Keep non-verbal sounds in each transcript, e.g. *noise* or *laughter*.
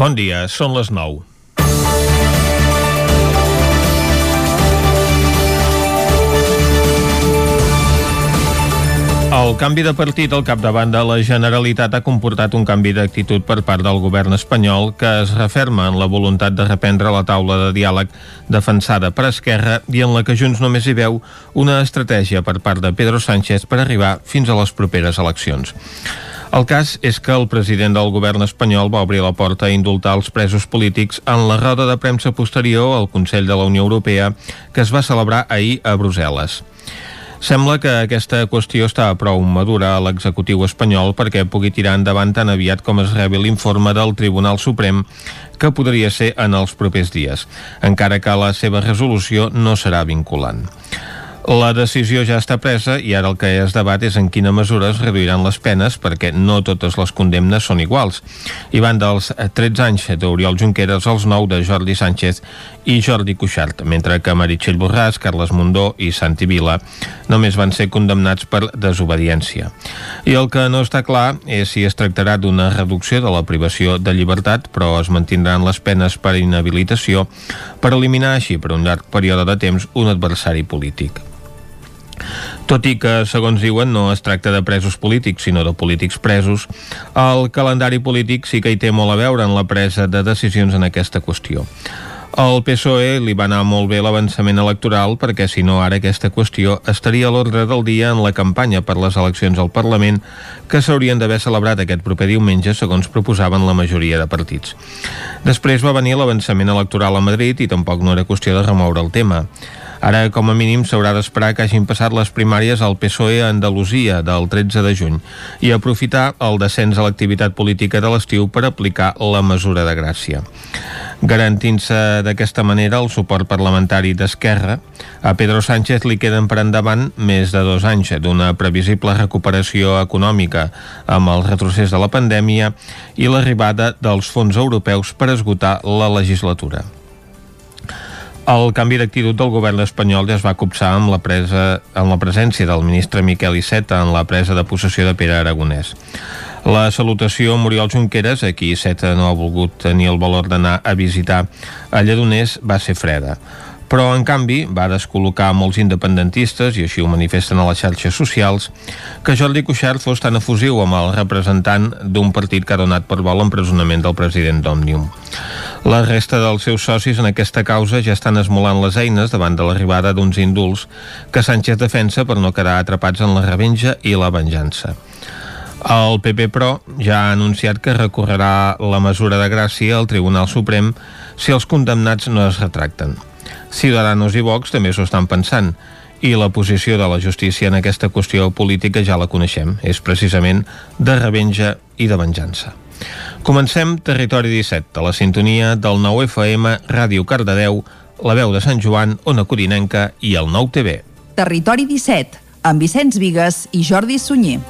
Bon dia, són les 9. El canvi de partit al capdavant de la Generalitat ha comportat un canvi d'actitud per part del govern espanyol que es referma en la voluntat de reprendre la taula de diàleg defensada per Esquerra i en la que Junts només hi veu una estratègia per part de Pedro Sánchez per arribar fins a les properes eleccions. El cas és que el president del govern espanyol va obrir la porta a indultar els presos polítics en la roda de premsa posterior al Consell de la Unió Europea que es va celebrar ahir a Brussel·les. Sembla que aquesta qüestió està prou madura a l'executiu espanyol perquè pugui tirar endavant tan aviat com es rebi l'informe del Tribunal Suprem que podria ser en els propers dies, encara que la seva resolució no serà vinculant. La decisió ja està presa i ara el que es debat és en quina mesura es reduiran les penes perquè no totes les condemnes són iguals. I van dels 13 anys d'Oriol Junqueras als 9 de Jordi Sánchez i Jordi Cuixart, mentre que Meritxell Borràs, Carles Mundó i Santi Vila només van ser condemnats per desobediència. I el que no està clar és si es tractarà d'una reducció de la privació de llibertat, però es mantindran les penes per inhabilitació per eliminar així per un llarg període de temps un adversari polític. Tot i que, segons diuen, no es tracta de presos polítics, sinó de polítics presos, el calendari polític sí que hi té molt a veure en la presa de decisions en aquesta qüestió. Al PSOE li va anar molt bé l'avançament electoral perquè si no ara aquesta qüestió estaria a l'ordre del dia en la campanya per les eleccions al Parlament que s'haurien d'haver celebrat aquest proper diumenge segons proposaven la majoria de partits. Després va venir l'avançament electoral a Madrid i tampoc no era qüestió de remoure el tema. Ara, com a mínim, s'haurà d'esperar que hagin passat les primàries al PSOE a Andalusia del 13 de juny i aprofitar el descens a l'activitat política de l'estiu per aplicar la mesura de gràcia. Garantint-se d'aquesta manera el suport parlamentari d'Esquerra, a Pedro Sánchez li queden per endavant més de dos anys d'una previsible recuperació econòmica amb el retrocés de la pandèmia i l'arribada dels fons europeus per esgotar la legislatura. El canvi d'actitud del govern espanyol ja es va copsar amb la, presa, amb la presència del ministre Miquel Iceta en la presa de possessió de Pere Aragonès. La salutació a Muriel Junqueras, a qui Iceta no ha volgut tenir el valor d'anar a visitar a Lledoners, va ser freda però en canvi va descol·locar molts independentistes, i així ho manifesten a les xarxes socials, que Jordi Cuixart fos tan efusiu amb el representant d'un partit que ha donat per vol l'empresonament del president d'Òmnium. La resta dels seus socis en aquesta causa ja estan esmolant les eines davant de l'arribada d'uns indults que Sánchez defensa per no quedar atrapats en la revenja i la venjança. El PP, però, ja ha anunciat que recorrerà la mesura de gràcia al Tribunal Suprem si els condemnats no es retracten. Ciudadanos i Vox també s'ho estan pensant i la posició de la justícia en aquesta qüestió política ja la coneixem. És precisament de revenja i de venjança. Comencem Territori 17, a la sintonia del 9 FM, Ràdio Cardedeu, la veu de Sant Joan, Ona Corinenca i el 9 TV. Territori 17, amb Vicenç Vigues i Jordi Sunyer.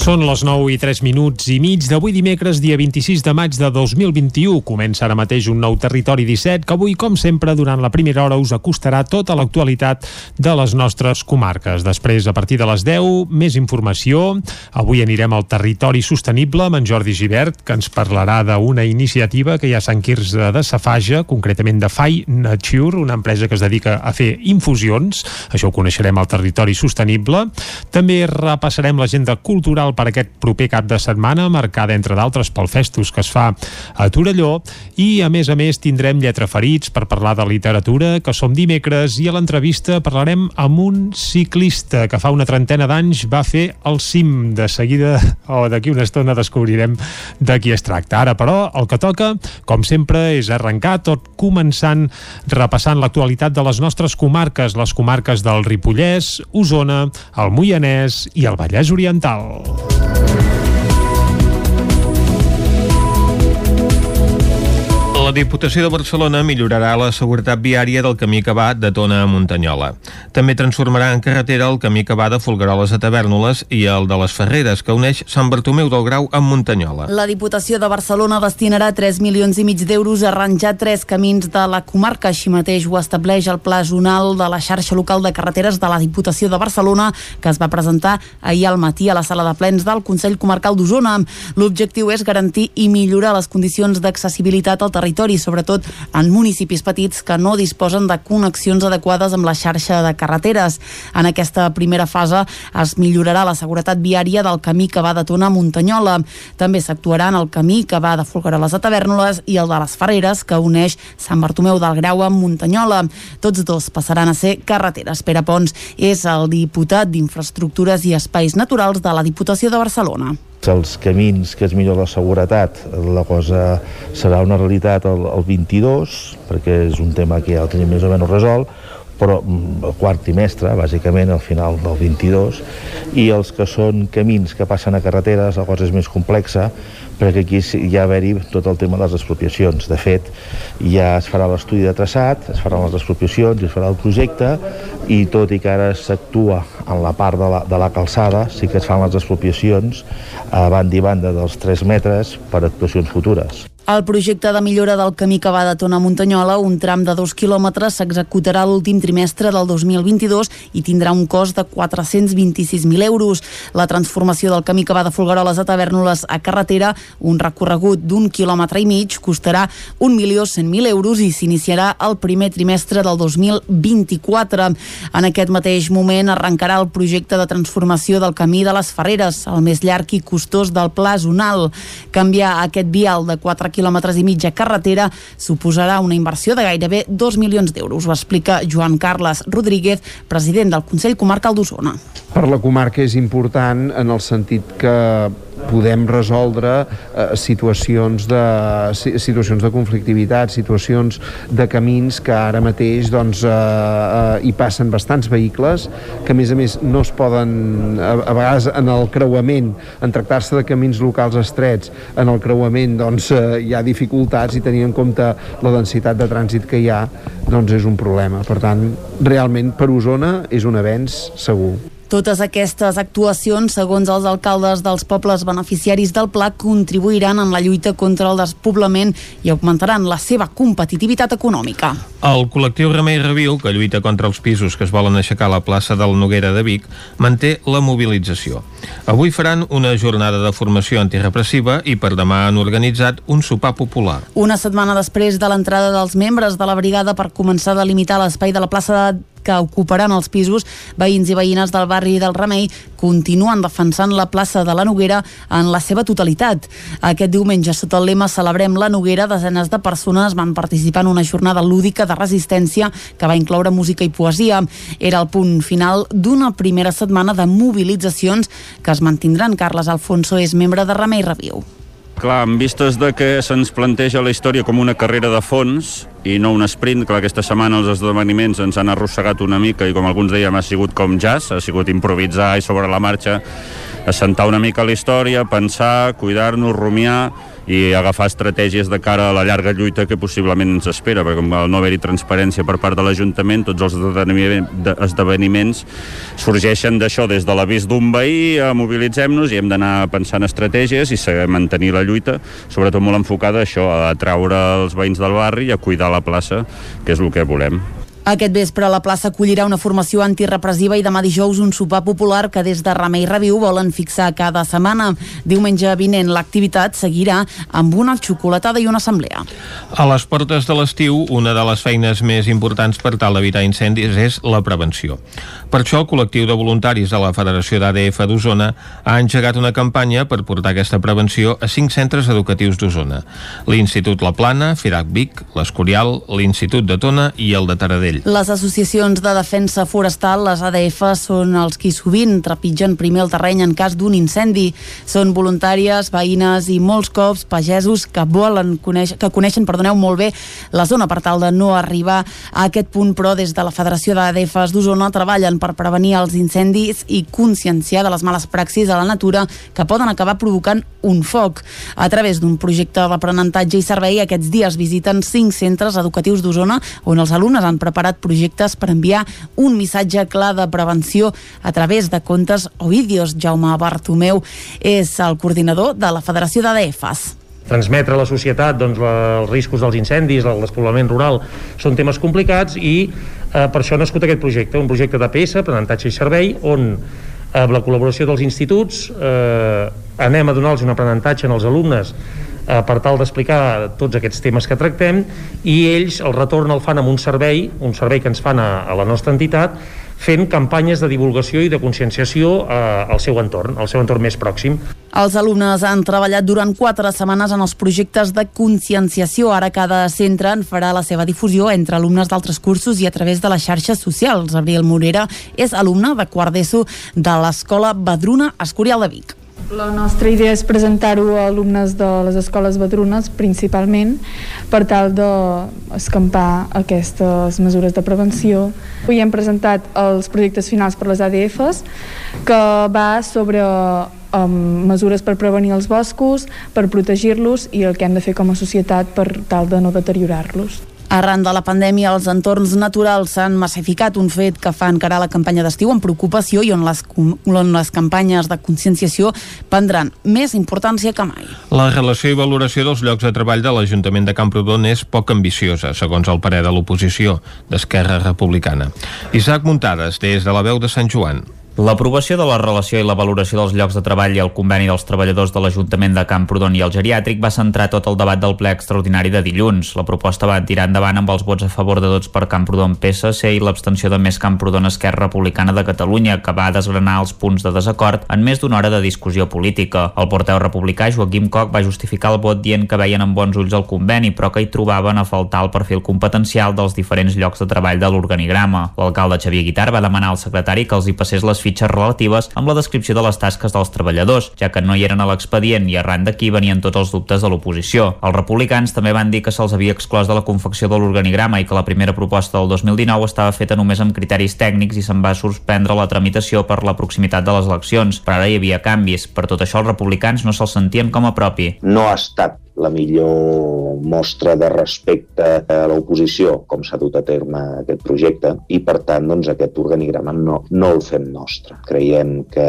Són les 9 i 3 minuts i mig d'avui dimecres, dia 26 de maig de 2021. Comença ara mateix un nou Territori 17 que avui, com sempre, durant la primera hora us acostarà tota l'actualitat de les nostres comarques. Després, a partir de les 10, més informació. Avui anirem al Territori Sostenible amb en Jordi Givert, que ens parlarà d'una iniciativa que hi ha a Sant Quirze de Safaja, concretament de Fai Nature, una empresa que es dedica a fer infusions. Això ho coneixerem al Territori Sostenible. També repassarem l'agenda cultural per aquest proper cap de setmana, marcada entre d'altres pel Festus que es fa a Torelló i a més a més tindrem lletra ferits per parlar de literatura, que som dimecres i a l'entrevista parlarem amb un ciclista que fa una trentena d'anys va fer el cim de seguida o d'aquí una estona descobrirem de qui es tracta. Ara però el que toca, com sempre, és arrencar tot començant repassant l'actualitat de les nostres comarques, les comarques del Ripollès, Osona, el Moianès i el Vallès Oriental. Bye. La Diputació de Barcelona millorarà la seguretat viària del camí que va de Tona a Muntanyola. També transformarà en carretera el camí que va de Folgueroles a Tavernoles i el de les Ferreres, que uneix Sant Bartomeu del Grau amb Muntanyola. La Diputació de Barcelona destinarà 3 milions i mig d'euros a arranjar tres camins de la comarca. Així mateix ho estableix el Pla Zonal de la xarxa local de carreteres de la Diputació de Barcelona, que es va presentar ahir al matí a la sala de plens del Consell Comarcal d'Osona. L'objectiu és garantir i millorar les condicions d'accessibilitat al territori territori, sobretot en municipis petits que no disposen de connexions adequades amb la xarxa de carreteres. En aquesta primera fase es millorarà la seguretat viària del camí que va de Tona a Muntanyola. També s'actuarà en el camí que va de Folgueroles a Tavernoles i el de les Ferreres, que uneix Sant Bartomeu del Grau amb Muntanyola. Tots dos passaran a ser carreteres. Pere Pons és el diputat d'Infraestructures i Espais Naturals de la Diputació de Barcelona els camins que es millora la seguretat la cosa serà una realitat el, el 22 perquè és un tema que ja el tenim més o menys resolt però mm, el quart trimestre, bàsicament al final del 22, i els que són camins que passen a carreteres, la cosa és més complexa, perquè aquí ja haver-hi tot el tema de les expropiacions. De fet, ja es farà l'estudi de traçat, es faran les expropiacions, es farà el projecte, i tot i que ara s'actua en la part de la, de la calçada, sí que es fan les expropiacions a banda i banda dels 3 metres per actuacions futures. El projecte de millora del camí que va de Tona a Muntanyola, un tram de dos quilòmetres, s'executarà l'últim trimestre del 2022 i tindrà un cost de 426.000 euros. La transformació del camí que va de Folgueroles a Tavernoles a carretera, un recorregut d'un quilòmetre i mig, costarà 1.100.000 euros i s'iniciarà el primer trimestre del 2024. En aquest mateix moment arrencarà el projecte de transformació del camí de les Ferreres, el més llarg i costós del Pla Zonal. Canviar aquest vial de 4 quilòmetres quilòmetres i mitja carretera suposarà una inversió de gairebé 2 milions d'euros. Ho explica Joan Carles Rodríguez, president del Consell Comarcal d'Osona. Per la comarca és important en el sentit que podem resoldre eh, situacions, de, situacions de conflictivitat, situacions de camins que ara mateix doncs, eh, eh, hi passen bastants vehicles, que a més a més no es poden, a, a vegades en el creuament, en tractar-se de camins locals estrets, en el creuament doncs, eh, hi ha dificultats i tenint en compte la densitat de trànsit que hi ha, doncs és un problema. Per tant, realment per Osona és un avenç segur. Totes aquestes actuacions, segons els alcaldes dels pobles beneficiaris del pla, contribuiran en la lluita contra el despoblament i augmentaran la seva competitivitat econòmica. El col·lectiu Remei Reviu, que lluita contra els pisos que es volen aixecar a la plaça del Noguera de Vic, manté la mobilització. Avui faran una jornada de formació antirepressiva i per demà han organitzat un sopar popular. Una setmana després de l'entrada dels membres de la brigada per començar a delimitar l'espai de la plaça de que ocuparan els pisos, veïns i veïnes del barri del Remei continuen defensant la plaça de la Noguera en la seva totalitat. Aquest diumenge, sota el lema Celebrem la Noguera, desenes de persones van participar en una jornada lúdica de resistència que va incloure música i poesia. Era el punt final d'una primera setmana de mobilitzacions que es mantindran. Carles Alfonso és membre de Remei Reviu. Clar, en vistes de que se'ns planteja la història com una carrera de fons i no un sprint, clar, aquesta setmana els esdeveniments ens han arrossegat una mica i com alguns dèiem ha sigut com jazz, ha sigut improvisar i sobre la marxa assentar una mica la història, pensar, cuidar-nos, rumiar i agafar estratègies de cara a la llarga lluita que possiblement ens espera, perquè com no haver-hi transparència per part de l'Ajuntament, tots els esdeveniments sorgeixen d'això, des de l'avís d'un veí, mobilitzem-nos i hem d'anar pensant estratègies i mantenir la lluita, sobretot molt enfocada a això, a atraure els veïns del barri i a cuidar la plaça, que és el que volem. Aquest vespre la plaça acollirà una formació antirepressiva i demà dijous un sopar popular que des de Remei Reviu volen fixar cada setmana. Diumenge vinent l'activitat seguirà amb una xocolatada i una assemblea. A les portes de l'estiu, una de les feines més importants per tal d'evitar incendis és la prevenció. Per això, el col·lectiu de voluntaris de la Federació d'ADF d'Osona ha engegat una campanya per portar aquesta prevenció a cinc centres educatius d'Osona. L'Institut La Plana, Firac Vic, l'Escorial, l'Institut de Tona i el de Taradell Sabadell. Les associacions de defensa forestal, les ADF, són els qui sovint trepitgen primer el terreny en cas d'un incendi. Són voluntàries, veïnes i molts cops pagesos que volen conèixer, que coneixen perdoneu, molt bé la zona per tal de no arribar a aquest punt, però des de la Federació d'ADFs d'Osona treballen per prevenir els incendis i conscienciar de les males praxis a la natura que poden acabar provocant un foc. A través d'un projecte d'aprenentatge i servei, aquests dies visiten cinc centres educatius d'Osona on els alumnes han preparat projectes per enviar un missatge clar de prevenció a través de contes o vídeos. Jaume Bartomeu és el coordinador de la Federació d'ADFs transmetre a la societat doncs, la, els riscos dels incendis, el despoblament rural, són temes complicats i eh, per això ha nascut aquest projecte, un projecte d'APS, aprenentatge i servei, on amb la col·laboració dels instituts eh, anem a donar-los un aprenentatge als alumnes eh, per tal d'explicar tots aquests temes que tractem i ells el retorn el fan amb un servei, un servei que ens fan a, a la nostra entitat fent campanyes de divulgació i de conscienciació eh, al seu entorn, al seu entorn més pròxim. Els alumnes han treballat durant quatre setmanes en els projectes de conscienciació. Ara cada centre en farà la seva difusió entre alumnes d'altres cursos i a través de les xarxes socials. Abril Morera és alumne de quart d'ESO de l'Escola Badruna Escorial de Vic. La nostra idea és presentar-ho a alumnes de les escoles badrunes principalment per tal d'escampar aquestes mesures de prevenció. Avui hem presentat els projectes finals per les ADFs que va sobre um, mesures per prevenir els boscos, per protegir-los i el que hem de fer com a societat per tal de no deteriorar-los. Arran de la pandèmia, els entorns naturals s'han massificat, un fet que fa encarar la campanya d'estiu amb preocupació i on les, on les campanyes de conscienciació prendran més importància que mai. La relació i valoració dels llocs de treball de l'Ajuntament de Camprodon és poc ambiciosa, segons el parer de l'oposició d'Esquerra Republicana. Isaac Muntades, des de la veu de Sant Joan. L'aprovació de la relació i la valoració dels llocs de treball i el conveni dels treballadors de l'Ajuntament de Camprodon i el geriàtric va centrar tot el debat del ple extraordinari de dilluns. La proposta va tirar endavant amb els vots a favor de tots per Camprodon PSC i l'abstenció de Més Camprodon Esquerra Republicana de Catalunya, que va desgranar els punts de desacord en més d'una hora de discussió política. El porteu republicà Joaquim Coc va justificar el vot dient que veien amb bons ulls el conveni, però que hi trobaven a faltar el perfil competencial dels diferents llocs de treball de l'organigrama. L'alcalde Xavier Guitar va demanar al secretari que els hi passés les fitxes relatives amb la descripció de les tasques dels treballadors, ja que no hi eren a l'expedient i arran d'aquí venien tots els dubtes de l'oposició. Els republicans també van dir que se'ls havia exclòs de la confecció de l'organigrama i que la primera proposta del 2019 estava feta només amb criteris tècnics i se'n va suspendre la tramitació per la proximitat de les eleccions, però ara hi havia canvis. Per tot això els republicans no se'ls sentien com a propi. No ha estat la millor mostra de respecte a l'oposició, com s'ha dut a terme aquest projecte, i per tant doncs, aquest organigrama no, no el fem nostre. Creiem que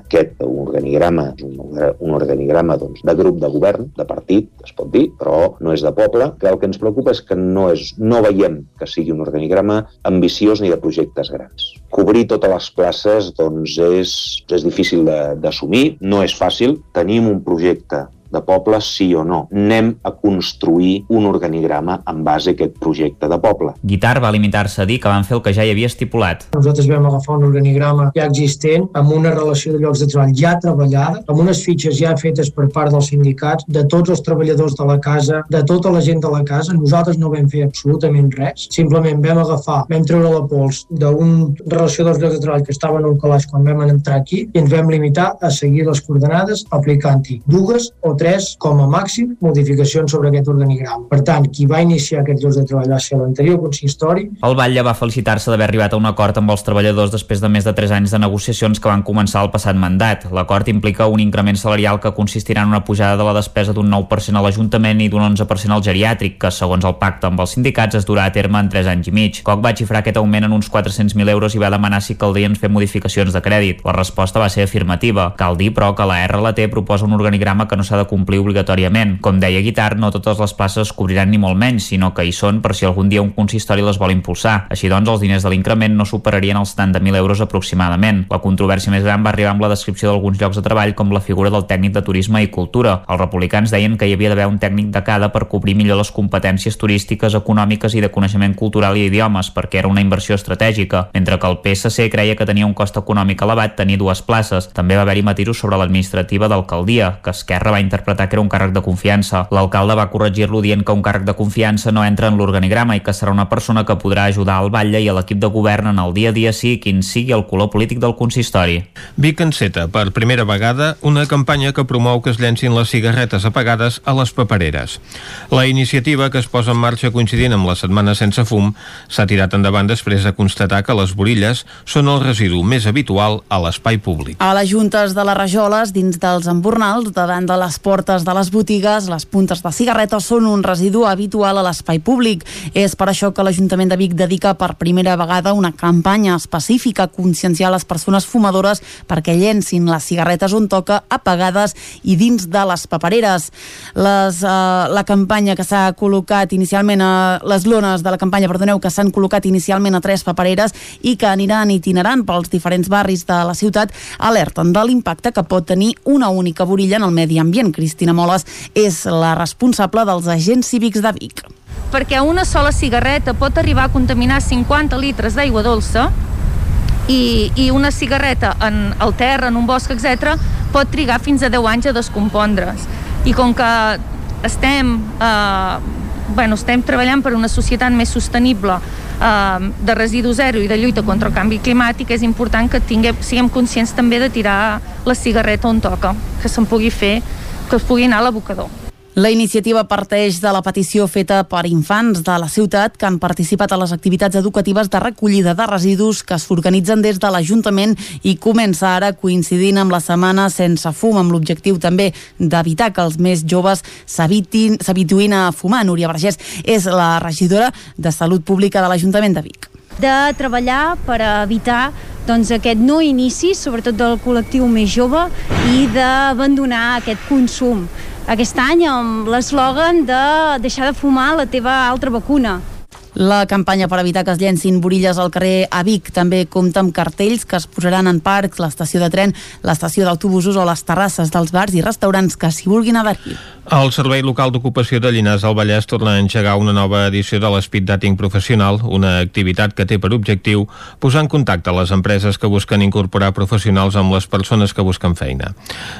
aquest organigrama és un, un organigrama doncs, de grup de govern, de partit, es pot dir, però no és de poble, que el que ens preocupa és que no, és, no veiem que sigui un organigrama ambiciós ni de projectes grans. Cobrir totes les places doncs, és, és difícil d'assumir, no és fàcil. Tenim un projecte de poble, sí o no. Anem a construir un organigrama en base a aquest projecte de poble. Guitar va limitar-se a dir que van fer el que ja hi havia estipulat. Nosaltres vam agafar un organigrama ja existent, amb una relació de llocs de treball ja treballada, amb unes fitxes ja fetes per part dels sindicats, de tots els treballadors de la casa, de tota la gent de la casa. Nosaltres no vam fer absolutament res, simplement vam agafar, vam treure la pols d'un relació dels llocs de treball que estaven en un calaix quan vam entrar aquí i ens vam limitar a seguir les coordenades aplicant-hi dues o tres, com a màxim, modificacions sobre aquest organigrama. Per tant, qui va iniciar aquest llocs de treball va ser l'anterior consistori. El Batlle va felicitar-se d'haver arribat a un acord amb els treballadors després de més de 3 anys de negociacions que van començar el passat mandat. L'acord implica un increment salarial que consistirà en una pujada de la despesa d'un 9% a l'Ajuntament i d'un 11% al geriàtric, que segons el pacte amb els sindicats es durà a terme en 3 anys i mig. Coc va xifrar aquest augment en uns 400.000 euros i va demanar si caldrien fer modificacions de crèdit. La resposta va ser afirmativa. Cal dir, però, que la RLT proposa un organigrama que no s'ha de complir obligatòriament. Com deia Guitar, no totes les places es cobriran ni molt menys, sinó que hi són per si algun dia un consistori les vol impulsar. Així doncs, els diners de l'increment no superarien els 70.000 euros aproximadament. La controvèrsia més gran va arribar amb la descripció d'alguns llocs de treball com la figura del tècnic de turisme i cultura. Els republicans deien que hi havia d'haver un tècnic de cada per cobrir millor les competències turístiques, econòmiques i de coneixement cultural i idiomes, perquè era una inversió estratègica, mentre que el PSC creia que tenia un cost econòmic elevat tenir dues places. També va haver-hi matisos sobre l'administrativa d'alcaldia, que Esquerra va intervenir interpretar que era un càrrec de confiança. L'alcalde va corregir-lo dient que un càrrec de confiança no entra en l'organigrama i que serà una persona que podrà ajudar al batlle i a l'equip de govern en el dia a dia sigui quin sigui el color polític del consistori. Vic enceta per primera vegada una campanya que promou que es llencin les cigarretes apagades a les papereres. La iniciativa, que es posa en marxa coincidint amb la Setmana Sense Fum, s'ha tirat endavant després de constatar que les borilles són el residu més habitual a l'espai públic. A les juntes de les rajoles, dins dels embornals, davant de les portes de les botigues, les puntes de cigarretes són un residu habitual a l'espai públic. És per això que l'Ajuntament de Vic dedica per primera vegada una campanya específica a conscienciar les persones fumadores perquè llencin les cigarretes on toca apagades i dins de les papereres. Les, uh, la campanya que s'ha col·locat inicialment a les lones de la campanya, perdoneu, que s'han col·locat inicialment a tres papereres i que aniran itinerant pels diferents barris de la ciutat alerten de l'impacte que pot tenir una única borilla en el medi ambient. Cristina Moles és la responsable dels agents cívics de Vic. Perquè una sola cigarreta pot arribar a contaminar 50 litres d'aigua dolça i, i una cigarreta en el terra, en un bosc, etc, pot trigar fins a 10 anys a descompondre's. I com que estem, eh, bueno, estem treballant per una societat més sostenible eh, de residu zero i de lluita contra el canvi climàtic, és important que tinguem, siguem conscients també de tirar la cigarreta on toca, que se'n pugui fer, que es pugui anar a l'abocador. La iniciativa parteix de la petició feta per infants de la ciutat que han participat a les activitats educatives de recollida de residus que s'organitzen des de l'Ajuntament i comença ara coincidint amb la setmana sense fum, amb l'objectiu també d'evitar que els més joves s'habituïn a fumar. Núria Vergés és la regidora de Salut Pública de l'Ajuntament de Vic de treballar per evitar doncs, aquest no inici, sobretot del col·lectiu més jove, i d'abandonar aquest consum aquest any amb l'eslògan de deixar de fumar la teva altra vacuna. La campanya per evitar que es llencin borilles al carrer a Vic també compta amb cartells que es posaran en parcs, l'estació de tren, l'estació d'autobusos o les terrasses dels bars i restaurants que s'hi vulguin adherir. El Servei Local d'Ocupació de Llinars del Vallès torna a engegar una nova edició de l'Speed Dating Professional, una activitat que té per objectiu posar en contacte les empreses que busquen incorporar professionals amb les persones que busquen feina.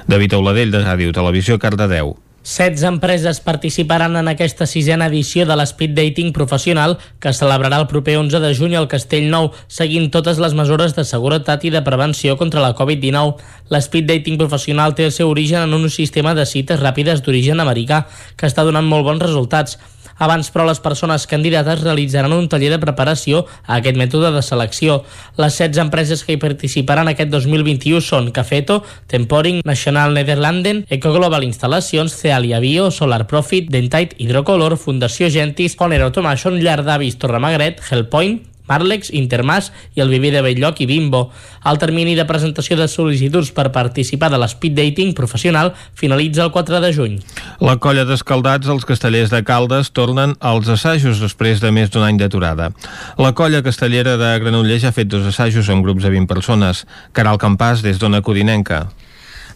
David Auladell, de Ràdio Televisió, Cardedeu. 16 empreses participaran en aquesta sisena edició de l'Speed Dating Professional que celebrarà el proper 11 de juny al Castell Nou, seguint totes les mesures de seguretat i de prevenció contra la Covid-19. L'Speed Dating Professional té el seu origen en un sistema de cites ràpides d'origen americà que està donant molt bons resultats. Abans, però, les persones candidates realitzaran un taller de preparació a aquest mètode de selecció. Les 16 empreses que hi participaran aquest 2021 són Cafeto, Temporing, National Nederlanden, Ecoglobal Instal·lacions, Cealia Bio, Solar Profit, Dentite, Hydrocolor, Fundació Gentis, Honor Automation, Llar d'Avis, Torremagret, Hellpoint, Marlex, Intermas i el Viver de Belllloc i Bimbo. El termini de presentació de sol·licituds per participar de l'Speed Dating professional finalitza el 4 de juny. La colla d'escaldats, els castellers de Caldes, tornen als assajos després de més d'un any d'aturada. La colla castellera de Granollers ha fet dos assajos amb grups de 20 persones. Caral Campàs, des d'Ona Codinenca.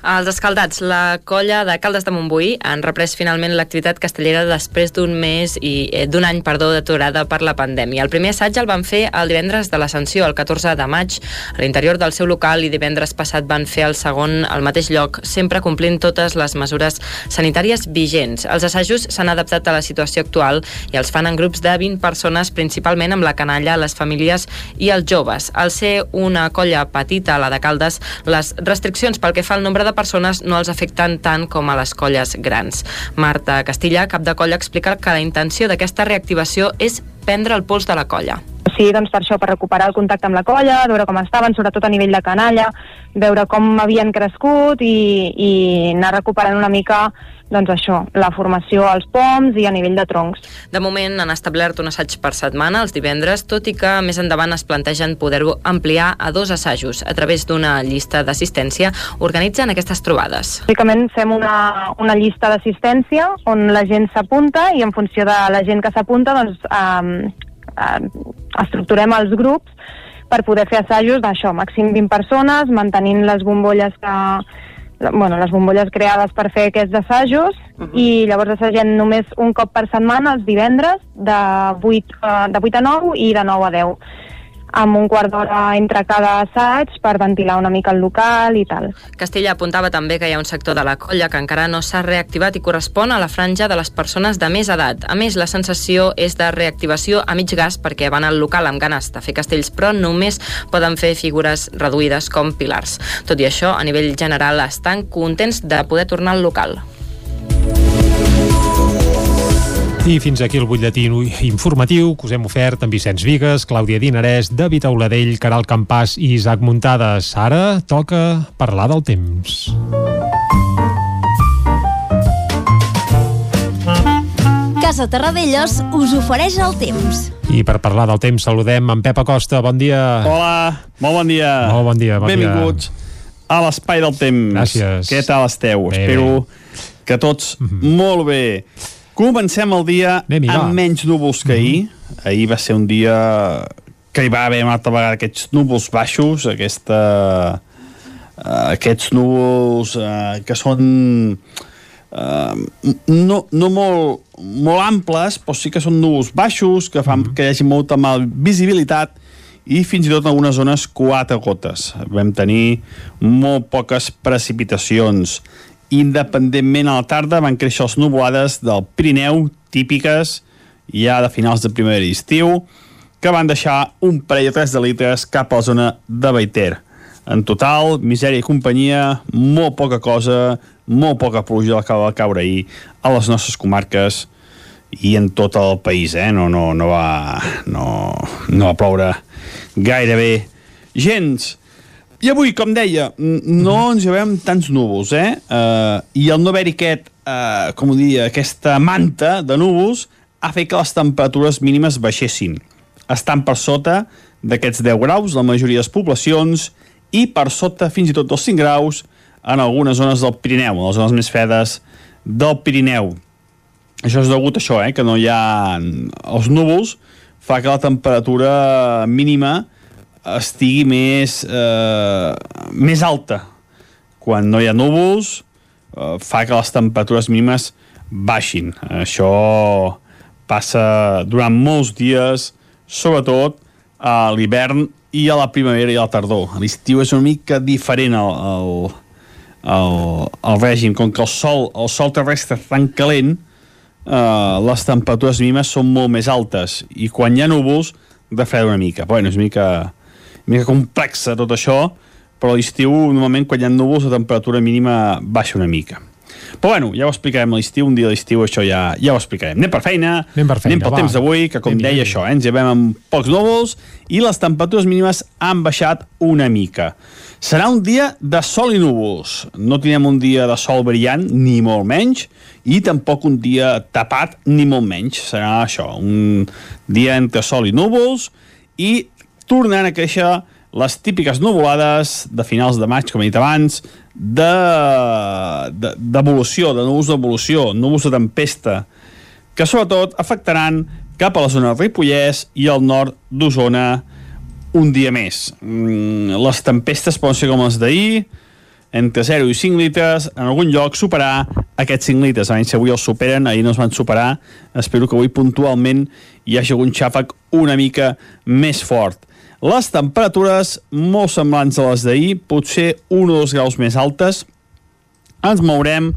Els escaldats, la colla de Caldes de Montbui han reprès finalment l'activitat castellera després d'un mes i eh, d'un any, perdó, d'aturada per la pandèmia. El primer assaig el van fer el divendres de l'Ascensió, el 14 de maig, a l'interior del seu local i divendres passat van fer el segon al mateix lloc, sempre complint totes les mesures sanitàries vigents. Els assajos s'han adaptat a la situació actual i els fan en grups de 20 persones, principalment amb la canalla, les famílies i els joves. Al ser una colla petita, la de Caldes, les restriccions pel que fa al nombre de persones no els afecten tant com a les colles grans. Marta Castilla, cap de colla, explica que la intenció d'aquesta reactivació és prendre el pols de la colla. Sí, doncs per això, per recuperar el contacte amb la colla, veure com estaven, sobretot a nivell de canalla, veure com havien crescut i, i anar recuperant una mica doncs això, la formació als poms i a nivell de troncs. De moment han establert un assaig per setmana els divendres, tot i que més endavant es plantegen poder-ho ampliar a dos assajos. A través d'una llista d'assistència organitzen aquestes trobades. Bàsicament fem una, una llista d'assistència on la gent s'apunta i en funció de la gent que s'apunta doncs, eh, eh, estructurem els grups per poder fer assajos d'això, màxim 20 persones, mantenint les bombolles que, bueno, les bombolles creades per fer aquests assajos uh -huh. i llavors assagem només un cop per setmana els divendres de 8, uh, de 8 a 9 i de 9 a 10. Amb un quart d'hora entre cada assaig per ventilar una mica el local i tal. Castella apuntava també que hi ha un sector de la colla que encara no s'ha reactivat i correspon a la franja de les persones de més edat. A més, la sensació és de reactivació a mig gas perquè van al local amb ganes de fer castells, però només poden fer figures reduïdes com pilars. Tot i això, a nivell general, estan contents de poder tornar al local. I fins aquí el butlletí informatiu que us hem ofert amb Vicenç Vigues, Clàudia Dinarès, David Auladell, Caral Campàs i Isaac Muntades. Ara toca parlar del temps. Casa Terradellos us ofereix el temps. I per parlar del temps saludem en Pep Acosta. Bon dia. Hola, molt bon dia. Molt bon dia. Bon Benvinguts dia. a l'Espai del Temps. Gràcies. Què tal esteu? Bé, Espero bé. que tots Mm -hmm. molt bé. Comencem el dia Anem-hi, va. amb menys núvols que ahir. Ahir va ser un dia que hi va haver una altra vegada aquests núvols baixos, aquesta, uh, aquests núvols uh, que són uh, no, no molt, molt amples, però sí que són núvols baixos, que fan que hi hagi molta mal visibilitat i fins i tot en algunes zones quatre gotes. Vam tenir molt poques precipitacions. Independentment a la tarda van créixer les nuvolades del Pirineu, típiques ja de finals de primavera i estiu, que van deixar un parell o tres de litres cap a la zona de Baiter. En total, misèria i companyia, molt poca cosa, molt poca pluja que va caure ahir a les nostres comarques i en tot el país, eh? No, no, no, va, no, no va ploure gairebé gens. I avui, com deia, no ens llevem tants núvols, eh? Uh, I el no haver-hi aquest, uh, com ho diria, aquesta manta de núvols ha fet que les temperatures mínimes baixessin. Estan per sota d'aquests 10 graus la majoria de les poblacions i per sota fins i tot dels 5 graus en algunes zones del Pirineu, en les zones més fredes del Pirineu. Això és degut a això, eh, que no hi ha... Els núvols fa que la temperatura mínima estigui més, eh, més alta. Quan no hi ha núvols, eh, fa que les temperatures mínimes baixin. Això passa durant molts dies, sobretot a l'hivern i a la primavera i a la tardor. A l'estiu és una mica diferent el, el, el, el règim. Com que el sol, el sol terrestre és tan calent, eh, les temperatures mínimes són molt més altes i quan hi ha núvols refreda una mica. Bueno, és una mica, mica complexa tot això, però a l'estiu normalment quan hi ha núvols la temperatura mínima baixa una mica. Però bueno, ja ho explicarem a l'estiu, un dia a l'estiu això ja, ja ho explicarem. Anem per feina, Anem per feina, anem pel va. temps d'avui, que com Anem-hi, deia això, eh, ens llevem amb pocs núvols i les temperatures mínimes han baixat una mica. Serà un dia de sol i núvols. No tindrem un dia de sol brillant, ni molt menys, i tampoc un dia tapat, ni molt menys. Serà això, un dia entre sol i núvols, i tornaran a créixer les típiques nuvolades de finals de maig, com he dit abans, de- de- d'evolució, de, de núvols d'evolució, núvols de tempesta, que sobretot afectaran cap a la zona del Ripollès i al nord d'Osona un dia més. Mm, les tempestes poden ser com les d'ahir, entre 0 i 5 litres, en algun lloc superar aquests 5 litres. A si avui els superen, ahir no es van superar. Espero que avui puntualment hi hagi algun xàfec una mica més fort. Les temperatures molt semblants a les d'ahir, potser 1 o 2 graus més altes, ens mourem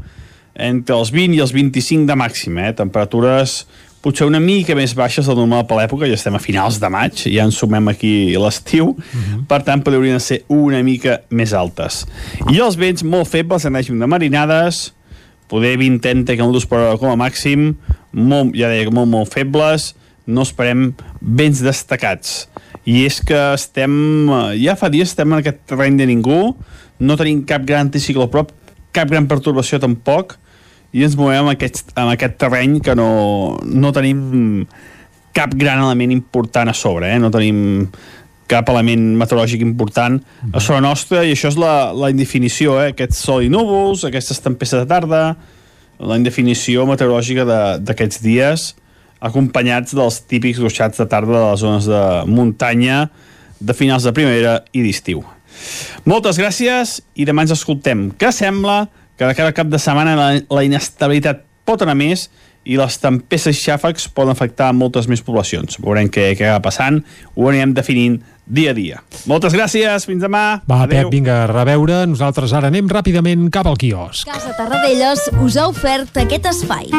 entre els 20 i els 25 de màxim, eh? temperatures potser una mica més baixes del normal per l'època, ja estem a finals de maig, ja ens sumem aquí l'estiu, per tant podrien ser una mica més altes. I els vents molt febles en règim de marinades, poder 20-30 km per hora com a màxim, molt, ja deia, molt, molt febles, no esperem vents destacats. I és que estem, eh, ja fa dies estem en aquest terreny de ningú, no tenim cap gran anticicló a prop, cap gran pertorbació tampoc, i ens movem en aquest, en aquest terreny que no, no tenim cap gran element important a sobre, eh? no tenim cap element meteorològic important a sobre nostra i això és la, la indefinició, eh? aquest sol i núvols, aquestes tempestes de tarda, la indefinició meteorològica d'aquests dies acompanyats dels típics ruixats de tarda de les zones de muntanya de finals de primavera i d'estiu. Moltes gràcies i demà ens escoltem. Què sembla que de cada cap de setmana la, la inestabilitat pot anar més i les tempestes i xàfecs poden afectar moltes més poblacions. Veurem què, què va passant, ho anirem definint dia a dia. Moltes gràcies, fins demà. Va, Adéu. Pep, vinga, a reveure. Nosaltres ara anem ràpidament cap al quiosc. Casa Tarradellas us ha ofert aquest espai.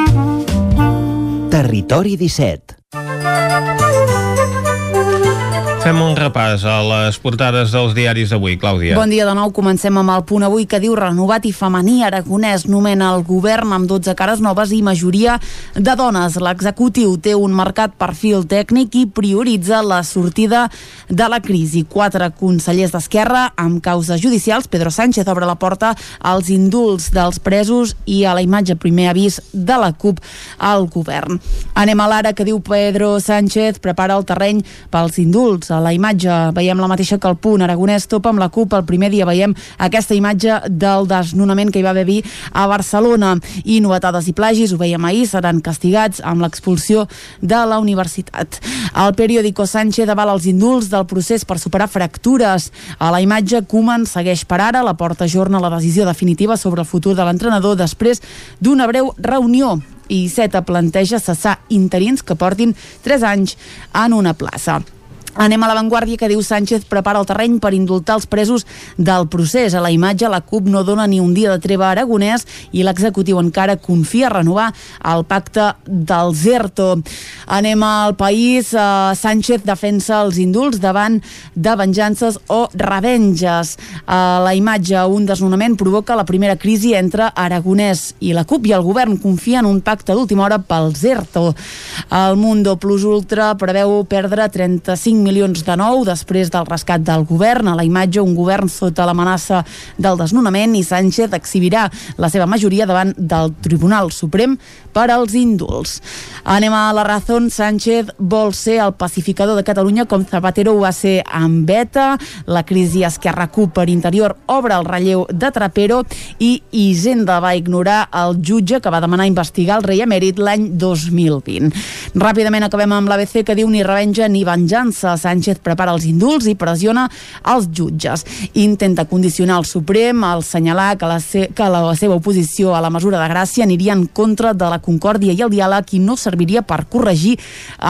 Territori 17 Fem un repàs a les portades dels diaris d'avui, Clàudia. Bon dia de nou. Comencem amb el punt avui que diu renovat i femení. Aragonès nomena el govern amb 12 cares noves i majoria de dones. L'executiu té un marcat perfil tècnic i prioritza la sortida de la crisi. Quatre consellers d'Esquerra amb causes judicials. Pedro Sánchez obre la porta als indults dels presos i a la imatge primer avís de la CUP al govern. Anem a l'ara que diu Pedro Sánchez prepara el terreny pels indults. A la imatge veiem la mateixa que el punt. Aragonès topa amb la CUP. El primer dia veiem aquesta imatge del desnonament que hi va haver a Barcelona. I novetades i plagis, ho veiem ahir, seran castigats amb l'expulsió de la universitat. El periòdico Sánchez avala els indults del procés per superar fractures. A la imatge, Koeman segueix per ara. La porta ajorna la decisió definitiva sobre el futur de l'entrenador després d'una breu reunió i Seta planteja cessar interins que portin 3 anys en una plaça. Anem a l'avantguàrdia que diu Sánchez prepara el terreny per indultar els presos del procés. A la imatge, la CUP no dona ni un dia de treva a Aragonès i l'executiu encara confia a renovar el pacte del ZERTO. Anem al país. Uh, Sánchez defensa els indults davant de venjances o revenges. A la imatge, un desnonament provoca la primera crisi entre Aragonès i la CUP i el govern confia en un pacte d'última hora pel ZERTO. El Mundo Plus Ultra preveu perdre 35 milions de nou després del rescat del govern. A la imatge, un govern sota l'amenaça del desnonament i Sánchez exhibirà la seva majoria davant del Tribunal Suprem per als indults. Anem a la raó. Sánchez vol ser el pacificador de Catalunya com Zapatero ho va ser amb Beta. La crisi Esquerra CUP per interior obre el relleu de Trapero i Hisenda va ignorar el jutge que va demanar investigar el rei emèrit l'any 2020. Ràpidament acabem amb l'ABC que diu ni revenja ni venjança. Sánchez prepara els indults i pressiona els jutges. Intenta condicionar el Suprem al assenyalar que la, se que la seva oposició a la mesura de gràcia aniria en contra de la concòrdia i el diàleg i no serviria per corregir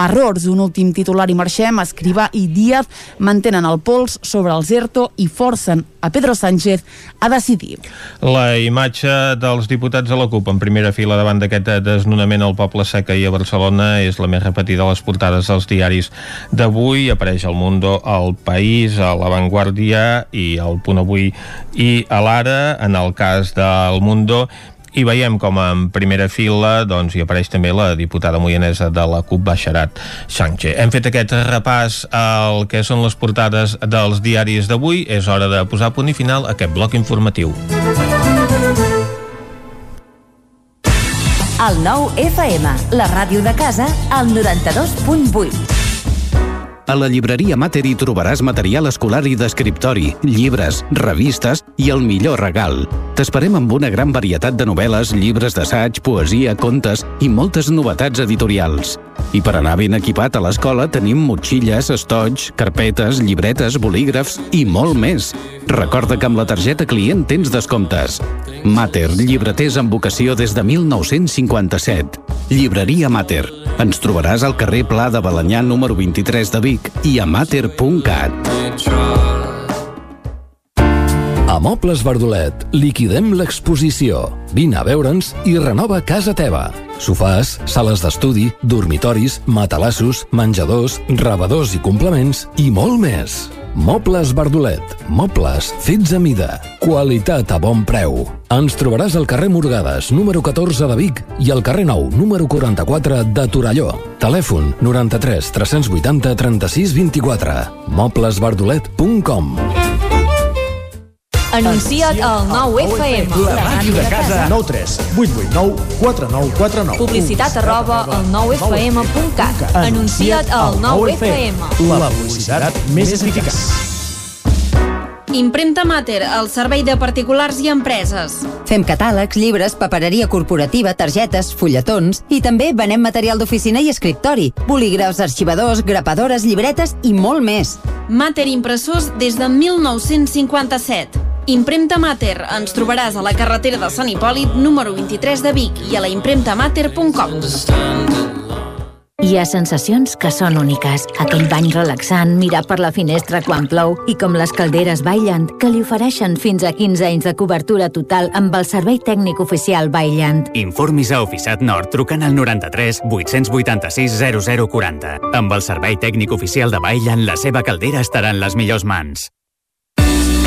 errors. Un últim titular i marxem. Escrivà i Díaz mantenen el pols sobre el ZERTO i forcen a Pedro Sánchez a decidir. La imatge dels diputats de la CUP en primera fila davant d'aquest desnonament al Poble Seca i a Barcelona és la més repetida a les portades dels diaris d'avui. Apareix al Mundo, al País, a l'Avantguàrdia i al Punt Avui i a l'Ara. En el cas del Mundo i veiem com en primera fila doncs, hi apareix també la diputada moianesa de la CUP Baixarat Sánchez. Hem fet aquest repàs al que són les portades dels diaris d'avui. És hora de posar punt i final a aquest bloc informatiu. El nou FM, la ràdio de casa, al 92.8. A la llibreria Mater hi trobaràs material escolar i d'escriptori, llibres, revistes i el millor regal. T'esperem amb una gran varietat de novel·les, llibres d'assaig, poesia, contes i moltes novetats editorials. I per anar ben equipat a l'escola tenim motxilles, estoig, carpetes, llibretes, bolígrafs i molt més. Recorda que amb la targeta client tens descomptes. Mater, llibreters amb vocació des de 1957. Llibreria Mater. Ens trobaràs al carrer Pla de Balanyà número 23 de Vic i a mater.cat. Mobles Verdolet liquidem l'exposició. Vine a veure'ns i renova casa teva. Sofàs, sales d'estudi, dormitoris, matalassos, menjadors, rebedors i complements i molt més. Mobles Verdolet. Mobles fets a mida. Qualitat a bon preu. Ens trobaràs al carrer Morgades, número 14 de Vic i al carrer Nou, número 44 de Torelló. Telèfon 93 380 36 24. Moblesverdolet.com Anuncia't al 9FM. La màquina de casa. 9 3 8 8 9 4 9 4 9. Publicitat arroba al 9FM.cat. Anuncia't al 9FM. La publicitat més eficaç. Impremta Mater, el servei de particulars i empreses. Fem catàlegs, llibres, papereria corporativa, targetes, fulletons i també venem material d'oficina i escriptori, bolígrafs, arxivadors, grapadores, llibretes i molt més. Mater Impressors des de 1957. Impremta Mater. Ens trobaràs a la carretera de Sant Hipòlit, número 23 de Vic i a la impremtamater.com. Hi ha sensacions que són úniques. Aquell bany relaxant, mirar per la finestra quan plou i com les calderes Bailand, que li ofereixen fins a 15 anys de cobertura total amb el servei tècnic oficial Bailand. Informis a Oficiat Nord trucant al 93 886 0040. Amb el servei tècnic oficial de Bailand, la seva caldera estarà en les millors mans.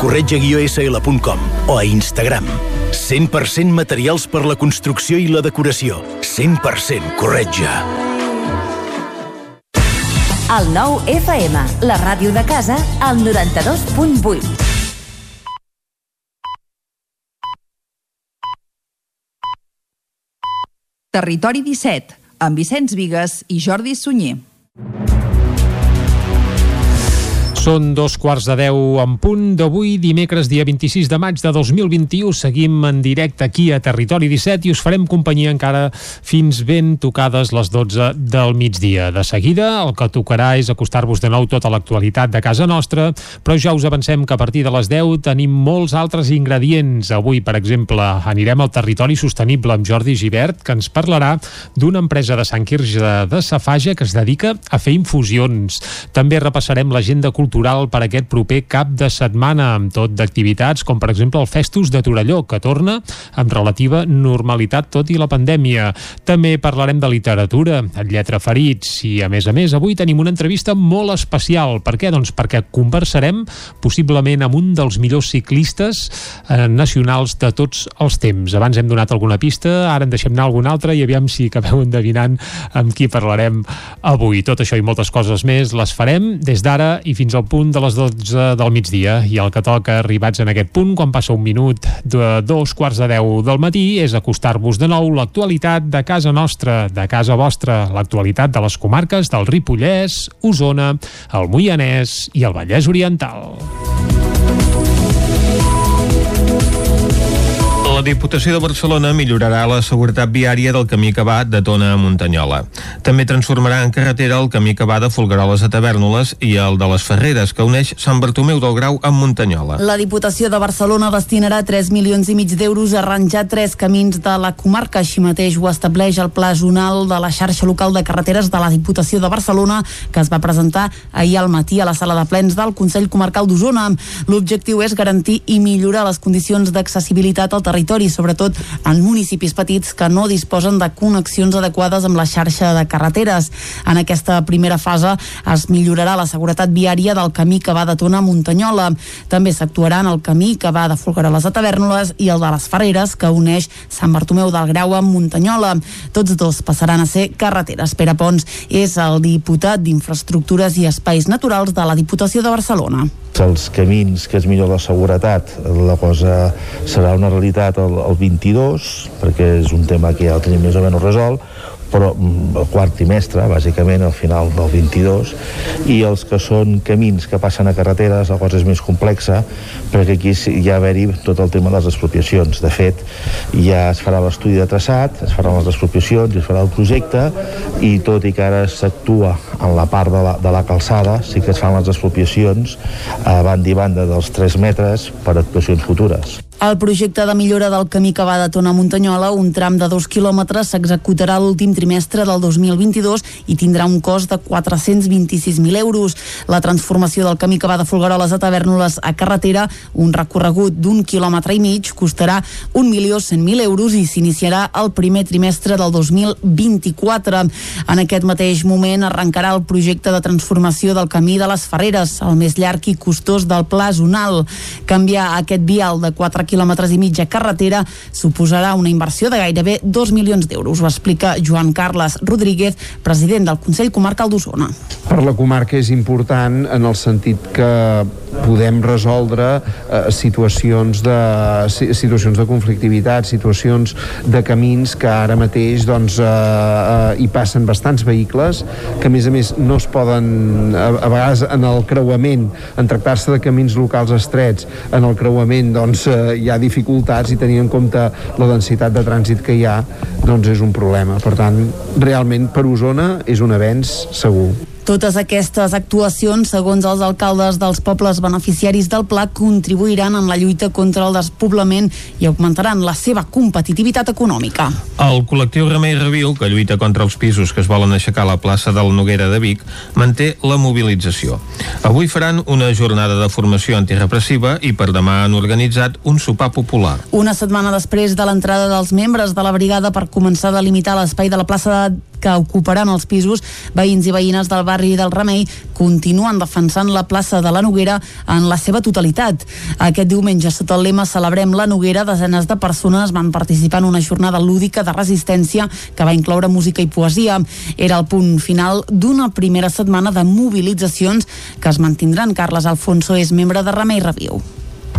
corretja-sl.com o a Instagram. 100% materials per la construcció i la decoració. 100% corretja. El nou FM, la ràdio de casa, al 92.8. Territori 17, amb Vicenç Vigues i Jordi Sunyer. Són dos quarts de deu en punt d'avui, dimecres, dia 26 de maig de 2021. Seguim en directe aquí a Territori 17 i us farem companyia encara fins ben tocades les 12 del migdia. De seguida, el que tocarà és acostar-vos de nou tota l'actualitat de casa nostra, però ja us avancem que a partir de les 10 tenim molts altres ingredients. Avui, per exemple, anirem al Territori Sostenible amb Jordi Givert, que ens parlarà d'una empresa de Sant Quirze de Safaja que es dedica a fer infusions. També repassarem l'agenda cultural cultural per aquest proper cap de setmana, amb tot d'activitats com per exemple el Festus de Torelló, que torna amb relativa normalitat tot i la pandèmia. També parlarem de literatura, en lletra ferits, i a més a més avui tenim una entrevista molt especial. Per què? Doncs perquè conversarem possiblement amb un dels millors ciclistes eh, nacionals de tots els temps. Abans hem donat alguna pista, ara en deixem anar alguna altra i aviam si acabeu endevinant amb qui parlarem avui. Tot això i moltes coses més les farem des d'ara i fins al punt de les 12 del migdia i el que toca arribats en aquest punt quan passa un minut de dos quarts de 10 del matí és acostar-vos de nou l'actualitat de casa nostra, de casa vostra, l'actualitat de les comarques del Ripollès, Osona, el Moianès i el Vallès Oriental. La Diputació de Barcelona millorarà la seguretat viària del camí que va de Tona a Muntanyola. També transformarà en carretera el camí que va de Folgueroles a Tavernoles i el de les Ferreres, que uneix Sant Bartomeu del Grau amb Muntanyola. La Diputació de Barcelona destinarà 3 milions i mig d'euros a arranjar tres camins de la comarca. Així mateix ho estableix el Pla Zonal de la xarxa local de carreteres de la Diputació de Barcelona, que es va presentar ahir al matí a la sala de plens del Consell Comarcal d'Osona. L'objectiu és garantir i millorar les condicions d'accessibilitat al territori territori, sobretot en municipis petits que no disposen de connexions adequades amb la xarxa de carreteres. En aquesta primera fase es millorarà la seguretat viària del camí que va de Tona a Muntanyola. També s'actuarà en el camí que va de Folgueroles a Tavernoles i el de les Ferreres, que uneix Sant Bartomeu del Grau amb Muntanyola. Tots dos passaran a ser carreteres. Pere Pons és el diputat d'Infraestructures i Espais Naturals de la Diputació de Barcelona els camins que es millora la seguretat la cosa serà una realitat el, el 22 perquè és un tema que ja el tenim més o menys resolt però mm, el quart trimestre, bàsicament al final del 22, i els que són camins que passen a carreteres, la cosa és més complexa, perquè aquí hi ha haver-hi tot el tema de les expropiacions. De fet, ja es farà l'estudi de traçat, es faran les expropiacions, es farà el projecte, i tot i que ara s'actua en la part de la, de la calçada, sí que es fan les expropiacions a banda i banda dels 3 metres per actuacions futures. El projecte de millora del camí que va de Tona Muntanyola, un tram de dos quilòmetres, s'executarà l'últim trimestre del 2022 i tindrà un cost de 426.000 euros. La transformació del camí que va de Folgueroles a Tavernoles a carretera, un recorregut d'un quilòmetre i mig, costarà 1.100.000 euros i s'iniciarà el primer trimestre del 2024. En aquest mateix moment arrencarà el projecte de transformació del camí de les Ferreres, el més llarg i costós del Pla Zonal. Canviar aquest vial de 4 quilòmetres i de carretera suposarà una inversió de gairebé 2 milions d'euros. Ho explica Joan Carles Rodríguez, president del Consell Comarcal d'Osona. Per la comarca és important en el sentit que podem resoldre eh, situacions de situacions de conflictivitat, situacions de camins que ara mateix doncs, eh, eh, hi passen bastants vehicles que a més a més no es poden a, a vegades en el creuament en tractar-se de camins locals estrets en el creuament doncs, eh, hi ha dificultats i tenir en compte la densitat de trànsit que hi ha doncs és un problema. Per tant realment per Osona és un avenç segur totes aquestes actuacions, segons els alcaldes dels pobles beneficiaris del pla, contribuiran en la lluita contra el despoblament i augmentaran la seva competitivitat econòmica. El col·lectiu Remei Reviu, que lluita contra els pisos que es volen aixecar a la plaça del Noguera de Vic, manté la mobilització. Avui faran una jornada de formació antirepressiva i per demà han organitzat un sopar popular. Una setmana després de l'entrada dels membres de la brigada per començar a delimitar l'espai de la plaça de que ocuparan els pisos, veïns i veïnes del barri del Remei continuen defensant la plaça de la Noguera en la seva totalitat. Aquest diumenge, sota el lema Celebrem la Noguera, desenes de persones van participar en una jornada lúdica de resistència que va incloure música i poesia. Era el punt final d'una primera setmana de mobilitzacions que es mantindran. Carles Alfonso és membre de Remei Reviu.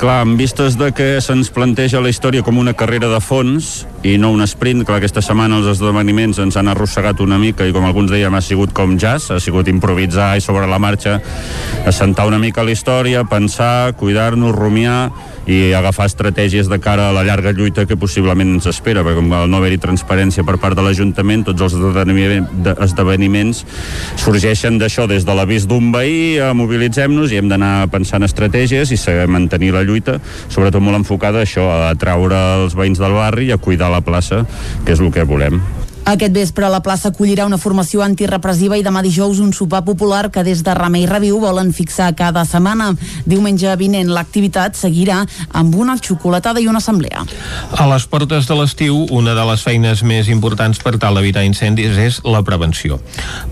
Clar, en vistes de que se'ns planteja la història com una carrera de fons i no un sprint, clar, aquesta setmana els esdeveniments ens han arrossegat una mica i com alguns dèiem ha sigut com jazz, ha sigut improvisar i sobre la marxa assentar una mica la història, pensar, cuidar-nos, rumiar i agafar estratègies de cara a la llarga lluita que possiblement ens espera, perquè com al no haver-hi transparència per part de l'Ajuntament, tots els esdeveniments sorgeixen d'això, des de l'avís d'un veí, mobilitzem-nos i hem d'anar pensant estratègies i mantenir la lluita, sobretot molt enfocada a això, a atraure els veïns del barri i a cuidar la plaça, que és el que volem. Aquest vespre la plaça acollirà una formació antirepressiva i demà dijous un sopar popular que des de Remei Reviu volen fixar cada setmana. Diumenge vinent l'activitat seguirà amb una xocolatada i una assemblea. A les portes de l'estiu, una de les feines més importants per tal d'evitar incendis és la prevenció.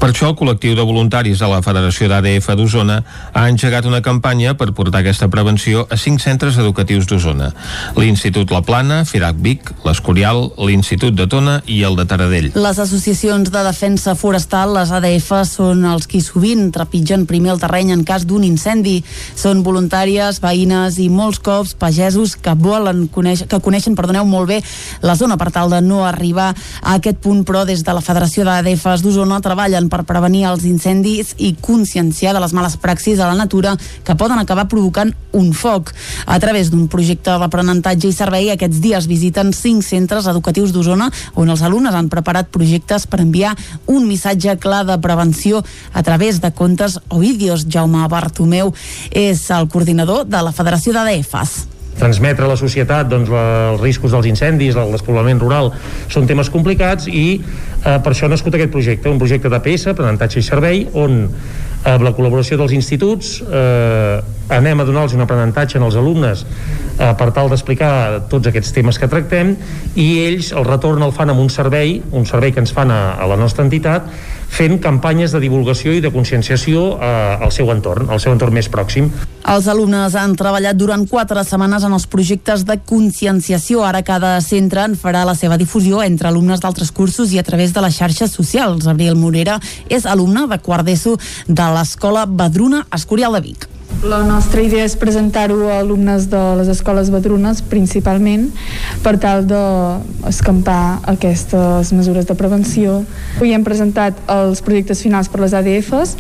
Per això el col·lectiu de voluntaris de la Federació d'ADF d'Osona ha engegat una campanya per portar aquesta prevenció a cinc centres educatius d'Osona. L'Institut La Plana, Firac Vic, l'Escorial, l'Institut de Tona i el de Taradell. Les associacions de defensa forestal, les ADF, són els qui sovint trepitgen primer el terreny en cas d'un incendi. Són voluntàries, veïnes i molts cops pagesos que volen conèixer, que coneixen perdoneu, molt bé la zona per tal de no arribar a aquest punt, però des de la Federació d'ADFs d'Osona treballen per prevenir els incendis i conscienciar de les males praxis a la natura que poden acabar provocant un foc. A través d'un projecte d'aprenentatge i servei, aquests dies visiten cinc centres educatius d'Osona on els alumnes han preparat projectes per enviar un missatge clar de prevenció a través de contes o vídeos. Jaume Bartomeu és el coordinador de la Federació d'ADFs transmetre a la societat doncs, els riscos dels incendis, el despoblament rural, són temes complicats i eh, per això ha nascut aquest projecte, un projecte d'APS, aprenentatge i servei, on eh, amb la col·laboració dels instituts eh, anem a donar-los un aprenentatge als alumnes eh, per tal d'explicar tots aquests temes que tractem i ells el retorn el fan amb un servei, un servei que ens fan a, a la nostra entitat fent campanyes de divulgació i de conscienciació eh, al seu entorn, al seu entorn més pròxim. Els alumnes han treballat durant quatre setmanes en els projectes de conscienciació. Ara cada centre en farà la seva difusió entre alumnes d'altres cursos i a través de les xarxes socials. Abril Morera és alumne de quart d'ESO de l'Escola Badruna Escorial de Vic. La nostra idea és presentar-ho a alumnes de les escoles badrunes principalment per tal d'escampar aquestes mesures de prevenció. Avui hem presentat els projectes finals per les ADFs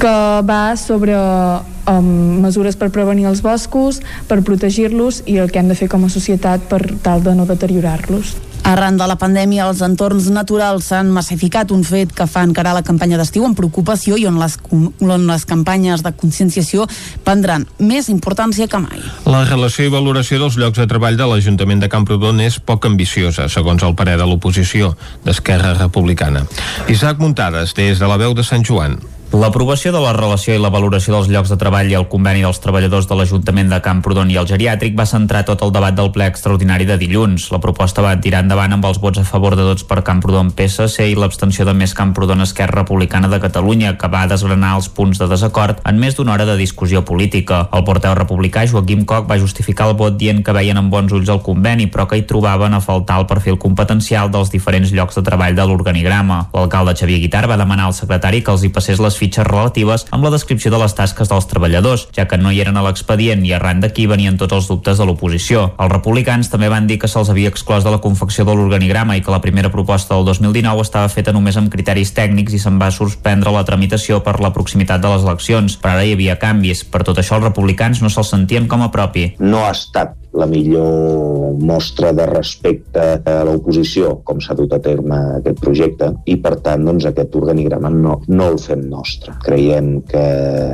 que va sobre um, mesures per prevenir els boscos, per protegir-los i el que hem de fer com a societat per tal de no deteriorar-los. Arran de la pandèmia, els entorns naturals s'han massificat, un fet que fa encarar la campanya d'estiu amb preocupació i on les, on les campanyes de conscienciació prendran més importància que mai. La relació i valoració dels llocs de treball de l'Ajuntament de Camprodon és poc ambiciosa, segons el parer de l'oposició d'Esquerra Republicana. Isaac Muntades, des de la veu de Sant Joan. L'aprovació de la relació i la valoració dels llocs de treball i el conveni dels treballadors de l'Ajuntament de Camprodon i el geriàtric va centrar tot el debat del ple extraordinari de dilluns. La proposta va tirar endavant amb els vots a favor de tots per Camprodon PSC i l'abstenció de Més Camprodon Esquerra Republicana de Catalunya, que va desgranar els punts de desacord en més d'una hora de discussió política. El porteu republicà Joaquim Coc va justificar el vot dient que veien amb bons ulls el conveni, però que hi trobaven a faltar el perfil competencial dels diferents llocs de treball de l'organigrama. L'alcalde Xavier Guitar va demanar al secretari que els hi passés les fitxes relatives amb la descripció de les tasques dels treballadors, ja que no hi eren a l'expedient i arran d'aquí venien tots els dubtes de l'oposició. Els republicans també van dir que se'ls havia exclòs de la confecció de l'organigrama i que la primera proposta del 2019 estava feta només amb criteris tècnics i se'n va suspendre la tramitació per la proximitat de les eleccions, però ara hi havia canvis. Per tot això els republicans no se'ls sentien com a propi. No ha estat la millor mostra de respecte a l'oposició, com s'ha dut a terme aquest projecte, i per tant doncs, aquest organigrama no, no el fem nostre. Creiem que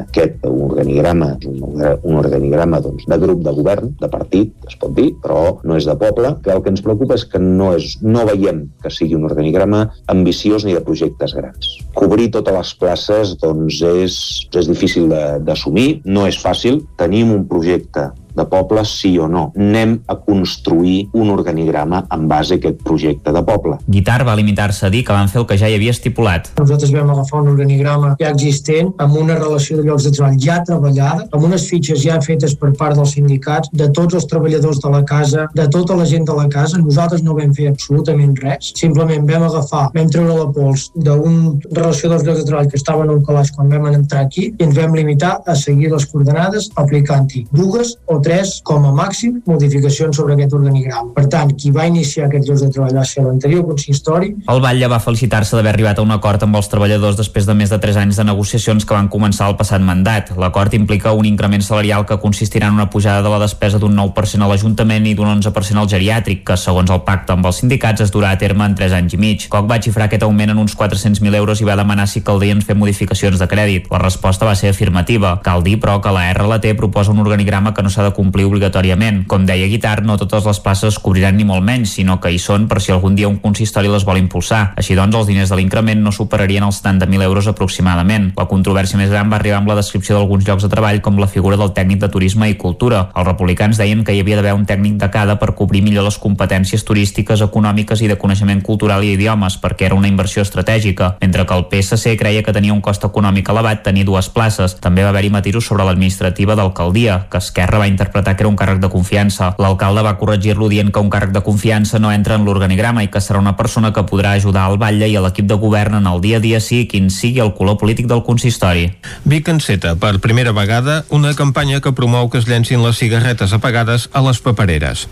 aquest organigrama és un, organigrama doncs, de grup de govern, de partit, es pot dir, però no és de poble, que el que ens preocupa és que no, és, no veiem que sigui un organigrama ambiciós ni de projectes grans. Cobrir totes les places doncs, és, és difícil d'assumir, no és fàcil. Tenim un projecte de poble, sí o no. Anem a construir un organigrama en base a aquest projecte de poble. Guitar va limitar-se a dir que van fer el que ja hi havia estipulat. Nosaltres vam agafar un organigrama ja existent, amb una relació de llocs de treball ja treballada, amb unes fitxes ja fetes per part dels sindicats, de tots els treballadors de la casa, de tota la gent de la casa. Nosaltres no vam fer absolutament res. Simplement vam agafar, vam treure la pols d'una relació dels llocs de treball que estaven en un calaix quan vam entrar aquí i ens vam limitar a seguir les coordenades aplicant-hi dues o tres, com a màxim, modificacions sobre aquest organigrama. Per tant, qui va iniciar aquest llocs de treball va ser l'anterior consistori. El Batlle va felicitar-se d'haver arribat a un acord amb els treballadors després de més de 3 anys de negociacions que van començar el passat mandat. L'acord implica un increment salarial que consistirà en una pujada de la despesa d'un 9% a l'Ajuntament i d'un 11% al geriàtric, que segons el pacte amb els sindicats es durà a terme en 3 anys i mig. Coc va xifrar aquest augment en uns 400.000 euros i va demanar si caldien fer modificacions de crèdit. La resposta va ser afirmativa. Cal dir, però, que la RLT proposa un organigrama que no s'ha de complir obligatòriament. Com deia Guitar, no totes les places es cobriran ni molt menys, sinó que hi són per si algun dia un consistori les vol impulsar. Així doncs, els diners de l'increment no superarien els 70.000 euros aproximadament. La controvèrsia més gran va arribar amb la descripció d'alguns llocs de treball com la figura del tècnic de turisme i cultura. Els republicans deien que hi havia d'haver un tècnic de cada per cobrir millor les competències turístiques, econòmiques i de coneixement cultural i idiomes, perquè era una inversió estratègica, mentre que el PSC creia que tenia un cost econòmic elevat tenir dues places. També va haver-hi matisos sobre l'administrativa d'alcaldia, que Esquerra va interpretar que era un càrrec de confiança. L'alcalde va corregir-lo dient que un càrrec de confiança no entra en l'organigrama i que serà una persona que podrà ajudar al batlle i a l'equip de govern en el dia a dia sigui quin sigui el color polític del consistori. Vic enceta per primera vegada una campanya que promou que es llencin les cigarretes apagades a les papereres.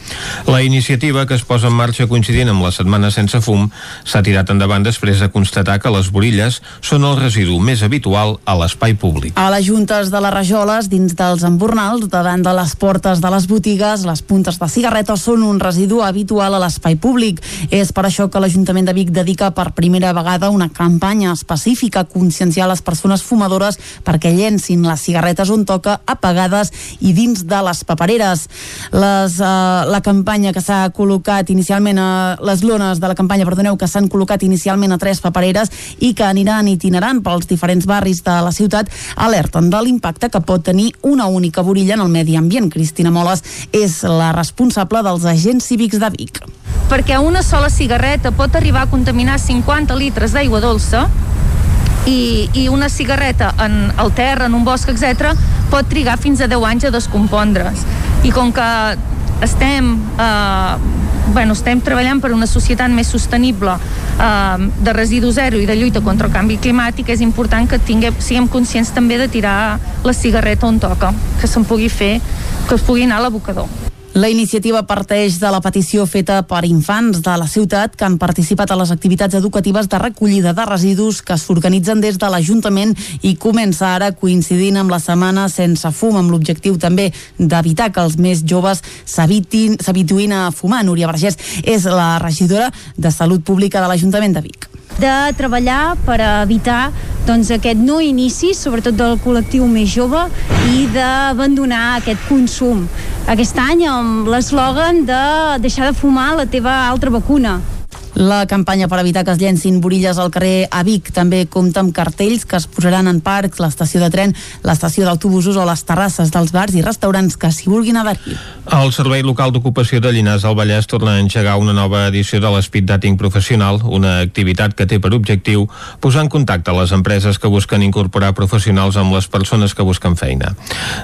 La iniciativa que es posa en marxa coincidint amb la Setmana Sense Fum s'ha tirat endavant després de constatar que les borilles són el residu més habitual a l'espai públic. A les juntes de les rajoles, dins dels embornals, davant de les portes de les botigues, les puntes de cigarretes són un residu habitual a l'espai públic. És per això que l'Ajuntament de Vic dedica per primera vegada una campanya específica a conscienciar les persones fumadores perquè llencin les cigarretes on toca apagades i dins de les papereres. Les, uh, la campanya que s'ha col·locat inicialment a les lones de la campanya, perdoneu, que s'han col·locat inicialment a tres papereres i que aniran itinerant pels diferents barris de la ciutat alerten de l'impacte que pot tenir una única borilla en el medi ambient. Cristina Moles és la responsable dels agents cívics de Vic. Perquè una sola cigarreta pot arribar a contaminar 50 litres d'aigua dolça i, i una cigarreta en el terra, en un bosc, etc, pot trigar fins a 10 anys a descompondre's. I com que estem, eh, bueno, estem treballant per una societat més sostenible eh, de residu zero i de lluita contra el canvi climàtic, és important que tinguem, siguem conscients també de tirar la cigarreta on toca, que se'n pugui fer, que es pugui anar a l'abocador. La iniciativa parteix de la petició feta per infants de la ciutat que han participat a les activitats educatives de recollida de residus que s'organitzen des de l'Ajuntament i comença ara coincidint amb la setmana sense fum, amb l'objectiu també d'evitar que els més joves s'habituïn a fumar. Núria Vergés és la regidora de Salut Pública de l'Ajuntament de Vic de treballar per evitar doncs, aquest no inici, sobretot del col·lectiu més jove, i d'abandonar aquest consum. Aquest any amb l'eslògan de deixar de fumar la teva altra vacuna. La campanya per evitar que es llencin borilles al carrer a Vic també compta amb cartells que es posaran en parcs, l'estació de tren, l'estació d'autobusos o les terrasses dels bars i restaurants que s'hi vulguin adherir. El Servei Local d'Ocupació de Llinars del Vallès torna a engegar una nova edició de l'Speed Dating Professional, una activitat que té per objectiu posar en contacte les empreses que busquen incorporar professionals amb les persones que busquen feina.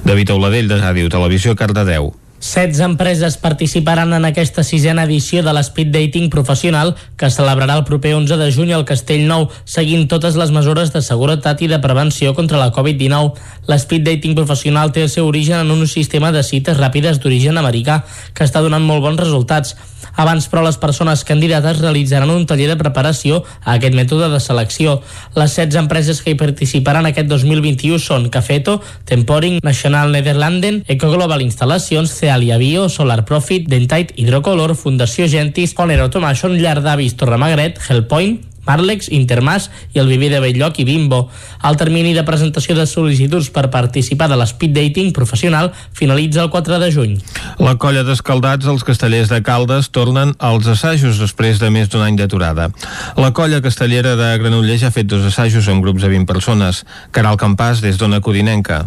David Auladell, de Ràdio Televisió, Cardedeu. 16 empreses participaran en aquesta sisena edició de l'Speed Dating Professional que celebrarà el proper 11 de juny al Castell Nou, seguint totes les mesures de seguretat i de prevenció contra la Covid-19. L'Speed Dating Professional té el seu origen en un sistema de cites ràpides d'origen americà que està donant molt bons resultats. Abans, però, les persones candidates realitzaran un taller de preparació a aquest mètode de selecció. Les 16 empreses que hi participaran aquest 2021 són Cafeto, Temporing, National Nederlanden, Ecoglobal Instal·lacions, Cealia Bio, Solar Profit, Dentite, Hidrocolor, Fundació Gentis, Honor Automation, Llar d'Avis Torremagret, Hellpoint, Marlex, Intermas i el Viver de Belllloc i Bimbo. El termini de presentació de sol·licituds per participar de l'Speed Dating professional finalitza el 4 de juny. La colla d'escaldats, els castellers de Caldes, tornen als assajos després de més d'un any d'aturada. La colla castellera de Granollers ha fet dos assajos amb grups de 20 persones. Caral Campàs, des d'Ona Codinenca.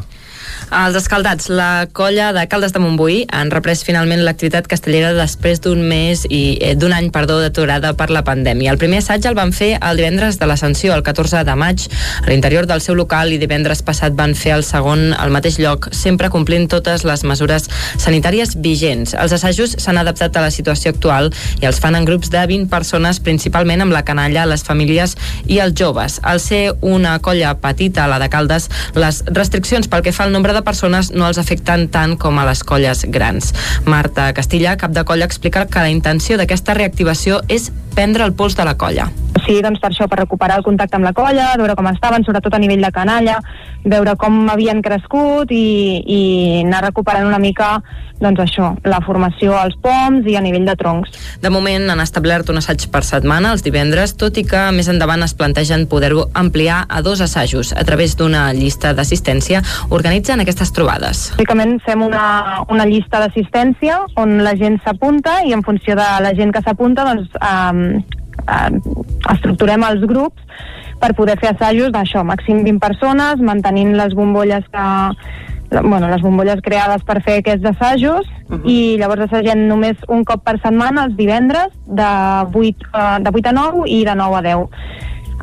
Els escaldats, la colla de Caldes de Montbui han reprès finalment l'activitat castellera després d'un mes i eh, d'un any, perdó, d'aturada per la pandèmia. El primer assaig el van fer el divendres de l'Ascensió, el 14 de maig, a l'interior del seu local i divendres passat van fer el segon al mateix lloc, sempre complint totes les mesures sanitàries vigents. Els assajos s'han adaptat a la situació actual i els fan en grups de 20 persones, principalment amb la canalla, les famílies i els joves. Al ser una colla petita, la de Caldes, les restriccions pel que fa al nombre de persones no els afecten tant com a les colles grans. Marta Castilla, cap de colla, explica que la intenció d'aquesta reactivació és prendre el pols de la colla. Sí, doncs per això, per recuperar el contacte amb la colla, veure com estaven, sobretot a nivell de canalla, veure com havien crescut i, i anar recuperant una mica doncs això, la formació als poms i a nivell de troncs. De moment han establert un assaig per setmana els divendres, tot i que més endavant es plantegen poder-ho ampliar a dos assajos. A través d'una llista d'assistència organitzen aquestes trobades. Bàsicament fem una, una llista d'assistència on la gent s'apunta i en funció de la gent que s'apunta doncs, eh, eh, estructurem els grups per poder fer assajos d'això, màxim 20 persones, mantenint les bombolles que bueno, les bombolles creades per fer aquests assajos uh -huh. i llavors assagem només un cop per setmana els divendres de 8, eh, de 8 a 9 i de 9 a 10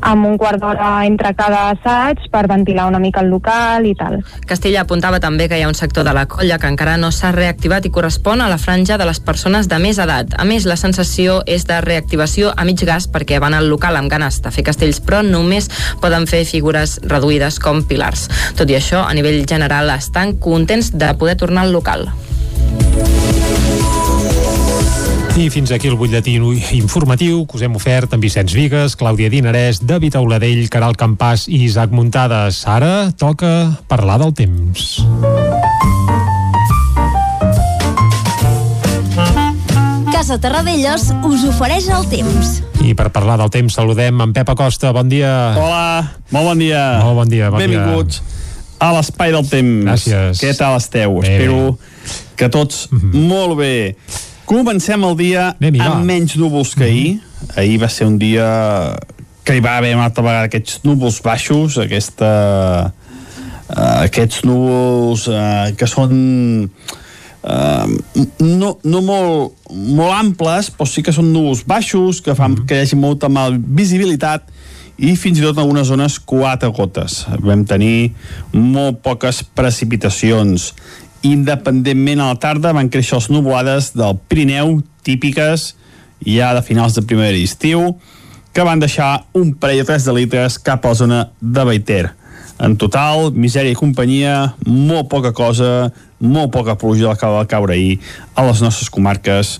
amb un quart d'hora entre cada assaig per ventilar una mica el local i tal. Castella apuntava també que hi ha un sector de la colla que encara no s'ha reactivat i correspon a la franja de les persones de més edat. A més, la sensació és de reactivació a mig gas perquè van al local amb ganes de fer castells, però només poden fer figures reduïdes com pilars. Tot i això, a nivell general, estan contents de poder tornar al local. I fins aquí el butlletí informatiu que us hem ofert amb Vicenç Vigues, Clàudia Dinarès, David Auladell, Caral Campàs i Isaac Muntades. Ara toca parlar del temps. Casa Terradellos us ofereix el temps. I per parlar del temps saludem en Pep Acosta. Bon dia. Hola, molt bon dia. Molt bon dia. Bon Benvinguts dia. a l'Espai del Temps. Gràcies. Què tal esteu? Bé, Espero que tots mm -hmm. molt bé. Comencem el dia amb menys núvols que ahir. Mm. Ahir va ser un dia que hi va haver una altra vegada aquests núvols baixos, aquesta, uh, aquests núvols uh, que són uh, no, no molt, molt amples, però sí que són núvols baixos, que fan que hi hagi molta mal visibilitat i fins i tot en algunes zones quatre gotes. Vam tenir molt poques precipitacions. Independentment a la tarda van créixer les nuvolades del Pirineu, típiques ja de finals de primavera i estiu, que van deixar un parell o tres de litres cap a la zona de Baiter. En total, misèria i companyia, molt poca cosa, molt poca pluja la que va caure ahir a les nostres comarques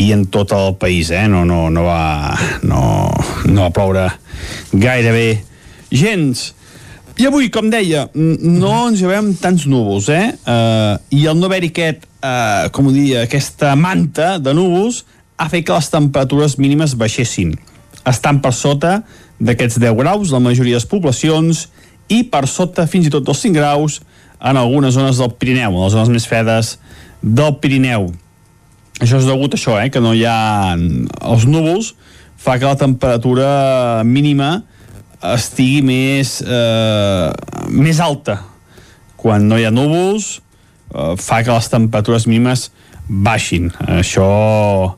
i en tot el país, eh? No, no, no, va, no, no va ploure gairebé gens. I avui, com deia, no ens llevem tants núvols, eh? Uh, I el no haver-hi aquest, uh, com ho diria, aquesta manta de núvols ha fet que les temperatures mínimes baixessin. Estan per sota d'aquests 10 graus la majoria de les poblacions i per sota fins i tot dels 5 graus en algunes zones del Pirineu, en les zones més fredes del Pirineu. Això és degut a això, eh, que no hi ha... Els núvols fa que la temperatura mínima estigui més, eh, més alta. Quan no hi ha núvols, eh, fa que les temperatures mínimes baixin. Això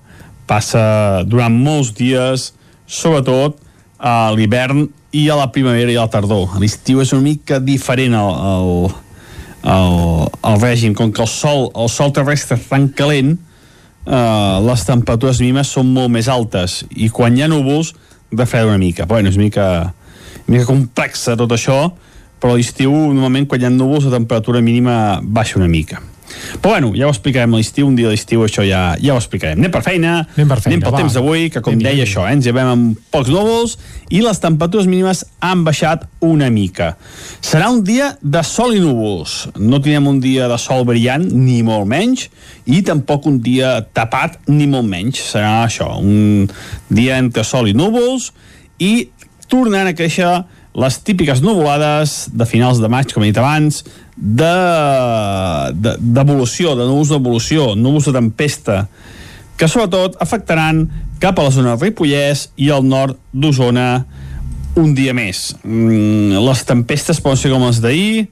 passa durant molts dies, sobretot a l'hivern i a la primavera i a la tardor. A l'estiu és una mica diferent el, el, el, el règim, com que el sol, el sol terrestre és tan calent, eh, les temperatures mínimes són molt més altes i quan hi ha núvols de fred una mica. Bueno, és una mica, mica complexa tot això, però a l'estiu normalment quan hi ha núvols la temperatura mínima baixa una mica. Però bueno, ja ho explicarem a l'estiu, un dia a l'estiu això ja, ja ho explicarem. Anem per feina, anem, per feina, anem pel va. temps d'avui, que com Anem, deia això, eh, ens llevem amb pocs núvols i les temperatures mínimes han baixat una mica. Serà un dia de sol i núvols. No tindrem un dia de sol brillant, ni molt menys, i tampoc un dia tapat, ni molt menys. Serà això, un dia entre sol i núvols, i tornant a créixer les típiques nuvolades de finals de maig, com he dit abans, de- de- d'evolució, de, de núvols d'evolució, núvols de tempesta, que sobretot afectaran cap a la zona del Ripollès i al nord d'Osona un dia més. Mm, les tempestes poden ser com les d'ahir,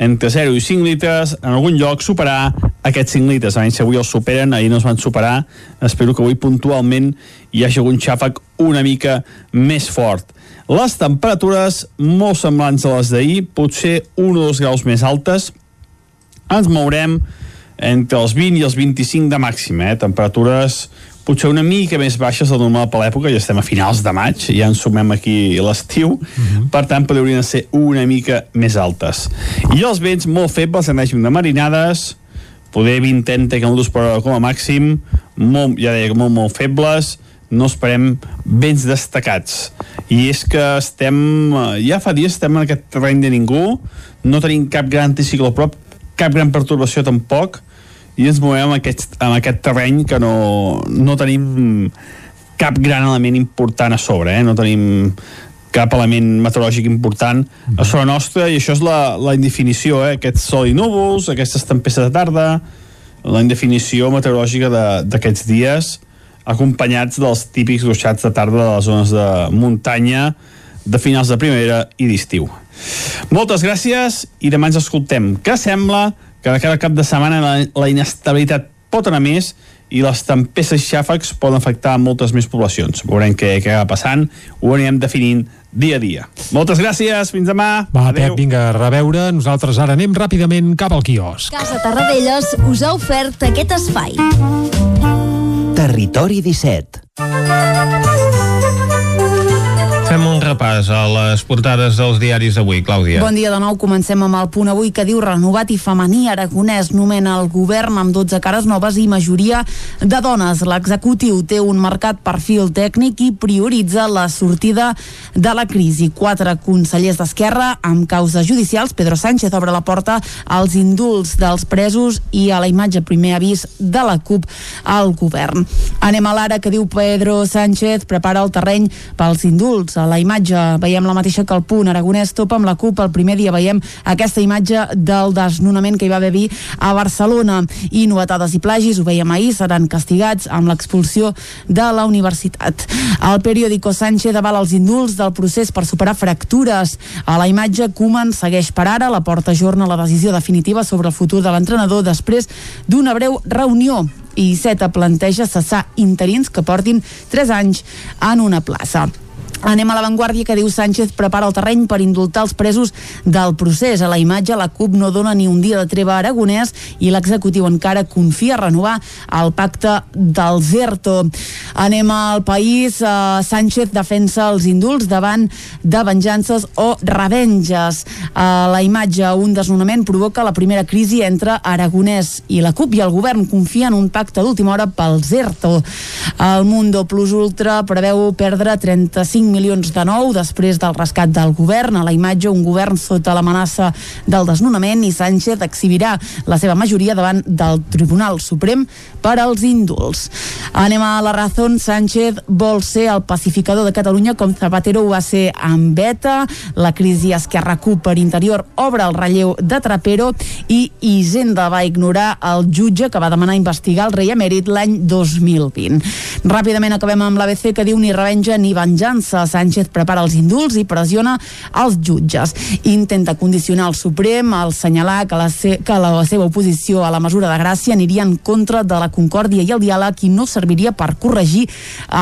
entre 0 i 5 litres, en algun lloc superar aquests 5 litres. A si avui els superen, ahir no es van superar. Espero que avui puntualment hi hagi algun xàfec una mica més fort. Les temperatures molt semblants a les d'ahir, potser 1 o 2 graus més altes. Ens mourem entre els 20 i els 25 de màxim, eh? temperatures potser una mica més baixes del normal per l'època, ja estem a finals de maig, ja ens sumem aquí l'estiu, per tant podrien ser una mica més altes. I els vents molt febles en règim de marinades, poder 20-30 km per hora com a màxim, molt, ja deia, molt, molt febles, no esperem vents destacats. I és que estem, eh, ja fa dies estem en aquest terreny de ningú, no tenim cap gran anticiclo prop, cap gran pertorbació tampoc, i ens movem en aquest, en aquest terreny que no, no tenim cap gran element important a sobre, eh? no tenim cap element meteorològic important a sobre nostra i això és la, la indefinició, eh? aquest sol i núvols, aquestes tempestes de tarda, la indefinició meteorològica d'aquests dies acompanyats dels típics ruixats de tarda de les zones de muntanya de finals de primavera i d'estiu. Moltes gràcies i demà ens escoltem. Què sembla que de cada cap de setmana la, la inestabilitat pot anar més i les tempestes i xàfecs poden afectar moltes més poblacions. Veurem què, què va passant, ho anirem definint dia a dia. Moltes gràcies, fins demà. Va, Pep, vinga, a reveure. Nosaltres ara anem ràpidament cap al quiosc. Casa Tarradellas us ha ofert aquest espai. Territori 17. Fem un repàs a les portades dels diaris d'avui, Clàudia. Bon dia de nou, comencem amb el punt avui que diu renovat i femení Aragonès nomena el govern amb 12 cares noves i majoria de dones. L'executiu té un marcat perfil tècnic i prioritza la sortida de la crisi. Quatre consellers d'Esquerra amb causes judicials. Pedro Sánchez obre la porta als indults dels presos i a la imatge primer avís de la CUP al govern. Anem a l'ara que diu Pedro Sánchez prepara el terreny pels indults. A la imatge veiem la mateixa que el punt. Aragonès topa amb la CUP. El primer dia veiem aquesta imatge del desnonament que hi va haver a Barcelona. I novetades i plagis, ho veiem ahir, seran castigats amb l'expulsió de la universitat. El periòdico Sánchez avala els indults del procés per superar fractures. A la imatge, Koeman segueix per ara. La porta ajorna la decisió definitiva sobre el futur de l'entrenador després d'una breu reunió i Iceta planteja cessar interins que portin 3 anys en una plaça. Anem a l'avantguàrdia que diu Sánchez prepara el terreny per indultar els presos del procés. A la imatge, la CUP no dona ni un dia de treva a Aragonès i l'executiu encara confia a renovar el pacte del ZERTO. Anem al país. Uh, Sánchez defensa els indults davant de venjances o revenges. A la imatge, un desnonament provoca la primera crisi entre Aragonès i la CUP i el govern confia en un pacte d'última hora pel ZERTO. El Mundo Plus Ultra preveu perdre 35 milions de nou després del rescat del govern. A la imatge, un govern sota l'amenaça del desnonament i Sánchez exhibirà la seva majoria davant del Tribunal Suprem per als indults. Anem a la raó. Sánchez vol ser el pacificador de Catalunya com Zapatero ho va ser amb Beta. La crisi Esquerra CUP per interior obre el relleu de Trapero i Hisenda va ignorar el jutge que va demanar investigar el rei emèrit l'any 2020. Ràpidament acabem amb l'ABC que diu ni revenja ni venjança. Sánchez prepara els indults i pressiona els jutges. Intenta condicionar el Suprem al senyalar que la, se que la seva oposició a la mesura de gràcia aniria en contra de la concòrdia i el diàleg i no serviria per corregir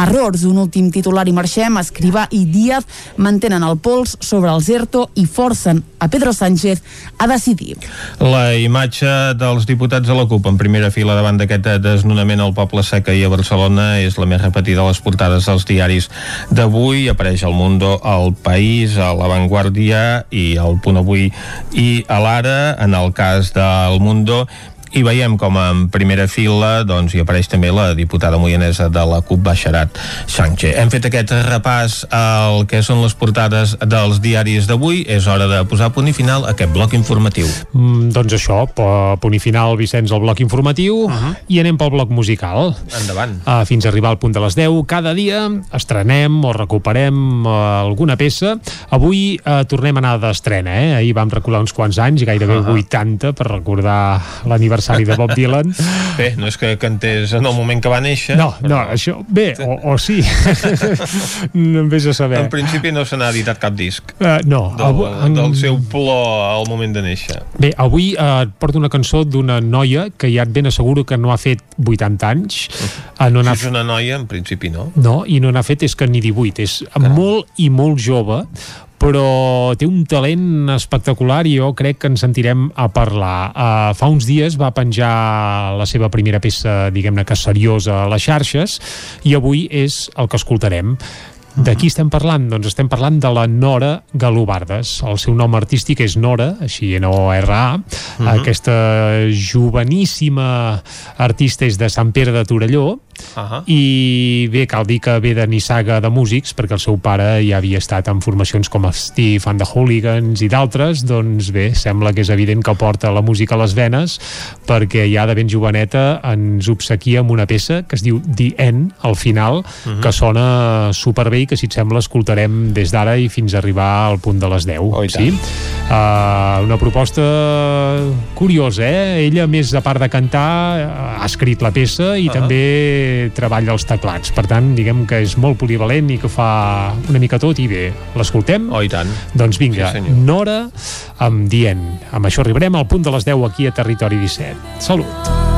errors. Un últim titular i marxem. Escrivà i Díaz mantenen el pols sobre el ZERTO i forcen a Pedro Sánchez a decidir. La imatge dels diputats de la CUP en primera fila davant d'aquest desnonament al Poble Seca i a Barcelona és la més repetida a les portades dels diaris d'avui. Apareix al Mundo, al País, a La Vanguardia i al Punt Avui i a l'Ara. En el cas del Mundo i veiem com en primera fila doncs, hi apareix també la diputada moianesa de la CUP Baixarat Sánchez. Hem fet aquest repàs al que són les portades dels diaris d'avui. És hora de posar punt i final a aquest bloc informatiu. Mm, doncs això, punt i final, Vicenç, el bloc informatiu uh -huh. i anem pel bloc musical. Endavant. Uh, fins a arribar al punt de les 10. Cada dia estrenem o recuperem uh, alguna peça. Avui uh, tornem a anar d'estrena, eh? Ahir vam recular uns quants anys, gairebé uh -huh. 80, per recordar l'aniversari l'aniversari de Bob Dylan. *laughs* Bé, no és que cantés en el moment que va néixer. No, però... no, això, bé, o, o sí. *laughs* no em vés a saber. En principi no se n'ha editat cap disc. Uh, no. Del, avui, en... del seu plor al moment de néixer. Bé, avui uh, porto una cançó d'una noia que ja et ben asseguro que no ha fet 80 anys. Uh, no si és una noia, en principi no. No, i no n'ha fet és que ni 18. És Caram. molt i molt jove, però té un talent espectacular i jo crec que ens sentirem a parlar. Uh, fa uns dies va penjar la seva primera peça, diguem-ne que seriosa, a les xarxes, i avui és el que escoltarem. De qui estem parlant? Doncs estem parlant de la Nora Galobardes. El seu nom artístic és Nora, així N-O-R-A. Uh -huh. Aquesta joveníssima artista és de Sant Pere de Torelló, Uh -huh. i bé, cal dir que ve de nissaga de músics perquè el seu pare ja havia estat en formacions com Steve and the Hooligans i d'altres, doncs bé, sembla que és evident que porta la música a les venes perquè ja de ben joveneta ens obsequia amb una peça que es diu The End, al final, uh -huh. que sona superbé i que si et sembla escoltarem des d'ara i fins a arribar al punt de les 10 oh, sí? uh, una proposta curiosa, eh? ella més a part de cantar ha escrit la peça i uh -huh. també treball dels teclats. Per tant, diguem que és molt polivalent i que fa una mica tot i bé. L'escoltem? Oh, i tant. Doncs vinga, sí, Nora amb Dient. Amb això arribarem al punt de les 10 aquí a Territori 17. Salut!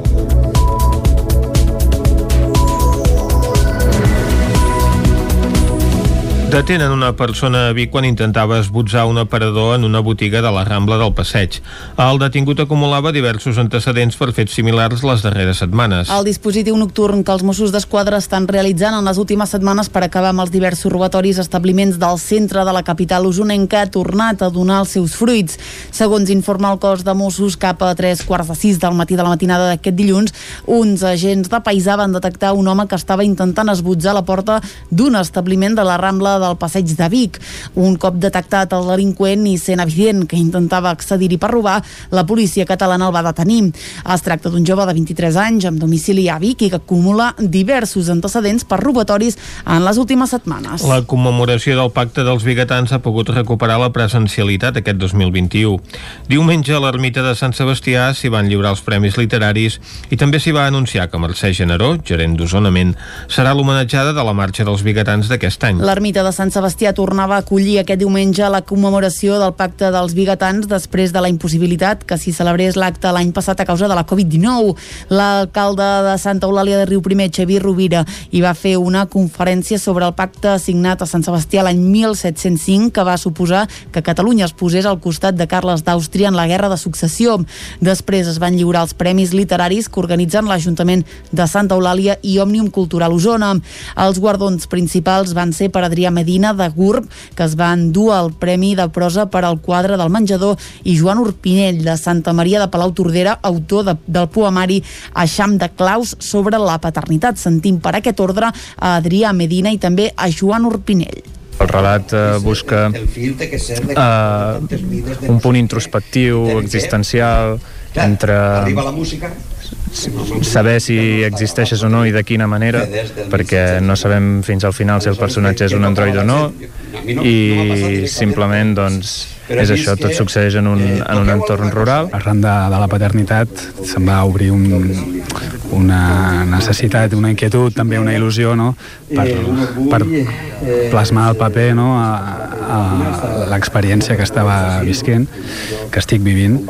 Detenen una persona a Vic quan intentava esbotzar un aparador en una botiga de la Rambla del Passeig. El detingut acumulava diversos antecedents per fets similars les darreres setmanes. El dispositiu nocturn que els Mossos d'Esquadra estan realitzant en les últimes setmanes per acabar amb els diversos robatoris a establiments del centre de la capital usonenca ha tornat a donar els seus fruits. Segons informa el cos de Mossos, cap a tres quarts de sis del matí de la matinada d'aquest dilluns, uns agents de paisà van detectar un home que estava intentant esbotzar la porta d'un establiment de la Rambla del passeig de Vic. Un cop detectat el delinqüent i sent evident que intentava accedir-hi per robar, la policia catalana el va detenir. Es tracta d'un jove de 23 anys amb domicili a Vic i que acumula diversos antecedents per robatoris en les últimes setmanes. La commemoració del pacte dels biguetans ha pogut recuperar la presencialitat aquest 2021. Diumenge a l'ermita de Sant Sebastià s'hi van lliurar els premis literaris i també s'hi va anunciar que Mercè Generó, gerent d'Osonament, serà l'homenatjada de la marxa dels biguetans d'aquest any. L'ermita de Sant Sebastià tornava a acollir aquest diumenge la commemoració del pacte dels biguetans després de la impossibilitat que s'hi celebrés l'acte l'any passat a causa de la Covid-19. L'alcalde de Santa Eulàlia de Riu Primer, Xavier Rovira, hi va fer una conferència sobre el pacte signat a Sant Sebastià l'any 1705 que va suposar que Catalunya es posés al costat de Carles d'Àustria en la Guerra de Successió. Després es van lliurar els premis literaris que organitzen l'Ajuntament de Santa Eulàlia i Òmnium Cultural Osona. Els guardons principals van ser per Adrià Medina de Gurb, que es va endur el Premi de Prosa per al quadre del menjador, i Joan Urpinell, de Santa Maria de Palau Tordera, autor de, del poemari Eixam de Claus sobre la paternitat. Sentim per aquest ordre a Adrià Medina i també a Joan Urpinell. El relat eh, busca eh, un punt introspectiu, existencial, entre saber si existeixes o no i de quina manera perquè no sabem fins al final si el personatge és un android o no i simplement doncs és això, tot succeeix en un, en un entorn rural. Arran de, de la paternitat se'n va obrir un, una necessitat, una inquietud, també una il·lusió no? per, per plasmar el paper no? a, a l'experiència que estava visquent, que estic vivint.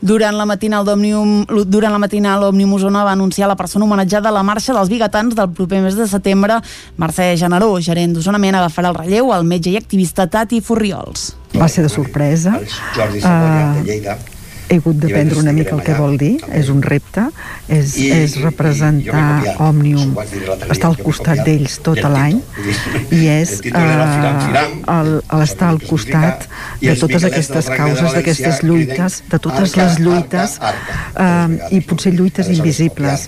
Durant la matinal d'Òmnium, durant la matinal Òmnium Osona va anunciar la persona homenatjada a la marxa dels bigatans del proper mes de setembre. Mercè Generó, gerent d'Osonament, agafarà el relleu al metge i activista Tati Furriols. Va ser de sorpresa. Uh, he hagut d'aprendre una mica el que vol dir, és un repte, és, és representar Òmnium, estar al costat d'ells tot l'any, i és uh, l'estar al costat de totes aquestes causes, d'aquestes lluites, de totes les lluites, uh, i potser lluites invisibles.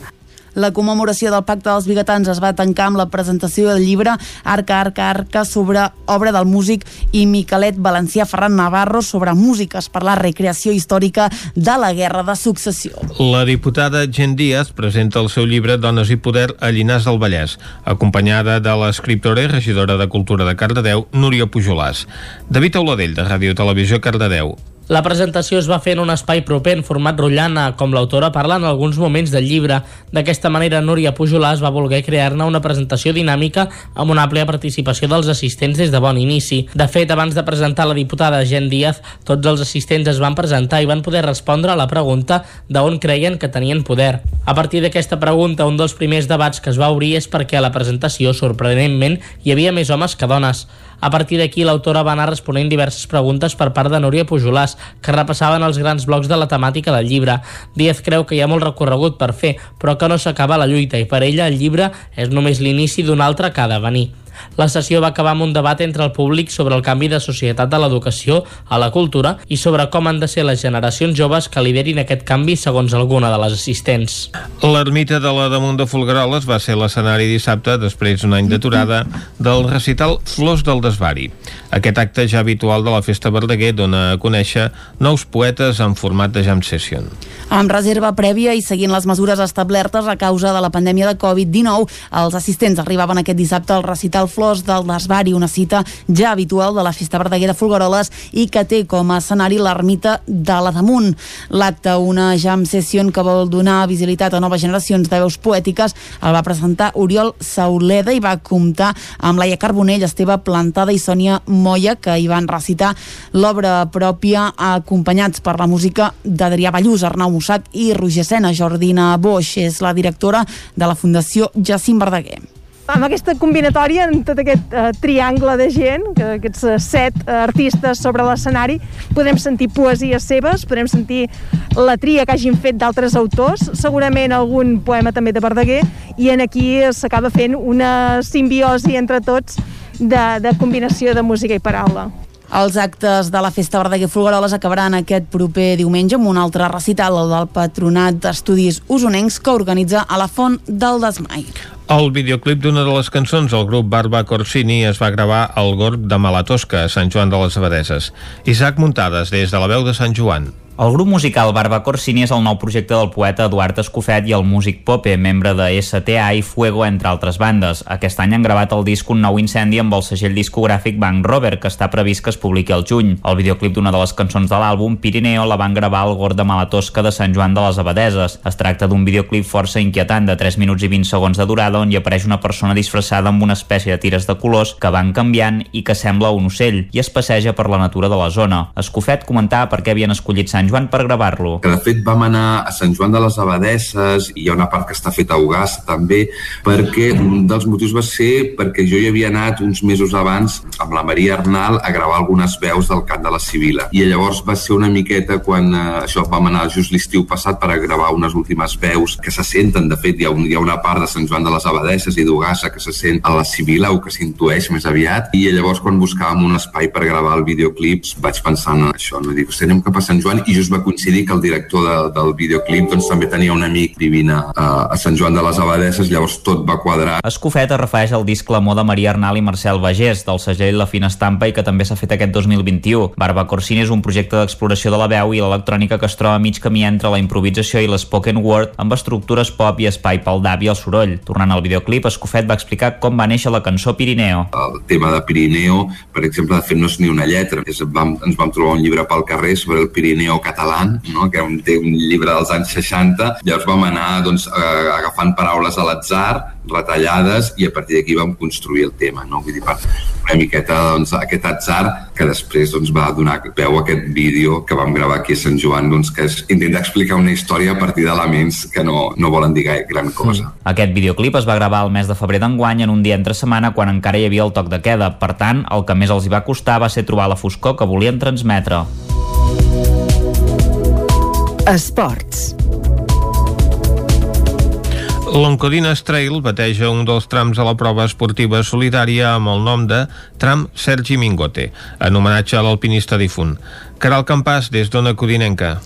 La commemoració del Pacte dels Bigatans es va tancar amb la presentació del llibre Arca, Arca, Arca sobre obra del músic i Miquelet Valencià Ferran Navarro sobre músiques per la recreació històrica de la Guerra de Successió. La diputada Gent Díaz presenta el seu llibre Dones i Poder a Llinars del Vallès, acompanyada de l'escriptora i regidora de Cultura de Cardedeu, Núria Pujolàs. David Auladell, de Ràdio Televisió Cardedeu. La presentació es va fer en un espai proper en format rotllana, com l'autora parla en alguns moments del llibre. D'aquesta manera, Núria Pujolàs va voler crear-ne una presentació dinàmica amb una àmplia participació dels assistents des de bon inici. De fet, abans de presentar la diputada Gent Díaz, tots els assistents es van presentar i van poder respondre a la pregunta d'on creien que tenien poder. A partir d'aquesta pregunta, un dels primers debats que es va obrir és perquè a la presentació, sorprenentment, hi havia més homes que dones. A partir d'aquí, l'autora va anar responent diverses preguntes per part de Núria Pujolàs, que repassaven els grans blocs de la temàtica del llibre. Díaz creu que hi ha molt recorregut per fer, però que no s'acaba la lluita i per ella el llibre és només l'inici d'un altre que ha de venir. La sessió va acabar amb un debat entre el públic sobre el canvi de societat de l'educació a la cultura i sobre com han de ser les generacions joves que liderin aquest canvi segons alguna de les assistents. L'ermita de la Damunt de Folgueroles va ser l'escenari dissabte, després d'un any d'aturada, del recital Flors del Desvari. Aquest acte ja habitual de la Festa Verdaguer dona a conèixer nous poetes en format de jam session. Amb reserva prèvia i seguint les mesures establertes a causa de la pandèmia de Covid-19, els assistents arribaven aquest dissabte al recital Flors del Desvari, una cita ja habitual de la Festa Verdaguer de Folgueroles i que té com a escenari l'ermita de la Damunt. L'acte, una jam session que vol donar visibilitat a noves generacions de veus poètiques, el va presentar Oriol Sauleda i va comptar amb Laia Carbonell, Esteve Plantada i Sònia Moya, que hi van recitar l'obra pròpia acompanyats per la música d'Adrià Ballús, Arnau Mussac i Roger Sena. Jordina Boix és la directora de la Fundació Jacint Verdaguer amb aquesta combinatòria, en tot aquest uh, triangle de gent, que aquests uh, set uh, artistes sobre l'escenari, podem sentir poesies seves, podem sentir la tria que hagin fet d'altres autors, segurament algun poema també de Verdaguer, i en aquí s'acaba fent una simbiosi entre tots de, de combinació de música i paraula. Els actes de la Festa Verdaguer Folgueroles acabaran aquest proper diumenge amb un altre recital, el del Patronat d'Estudis Usonencs, que organitza a la Font del Desmai. El videoclip d'una de les cançons del grup Barba Corsini es va gravar al Gorb de Malatosca, a Sant Joan de les Abadeses. Isaac Muntades, des de la veu de Sant Joan. El grup musical Barba Corsini és el nou projecte del poeta Eduard Escofet i el músic Pope, membre de STA i Fuego, entre altres bandes. Aquest any han gravat el disc Un nou incendi amb el segell discogràfic Bank Rover, que està previst que es publiqui al juny. El videoclip d'una de les cançons de l'àlbum, Pirineo, la van gravar al Gord de Malatosca de Sant Joan de les Abadeses. Es tracta d'un videoclip força inquietant de 3 minuts i 20 segons de durada on hi apareix una persona disfressada amb una espècie de tires de colors que van canviant i que sembla un ocell i es passeja per la natura de la zona. Escofet comentava per què havien escollit Sant Joan per gravar-lo. De fet vam anar a Sant Joan de les Abadesses i hi ha una part que està feta a Ugàs també, perquè un dels motius va ser perquè jo hi havia anat uns mesos abans amb la Maria Arnal a gravar algunes veus del cant de la Sibila. I llavors va ser una miqueta quan eh, això vam anar just l'estiu passat per a gravar unes últimes veus que se senten, de fet hi ha, un, hi ha una part de Sant Joan de les Abadesses i d'Ugassa que se sent a la Sibila o que s'intueix més aviat i llavors quan buscàvem un espai per gravar el videoclip vaig pensar en això, no? dic, anem cap a Sant Joan i just va coincidir que el director de, del videoclip doncs, també tenia un amic vivint a, a Sant Joan de les Abadesses, llavors tot va quadrar. Escofet es refereix al disc L'amor de Maria Arnal i Marcel Bagés, del segell La Fina Estampa i que també s'ha fet aquest 2021. Barba Corsini és un projecte d'exploració de la veu i l'electrònica que es troba a mig camí entre la improvisació i l'espoken word amb estructures pop i espai pel dab i el soroll. Tornant al videoclip, Escofet va explicar com va néixer la cançó Pirineo. El tema de Pirineo, per exemple, de fet no és ni una lletra. És, vam, ens vam trobar un llibre pel carrer sobre el Pirineo català no? que un, té un llibre dels anys 60, llavors vam anar doncs, agafant paraules a l'atzar, retallades, i a partir d'aquí vam construir el tema. No? Vull dir, per una miqueta doncs, aquest atzar que després doncs, va donar peu a aquest vídeo que vam gravar aquí a Sant Joan, doncs, que és intentar explicar una història a partir d'elements que no, no volen dir gran cosa. Mm. Aquest videoclip es va gravar el mes de febrer d'enguany en un dia entre setmana quan encara hi havia el toc de queda. Per tant, el que més els hi va costar va ser trobar la foscor que volien transmetre. Esports. L'Oncodines Trail bateja un dels trams a la prova esportiva solidària amb el nom de Tram Sergi Mingote, en homenatge a l'alpinista difunt. Caral Campàs, des d'Ona Codinenca.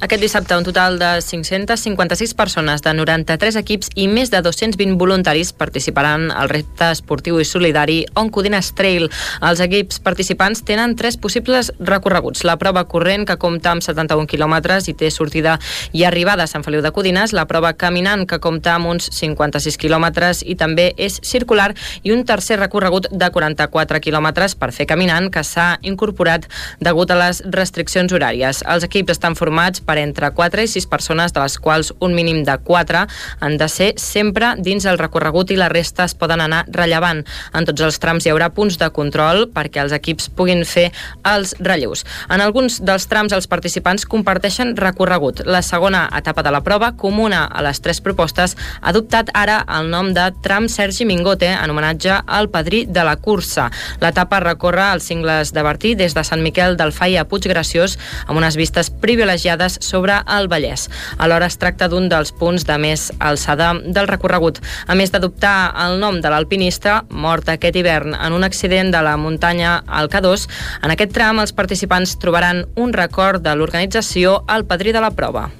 Aquest dissabte, un total de 556 persones de 93 equips i més de 220 voluntaris participaran al repte esportiu i solidari On Codines Trail. Els equips participants tenen tres possibles recorreguts. La prova corrent, que compta amb 71 quilòmetres i té sortida i arribada a Sant Feliu de Codines, la prova caminant, que compta amb uns 56 quilòmetres i també és circular, i un tercer recorregut de 44 quilòmetres per fer caminant, que s'ha incorporat degut a les restriccions horàries. Els equips estan formats per entre 4 i 6 persones, de les quals un mínim de 4 han de ser sempre dins el recorregut i la resta es poden anar rellevant. En tots els trams hi haurà punts de control perquè els equips puguin fer els relleus. En alguns dels trams els participants comparteixen recorregut. La segona etapa de la prova, comuna a les tres propostes, ha adoptat ara el nom de Tram Sergi Mingote en homenatge al padrí de la cursa. L'etapa recorre els cingles de Bertí des de Sant Miquel del Fai a Puiggraciós amb unes vistes privilegiades Terrades sobre el Vallès. Alhora es tracta d'un dels punts de més alçada del recorregut. A més d'adoptar el nom de l'alpinista, mort aquest hivern en un accident de la muntanya al K2, en aquest tram els participants trobaran un record de l'organització al padrí de la prova.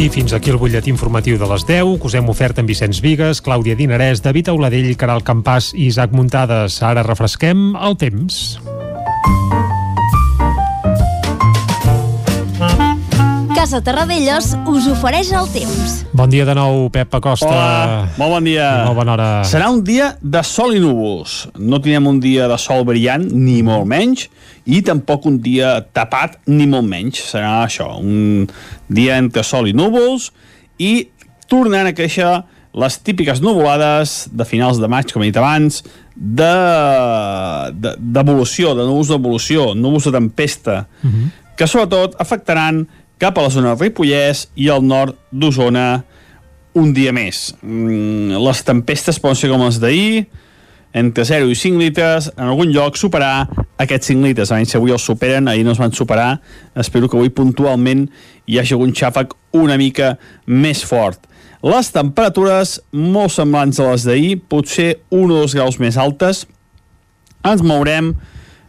I fins aquí el butlletí informatiu de les 10, que us hem ofert amb Vicenç Vigues, Clàudia Dinarès, David Auladell, Caral Campàs i Isaac Muntades. Ara refresquem el temps. Casa Terradellos us ofereix el temps. Bon dia de nou, Pep Acosta. Hola, molt bon dia. I molt bona hora. Serà un dia de sol i núvols. No tindrem un dia de sol brillant, ni molt menys, i tampoc un dia tapat, ni molt menys. Serà això, un dia entre sol i núvols, i tornaran a créixer les típiques nuvolades de finals de maig, com he dit abans, d'evolució, de, de, de núvols d'evolució, núvols de tempesta, uh -huh. que sobretot afectaran cap a la zona del Ripollès i al nord d'Osona un dia més. Mm, les tempestes poden ser com les d'ahir, entre 0 i 5 litres, en algun lloc superar aquests 5 litres. Si avui els superen, ahir no es van superar. Espero que avui puntualment hi hagi algun xàfec una mica més fort. Les temperatures molt semblants a les d'ahir, potser 1 o 2 graus més altes. Ens mourem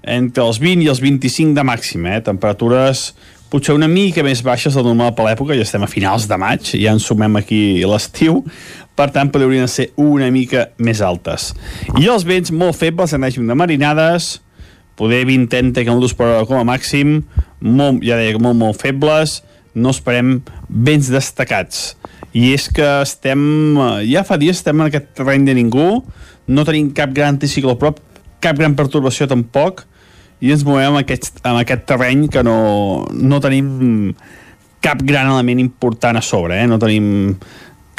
entre els 20 i els 25 de màxim, eh? temperatures potser una mica més baixes del normal per l'època, ja estem a finals de maig, ja ens sumem aquí l'estiu, per tant podrien ser una mica més altes. I els vents molt febles en règim de marinades, poder 20-30 km per hora com a màxim, molt, ja deia, molt, molt febles, no esperem vents destacats. I és que estem, ja fa dies estem en aquest terreny de ningú, no tenim cap gran anticiclo prop, cap gran pertorbació tampoc, i ens movem en aquest, en aquest terreny que no, no tenim cap gran element important a sobre, eh? no tenim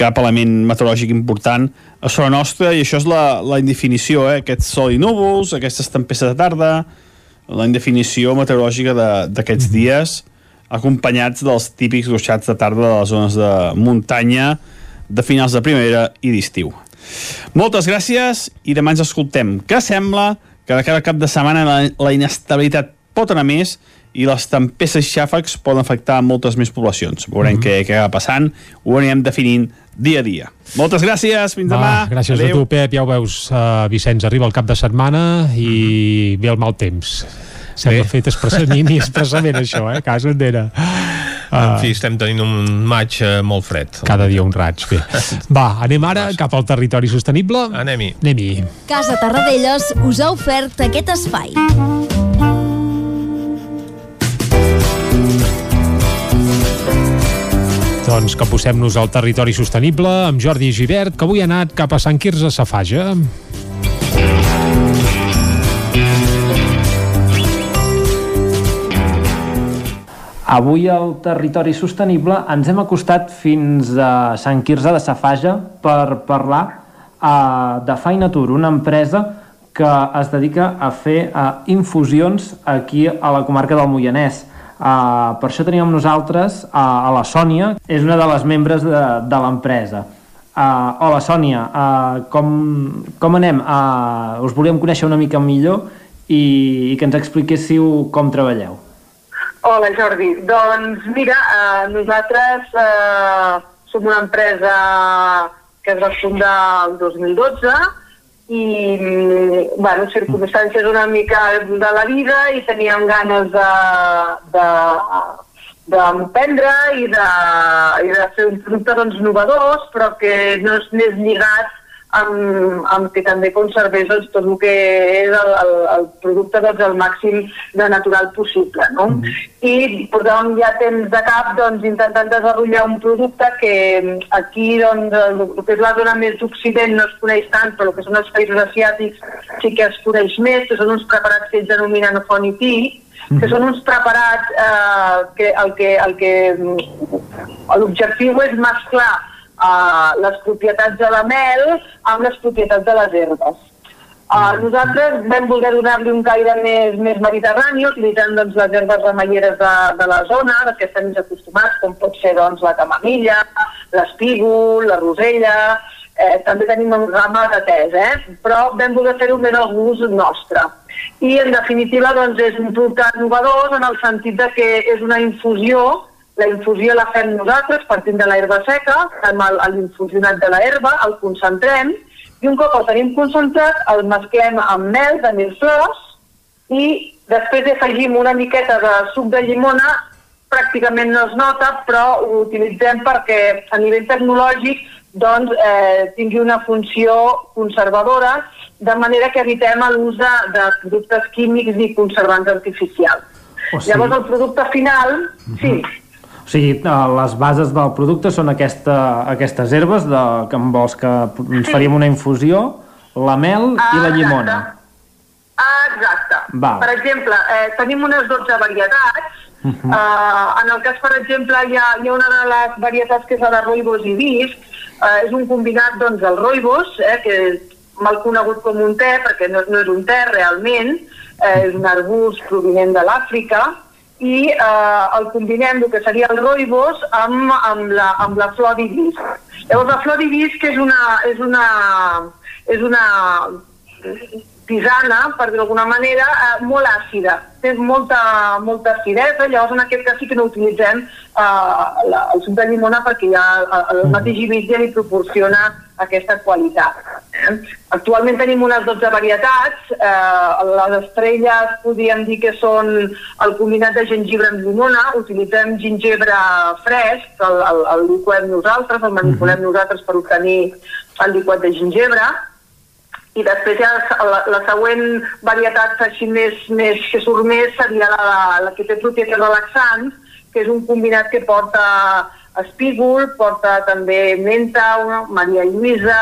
cap element meteorològic important a sobre nostra i això és la, la indefinició, eh? aquest sol i núvols, aquestes tempestes de tarda, la indefinició meteorològica d'aquests dies acompanyats dels típics ruixats de tarda de les zones de muntanya de finals de primavera i d'estiu. Moltes gràcies i demà ens escoltem. Què sembla? Que de cada cap de setmana la, la inestabilitat pot anar més i les tempestes i xàfecs poden afectar moltes més poblacions. Veurem mm -hmm. què, què va passant, ho anirem definint dia a dia. Moltes gràcies, fins va, demà. Gràcies Adeu. a tu, Pep. Ja ho veus, uh, Vicenç, arriba el cap de setmana i ve el mal temps. Sembla fet expressament ni expressament això, eh? Cas endera. Uh, en fi, estem tenint un maig uh, molt fred. Cada dia un raig, bé. *laughs* Va, anem ara cap al territori sostenible. Anem-hi. Anem-hi. Casa Tarradellas us ha ofert aquest espai. Doncs que posem-nos al territori sostenible amb Jordi Givert, que avui ha anat cap a Sant Quirze Safaja. Avui al Territori Sostenible ens hem acostat fins a Sant Quirze de Safaja per parlar uh, de Fainatur, una empresa que es dedica a fer uh, infusions aquí a la comarca del Moianès. Uh, per això teníem nosaltres uh, a la Sònia, és una de les membres de, de l'empresa. Uh, hola Sònia, uh, com, com anem? Uh, us volíem conèixer una mica millor i, i que ens expliquéssiu com treballeu. Hola Jordi, doncs mira, eh, nosaltres eh, som una empresa que es va fundar el 2012 i, bueno, circumstàncies una mica de la vida i teníem ganes de, de, d'emprendre i, de, i de fer un producte doncs, novedós, però que no és més lligat amb, amb que també conservés doncs, tot el que és el, el, el producte doncs, el màxim de natural possible. No? Mm -hmm. I portàvem ja temps de cap doncs, intentant desenvolupar un producte que aquí doncs, el, el que és la zona més d'Occident no es coneix tant, però el que són els països asiàtics sí que es coneix més, que són uns preparats que ells denominen Phony Tea, que són uns preparats eh, que el que, el que l'objectiu és mesclar uh, les propietats de la mel amb les propietats de les herbes. Uh, nosaltres vam voler donar-li un caire més, més mediterrani, utilitzant doncs, les herbes remeieres de, de la zona, que estem més acostumats, com pot ser doncs, la camamilla, l'espígol, la rosella, eh, també tenim un rama de tes, eh? però vam voler fer-ho més al gust nostre. I en definitiva doncs, és un producte innovador en el sentit de que és una infusió la infusió la fem nosaltres partint de l'herba seca, fem l'infusionat de l'herba, el concentrem, i un cop el tenim concentrat el mesclem amb mel de mil flors i després afegim una miqueta de suc de llimona, pràcticament no es nota, però ho utilitzem perquè a nivell tecnològic doncs, eh, tingui una funció conservadora, de manera que evitem l'ús de, de productes químics i conservants artificials. O sigui... Llavors el producte final, uh -huh. sí, O sigui, uh, les bases del producte són aquesta, aquestes herbes de, que amb els que ens Sí. faríem una infusió, la mel Ah, i la exacte. llimona. Ah, exacte. Val. Per exemple, eh, tenim unes 12 varietats. Uh Uh, en el cas, per exemple, hi ha, hi ha una de les varietats que és la de roibos i visc. Uh, és un combinat doncs, del roibos, eh, que és mal conegut com un te, perquè no, no és un te realment, eh, és un arbust provinent de l'Àfrica, i eh, el combinem, el que seria el roibos, amb, amb, la, amb la flor d'ibis. Llavors, la flor d'ibis, que és una, és una, és una tisana, per dir d'alguna manera, eh, molt àcida. Té molta, molta acidesa, llavors en aquest cas sí que no utilitzem eh, la, el suc de llimona perquè ja el, el mateix ibis ja li proporciona aquesta qualitat. Eh? Actualment tenim unes 12 varietats, eh, les estrelles podríem dir que són el combinat de gengibre amb llimona, utilitzem gingebre fresc, el, el, el liquem nosaltres, el manipulem nosaltres per obtenir el liquat de gingebre, i després ja la, la següent varietat així més, més que surt més seria la, la que té propietats relaxants, que és un combinat que porta espígol, porta també menta, una, Maria Lluïsa,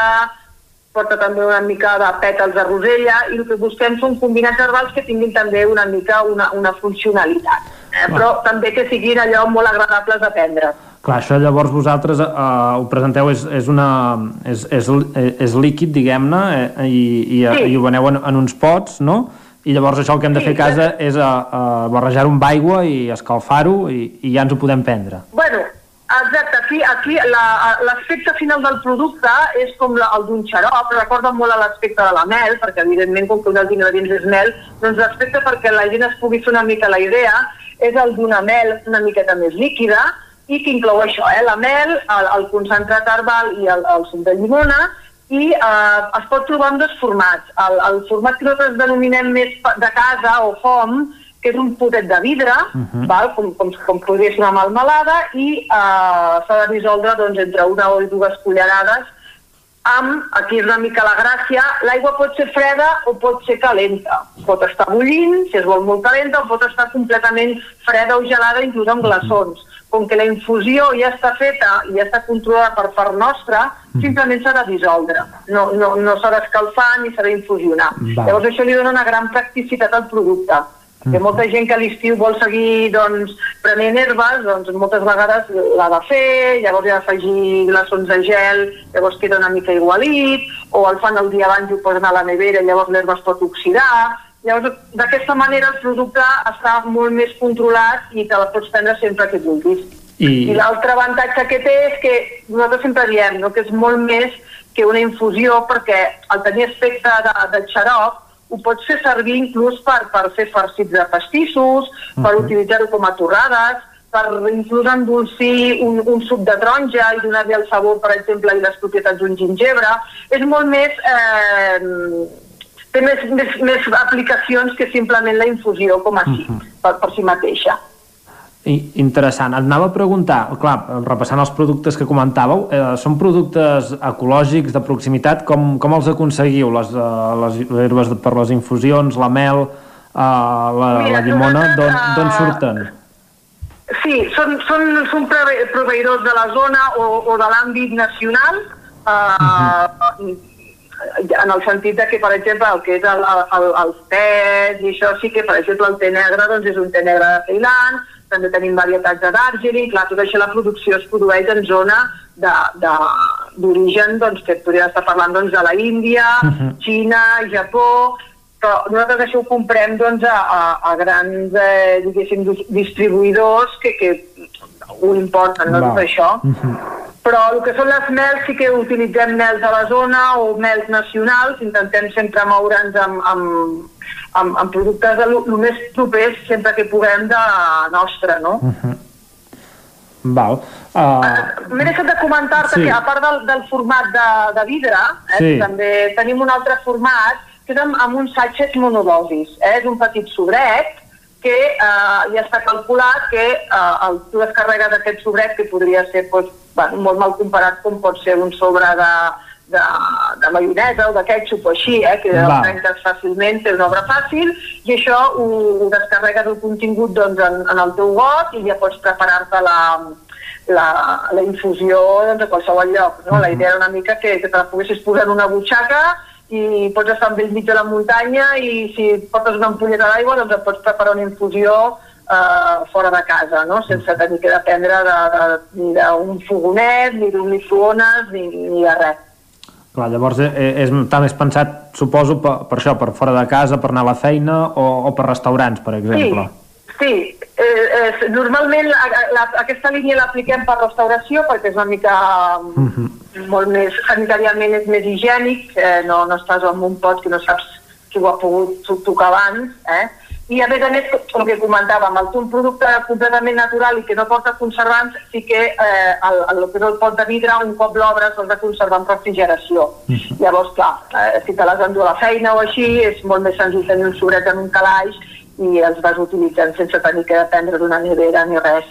porta també una mica de pètals de rosella, i el que busquem són combinats herbals que tinguin també una mica una, una funcionalitat, eh? però també que siguin allò molt agradables de prendre. Clar, això llavors vosaltres eh, ho presenteu, és, és, una, és, és, és líquid, diguem-ne, eh, i, i, Sí. i ho veneu en, en uns pots, no? I llavors això el que hem de fer a casa és a, a barrejar-ho amb aigua i escalfar-ho i, i ja ens ho podem prendre. Bueno, exacte, aquí, aquí la- l'aspecte final del producte és com la, el d'un xarop, recorda molt l'aspecte de la mel, perquè evidentment com que un dels ingredients és mel, doncs l'aspecte perquè la gent es pugui fer una mica la idea és el d'una mel una miqueta més líquida i que inclou això, eh, la mel, el, el concentrat herbal i el, el suc de llimona i eh, es pot trobar en dos formats. El, el format que nosaltres denominem més de casa o home, que és un potet de vidre, Mhm. val? Com, com, com podria ser una melmelada, i eh, s'ha de dissoldre doncs, entre una o dues cullerades amb, aquí és una mica la gràcia, l'aigua pot ser freda o pot ser calenta. Pot estar bullint, si es vol molt calenta, o pot estar completament freda o gelada, inclús amb glaçons. Com que la infusió ja està feta i ja està controlada per part nostra, simplement s'ha de dissoldre. No, no, no s'ha d'escalfar ni s'ha d'infusionar. Llavors això li dona una gran practicitat al producte. Que molta gent que a l'estiu vol seguir doncs, prenent herbes, doncs moltes vegades l'ha de fer, llavors hi ha d'afegir glaçons de gel, llavors queda una mica igualit, o el fan el dia abans i ho posen a la nevera, llavors l'herba es pot oxidar. Llavors, d'aquesta manera el producte està molt més controlat i te la pots prendre sempre que vulguis. I, I l'altre avantatge que té és que nosaltres sempre diem no, que és molt més que una infusió perquè al tenir aspecte de, de xarop ho pots fer servir inclús per, per fer farcits de pastissos, per Mhm. utilitzar-ho com a torrades, per inclús endolcir un, un suc de taronja i donar-li el sabor, per exemple, i les propietats d'un gingebre. És molt més... Eh, té més, més, més aplicacions que simplement la infusió com així, per, per si mateixa. Interessant. Et anava a preguntar, clar, repassant els productes que comentàveu, eh, són productes ecològics de proximitat, com, com els aconseguiu? Les, eh, les herbes per les infusions, la mel, eh, la, Mira, la llimona, d'on eh, surten? Sí, són, són, són prove- proveïdors de la zona o, o de l'àmbit nacional, eh, en el sentit de que, per exemple, el que és el, el, els tés i això sí que, per exemple, el té negre doncs és un té negre de Ceilan, també tenim varietats de Darjeeling, clar, tot això la producció es produeix en zona d'origen, doncs, que podríem estar parlant doncs, de la Índia, Mhm. Xina, Japó, però nosaltres això ho comprem doncs, a, a, a grans eh, diguéssim, dis- distribuïdors que, que ho importen, no? Tot això. Però el que són les mels sí que utilitzem mels de la zona o mels nacionals, intentem sempre moure'ns amb, amb, amb, amb productes de lo, lo més propers sempre que puguem de nostre, no? Val. Uh, M'he deixat de comentar-te Sí. que a part del, del format de, de vidre, eh, Sí. també tenim un altre format que és amb, amb uns sachets monodosis. Eh? És un petit sobret que eh, ja està calculat que eh, el, tu descarregues aquest sobret que podria ser doncs, bueno, molt mal comparat com pot ser un sobre de, de, de maionesa o de ketchup o així, eh, que Va. el trenques fàcilment, té una obra fàcil, i això ho, ho descarregues el contingut doncs, en, en el teu got i ja pots preparar-te la, la, la infusió doncs, a qualsevol lloc. No? La idea era una mica que, que te la poguessis posar en una butxaca i pots estar al bell mig de la muntanya i si portes una ampolleta d'aigua doncs et pots preparar una infusió eh, fora de casa, no? sense tenir que dependre de, de, ni d'un fogonet, ni d'un microones, ni, ni de res. Clar, llavors eh, és, està més pensat, suposo, per, per això, per fora de casa, per anar a la feina o, o per restaurants, per exemple. Sí, eh, eh, normalment la, la, aquesta línia l'apliquem per restauració perquè és una mica Mhm. molt més, sanitàriament és més higiènic, eh, no, no estàs en un pot que no saps qui ho ha pogut to- tocar abans, eh? I a més a més, el que comentàvem, el un producte completament natural i que no porta conservants, sí que eh, el, el, el que és el pot de vidre, un cop l'obres, l'has de conservar en refrigeració. Llavors, clar, eh, si te l'has d'endur a la feina o així, és molt més senzill tenir un sobret en un calaix i els vas utilitzant sense tenir que dependre d'una nevera ni res.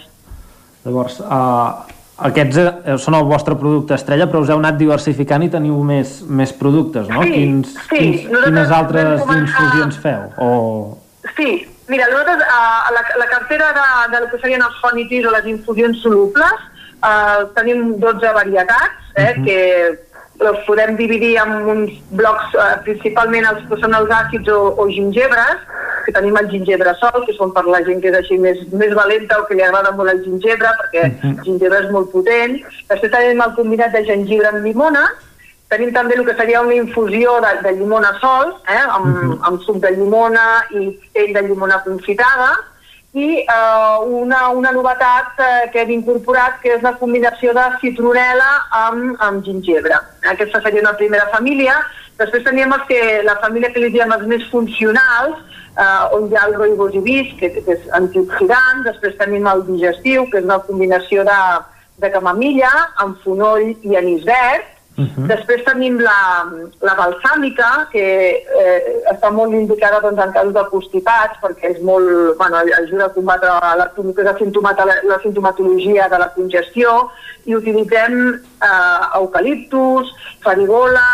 Llavors, uh, aquests eh, són el vostre producte estrella, però us heu anat diversificant i teniu més, més productes, no? Sí, quins, sí. quins, Nosaltres quines altres començar- infusions feu? O... Sí, mira, nosaltres a, a la, la cartera de, de lo que serien els fonitis o les infusions solubles eh, tenim 12 varietats, eh, Mhm. que els podem dividir en uns blocs, eh, principalment els que són els àcids o, o gingebres, que tenim el gingebre sol, que són per la gent que és així més, més valenta o que li agrada molt el gingebre, perquè el gingebre és molt potent. Després tenim el combinat de gengibre amb llimona, Tenim també el que seria una infusió de, de llimona sol, eh, amb, amb suc de llimona i pell de llimona confitada, i eh, una, una novetat eh, que hem incorporat, que és la combinació de citronela amb, amb gingebre. Aquesta seria una primera família. Després teníem els que, la família que li diem els més funcionals, eh, on hi ha el vis, que, que és antioxidant. Després tenim el digestiu, que és una combinació de, de camamilla amb fonoll i anís verd. Després tenim la, la balsàmica, que eh, està molt indicada doncs, en casos de constipats, perquè és molt, bueno, ajuda a combatre la, la, sintomata, la sintomatologia de la congestió, i utilitzem eh, eucaliptus, farigola,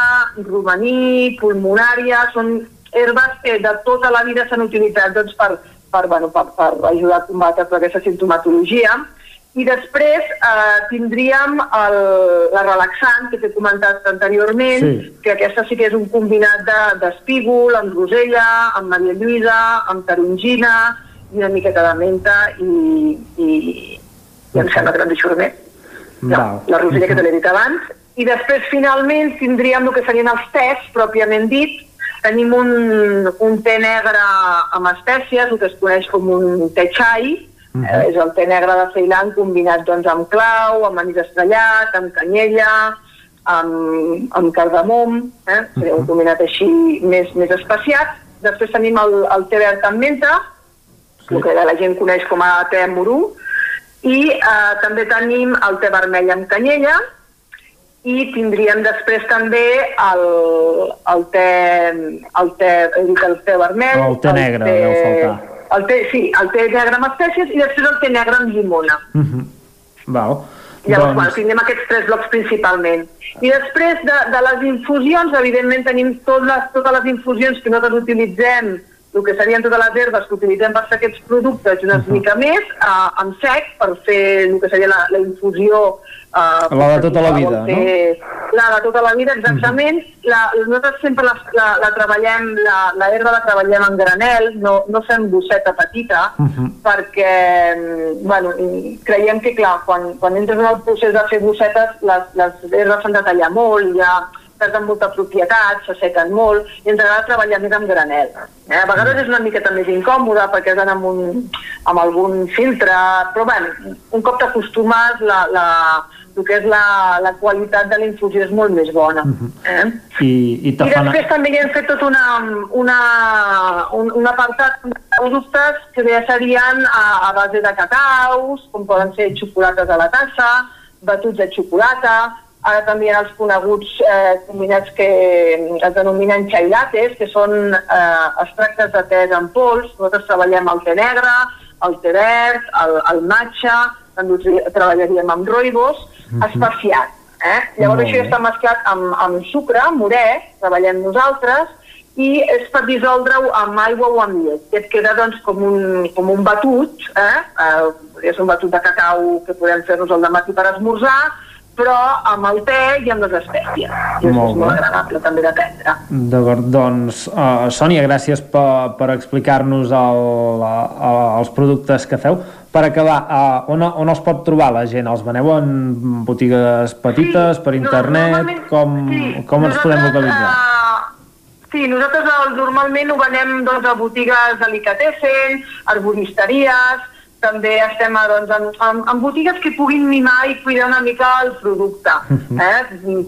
romaní, pulmonària, són herbes que de tota la vida s'han utilitzat doncs, per, per, bueno, per, per ajudar a combatre aquesta sintomatologia. I després eh, tindríem el, la relaxant, que t'he comentat anteriorment, Sí. que aquesta sí que és un combinat de- d'espígol, amb rosella, amb Maria Lluïsa, amb tarongina, i una miqueta de menta i, i, i em sembla que no res més. Val. La rosella que te l'he dit abans. I després, finalment, tindríem el que serien els tés, pròpiament dit. Tenim un, un té negre amb espècies, el que es coneix com un té xai, Eh, és el té negre de Ceilan combinat doncs, amb clau, amb anís estrellat, amb canyella, amb, amb cardamom, eh? seria un combinat així més, més especiat. Després tenim el, el té verd amb menta, el que la gent coneix com a té morú, i eh, també tenim el té vermell amb canyella, i tindríem després també el, el té, el té, el té vermell, O el té negre, deu faltar. El té, sí, el té negre amb espècies i després el té negre amb llimona. Val. Llavors, Doncs- bueno, tindrem aquests tres blocs principalment. I després de, de les infusions, evidentment tenim tot les, totes les infusions que nosaltres utilitzem, el que serien totes les herbes que utilitzem per fer aquests productes i una mica més, eh, en sec, per fer el que seria la, la infusió... Eh, La de tota la vida, no? La de tota la vida, exactament. la, nosaltres sempre la, la, la treballem, la, la herba la treballem en granel, no, no fem bosseta petita, perquè mm, bueno, creiem que, clar, quan, quan entres en el procés de fer bossetes, les, les herbes s'han de tallar molt, ja perden molta propietat, s'assequen molt, i ens agrada treballar més amb granel. Eh? A vegades és una miqueta més incòmode perquè has d'anar amb, un, amb algun filtre, però bueno, un cop t'acostumes, la, la, el que és la, la qualitat de la infusió és molt més bona. eh? I, i I te després també hi hem fet tot una, una, un, un apartat de productes que ja serien a, a base de cacaus, com poden ser xocolates a la tassa, batuts de xocolata, ara també hi ha els coneguts eh, combinats que es denominen chai lattes, que són eh, extractes de tés en pols. Nosaltres treballem el té negre, el té verd, el, el matcha, treballaríem amb roibos, espaciat. Eh? Llavors això ja està mesclat amb, amb sucre, morè, treballem nosaltres, i és per dissoldre-ho amb aigua o amb llet. I et queda doncs, com, un, com un batut, eh? eh és un batut de cacau que podem fer-nos al matí per esmorzar, però amb el te i amb les espècies. I és molt, molt agradable també de prendre. D'acord, doncs, uh, Sònia, gràcies per, per explicar-nos el, uh, els productes que feu. Per acabar, uh, on, on els pot trobar la gent? Els veneu en botigues petites, sí, per internet? Com, sí, com ens podem localitzar? Uh, sí, nosaltres el, normalment ho venem doncs, a botigues delicatessen, arboristeries, també estem a, doncs, en, en, en botigues que puguin mimar i cuidar una mica el producte. *laughs* Eh?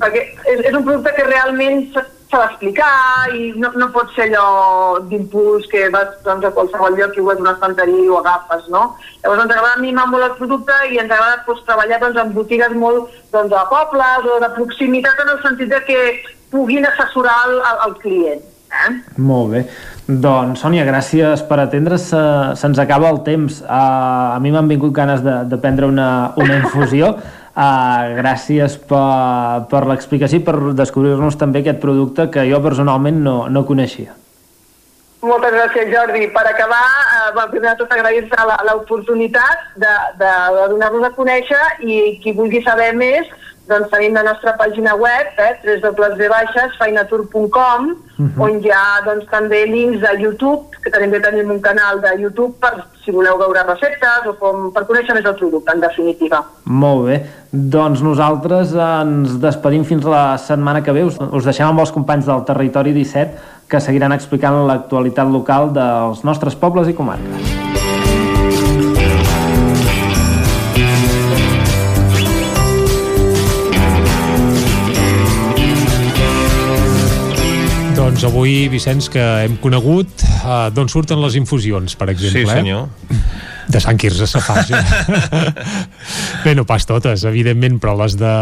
Perquè és, és un producte que realment s'ha d'explicar i no, no pot ser allò d'impuls que vas doncs, a qualsevol lloc i ho veus una estanteria i ho agafes, no? Llavors ens agrada mimar molt el producte i ens agrada doncs, treballar doncs, en botigues molt doncs, a pobles o de proximitat en el sentit de que puguin assessorar el, el, el client. Eh? Molt bé. Doncs, Sònia, gràcies per atendre. Se, se'ns acaba el temps. Uh, a mi m'han vingut ganes de, de prendre una, una infusió. *laughs* Uh, gràcies per, per l'explicació i per descobrir-nos també aquest producte que jo personalment no, no coneixia. Moltes gràcies, Jordi. Per acabar, eh, primer de tot agrair-te l'oportunitat de, de, de donar-nos a conèixer i qui vulgui saber més doncs tenim la nostra pàgina web, eh, www.feinatur.com, uh -huh. on hi ha doncs, també links a YouTube, que també tenim un canal de YouTube per si voleu veure receptes o com, per conèixer més el producte, en definitiva. Molt bé. Doncs nosaltres ens despedim fins la setmana que ve. Us, us deixem amb els companys del Territori 17 que seguiran explicant l'actualitat local dels nostres pobles i comarques. Doncs avui, Vicenç, que hem conegut uh, d'on surten les infusions, per exemple. Sí, senyor. Eh? De Sant Quirze Safaja. *laughs* Bé, no pas totes, evidentment, però les de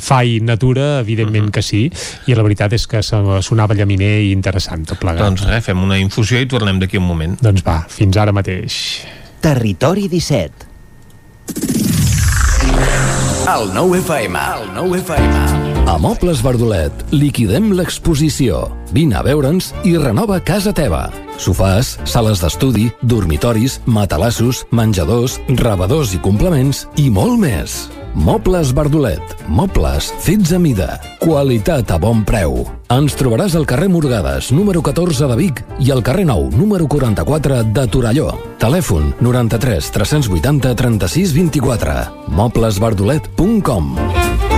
Fai Natura, evidentment uh mhm. -huh. que sí, i la veritat és que sonava llaminer i interessant tot plegat. Doncs res, fem una infusió i tornem d'aquí un moment. Doncs va, fins ara mateix. Territori 17 El nou FM, el nou FM. A Mobles Verdolet liquidem l'exposició. Vine a veure'ns i renova casa teva. Sofàs, sales d'estudi, dormitoris, matalassos, menjadors, rebedors i complements i molt més. Mobles Verdolet. Mobles fets a mida. Qualitat a bon preu. Ens trobaràs al carrer Morgades, número 14 de Vic i al carrer Nou, número 44 de Torelló. Telèfon 93 380 36 24. moblesverdolet.com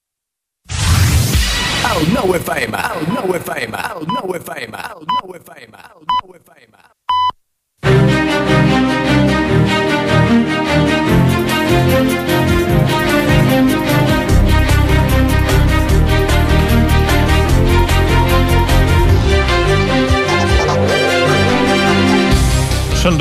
El nou FM, el nou FM, el nou FM, el nou FM, el nou FM. Són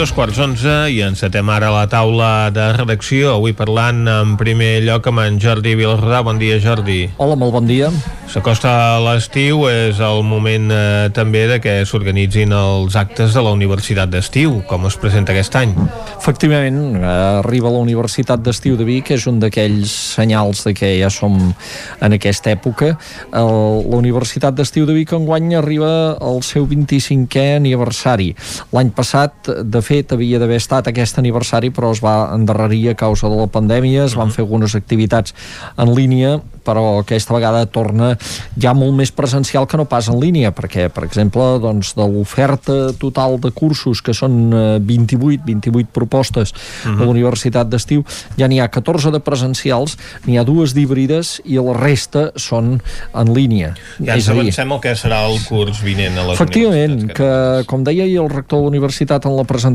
dos quarts onze i encetem ara la taula de redacció, avui parlant en primer lloc amb en Jordi Vilarrodà. Bon dia, Jordi. Hola, molt bon dia. S'acosta l'estiu, és el moment eh, també de que s'organitzin els actes de la Universitat d'Estiu, com es presenta aquest any. Efectivament, arriba la Universitat d'Estiu de Vic, és un d'aquells senyals de que ja som en aquesta època. El, la Universitat d'Estiu de Vic enguany arriba al seu 25è aniversari. L'any passat, de fet, havia d'haver estat aquest aniversari, però es va endarrerir a causa de la pandèmia, es van fer algunes activitats en línia, però aquesta vegada torna ja molt més presencial que no pas en línia, perquè, per exemple, doncs, de l'oferta total de cursos, que són 28, 28 propostes uh -huh. a la Universitat d'Estiu, ja n'hi ha 14 de presencials, n'hi ha dues d'híbrides i la resta són en línia. Ja ens avancem el que serà el curs vinent a les Efectivament, que, com deia ahir el rector de la universitat en la presentació,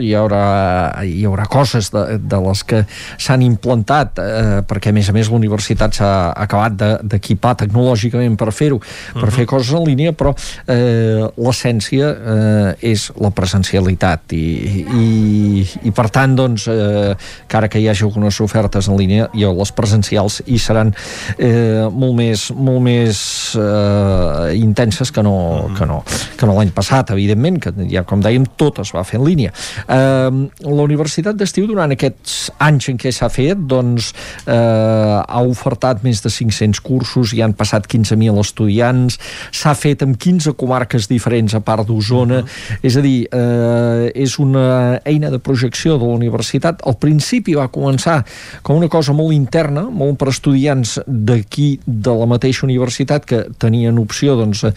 hi haurà, hi haurà coses de, de les que s'han implantat, eh, perquè a més a més la universitat s'ha acabat d'equipar de, tecnològicament per fer-ho, per uh -huh. fer coses en línia, però eh, l'essència eh, és la presencialitat i, i, i per tant, doncs, eh, que ara que hi hagi algunes ofertes en línia, i les presencials hi seran eh, molt més, molt més eh, intenses que no, uh -huh. que no, que no l'any passat, evidentment, que ja, com dèiem, tot es va fer en línia. Eh, la Universitat d'Estiu, durant aquests anys en què s'ha fet, doncs, eh, ha ofertat més de 500 cursos, hi han passat 15.000 estudiants, s'ha fet amb 15 comarques diferents a part d'Osona, uh -huh. és a dir, eh, és una eina de projecció de la universitat. Al principi va començar com una cosa molt interna, molt per estudiants d'aquí, de la mateixa universitat, que tenien opció doncs, a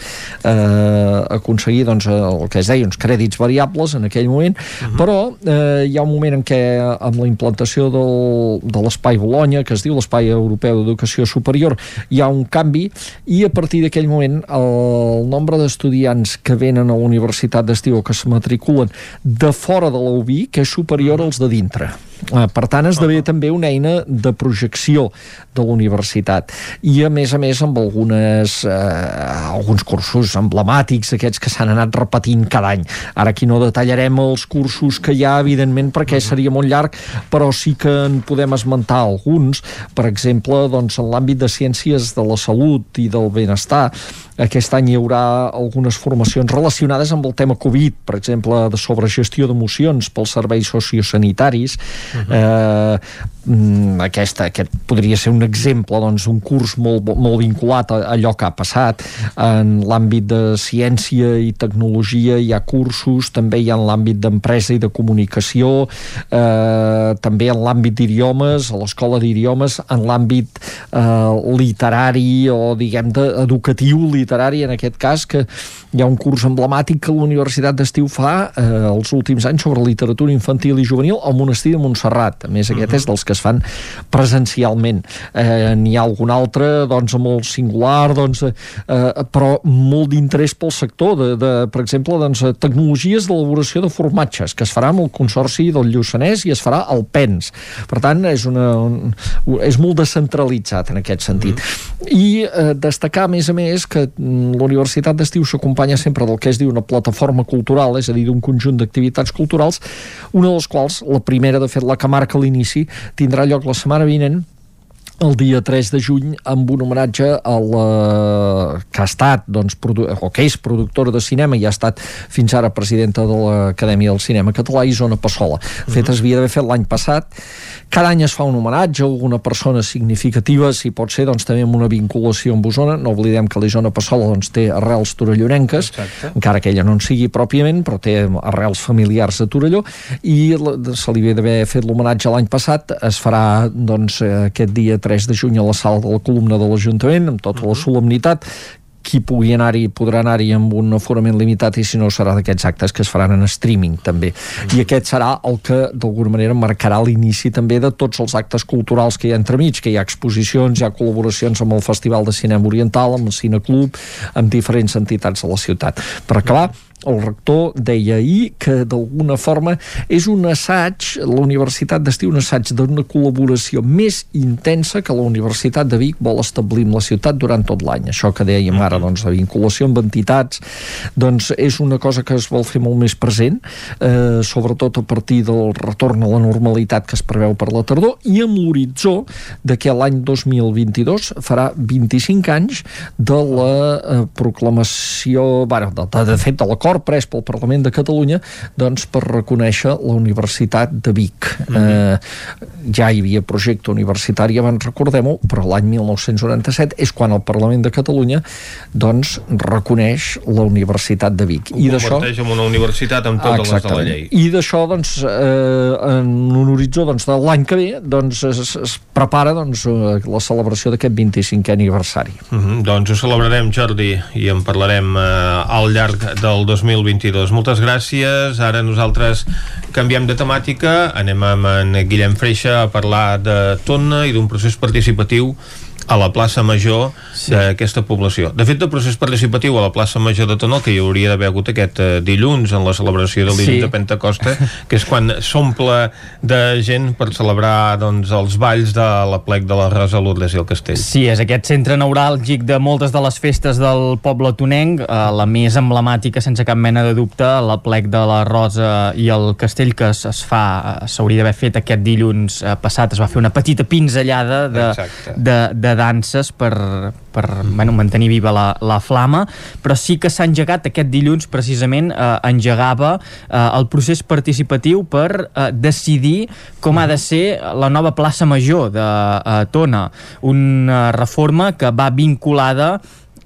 aconseguir doncs, el que es deia, uns crèdits variables en aquell moment, uh -huh. però eh, hi ha un moment en què amb la implantació del, de l'espai Bologna, que es diu l'Espai Europeu d'Educació Superior, hi ha un canvi i a partir d'aquell moment el nombre d'estudiants que venen a la Universitat d'Estiu o que es matriculen de fora de la UBI que és superior als de dintre. Eh, per tant, esdevé també una eina de projecció de la universitat. I, a més a més, amb algunes, eh, alguns cursos emblemàtics, aquests que s'han anat repetint cada any. Ara aquí no detallarem els cursos que hi ha, evidentment, perquè seria molt llarg, però sí que en podem esmentar alguns. Per exemple, doncs, en l'àmbit de ciències de la salut i del benestar, aquest any hi haurà algunes formacions relacionades amb el tema Covid, per exemple, de sobregestió d'emocions pels serveis sociosanitaris, Uh -huh. eh, aquesta, aquest podria ser un exemple doncs, un curs molt, molt vinculat a allò que ha passat en l'àmbit de ciència i tecnologia hi ha cursos, també hi ha en l'àmbit d'empresa i de comunicació eh, també en l'àmbit d'idiomes a l'escola d'idiomes en l'àmbit eh, literari o diguem de, educatiu literari en aquest cas que hi ha un curs emblemàtic que la Universitat d'Estiu fa eh, els últims anys sobre literatura infantil i juvenil al monestir de Montserrat a més aquest uh -huh. és dels que es fan presencialment. Eh, N'hi ha algun altre doncs, molt singular, doncs, eh, però molt d'interès pel sector, de, de, per exemple, doncs, tecnologies d'elaboració de formatges, que es farà amb el Consorci del Lluçanès i es farà al PENS. Per tant, és, una, un, és molt descentralitzat en aquest sentit. Mm. I eh, destacar, a més a més, que mm, la Universitat d'Estiu s'acompanya sempre del que es diu una plataforma cultural, és a dir, d'un conjunt d'activitats culturals, una de les quals, la primera, de fet, la que marca l'inici, tindrà lloc la setmana vinent el dia 3 de juny amb un homenatge a la que ha estat doncs, o que és productora de cinema i ha estat fins ara presidenta de l'Acadèmia del Cinema Català, Isona Passola. De fet, es havia d'haver fet l'any passat. Cada any es fa un homenatge a alguna persona significativa, si pot ser doncs, també amb una vinculació amb Osona. No oblidem que l'Isona Passola doncs, té arrels torellonenques, Exacte. encara que ella no en sigui pròpiament, però té arrels familiars de Torelló, i se li havia d'haver fet l'homenatge l'any passat. Es farà doncs, aquest dia 3 de juny a la sala de la columna de l'Ajuntament amb tota uh -huh. la solemnitat qui pugui anar-hi podrà anar-hi amb un aforament limitat i si no serà d'aquests actes que es faran en streaming també. Mm. I aquest serà el que d'alguna manera marcarà l'inici també de tots els actes culturals que hi ha entremig, que hi ha exposicions, hi ha col·laboracions amb el Festival de Cinema Oriental, amb el Cineclub, amb diferents entitats de la ciutat. Per acabar, el rector deia ahir que d'alguna forma és un assaig, la Universitat d'Estiu un assaig d'una col·laboració més intensa que la Universitat de Vic vol establir amb la ciutat durant tot l'any. Això que dèiem ara, doncs, de vinculació amb entitats, doncs és una cosa que es vol fer molt més present, eh, sobretot a partir del retorn a la normalitat que es preveu per la tardor i amb l'horitzó de que l'any 2022 farà 25 anys de la eh, proclamació, bueno, de, de, de fet, de l'acord acord pres pel Parlament de Catalunya doncs, per reconèixer la Universitat de Vic. Mm -hmm. eh, ja hi havia projecte universitari abans, recordem-ho, però l'any 1997 és quan el Parlament de Catalunya doncs, reconeix la Universitat de Vic. Ho I converteix en una universitat amb totes les de la llei. I d'això, doncs, eh, en un horitzó doncs, de l'any que ve, doncs, es, es prepara doncs, eh, la celebració d'aquest 25è aniversari. Mm -hmm. Doncs ho celebrarem, Jordi, i en parlarem eh, al llarg del 2022. Moltes gràcies. Ara nosaltres canviem de temàtica. Anem amb en Guillem Freixa a parlar de Tonna i d'un procés participatiu a la plaça Major sí. d'aquesta població. De fet, el procés participatiu a la plaça Major de Tonó, que hi hauria d'haver hagut aquest eh, dilluns en la celebració del dilluns sí. de Pentecosta, *laughs* que és quan s'omple de gent per celebrar doncs, els balls de la plec de la Rosa Lourdes i el Castell. Sí, és aquest centre neuràlgic de moltes de les festes del poble tonenc, eh, la més emblemàtica, sense cap mena de dubte, la plec de la Rosa i el Castell, que es, es fa, eh, s'hauria d'haver fet aquest dilluns passat, es va fer una petita pinzellada de, de, de danses per, per bueno, mantenir viva la, la flama, però sí que s'ha engegat aquest dilluns precisament eh, engegava eh, el procés participatiu per eh, decidir com ha de ser la nova plaça major de eh, Tona, una reforma que va vinculada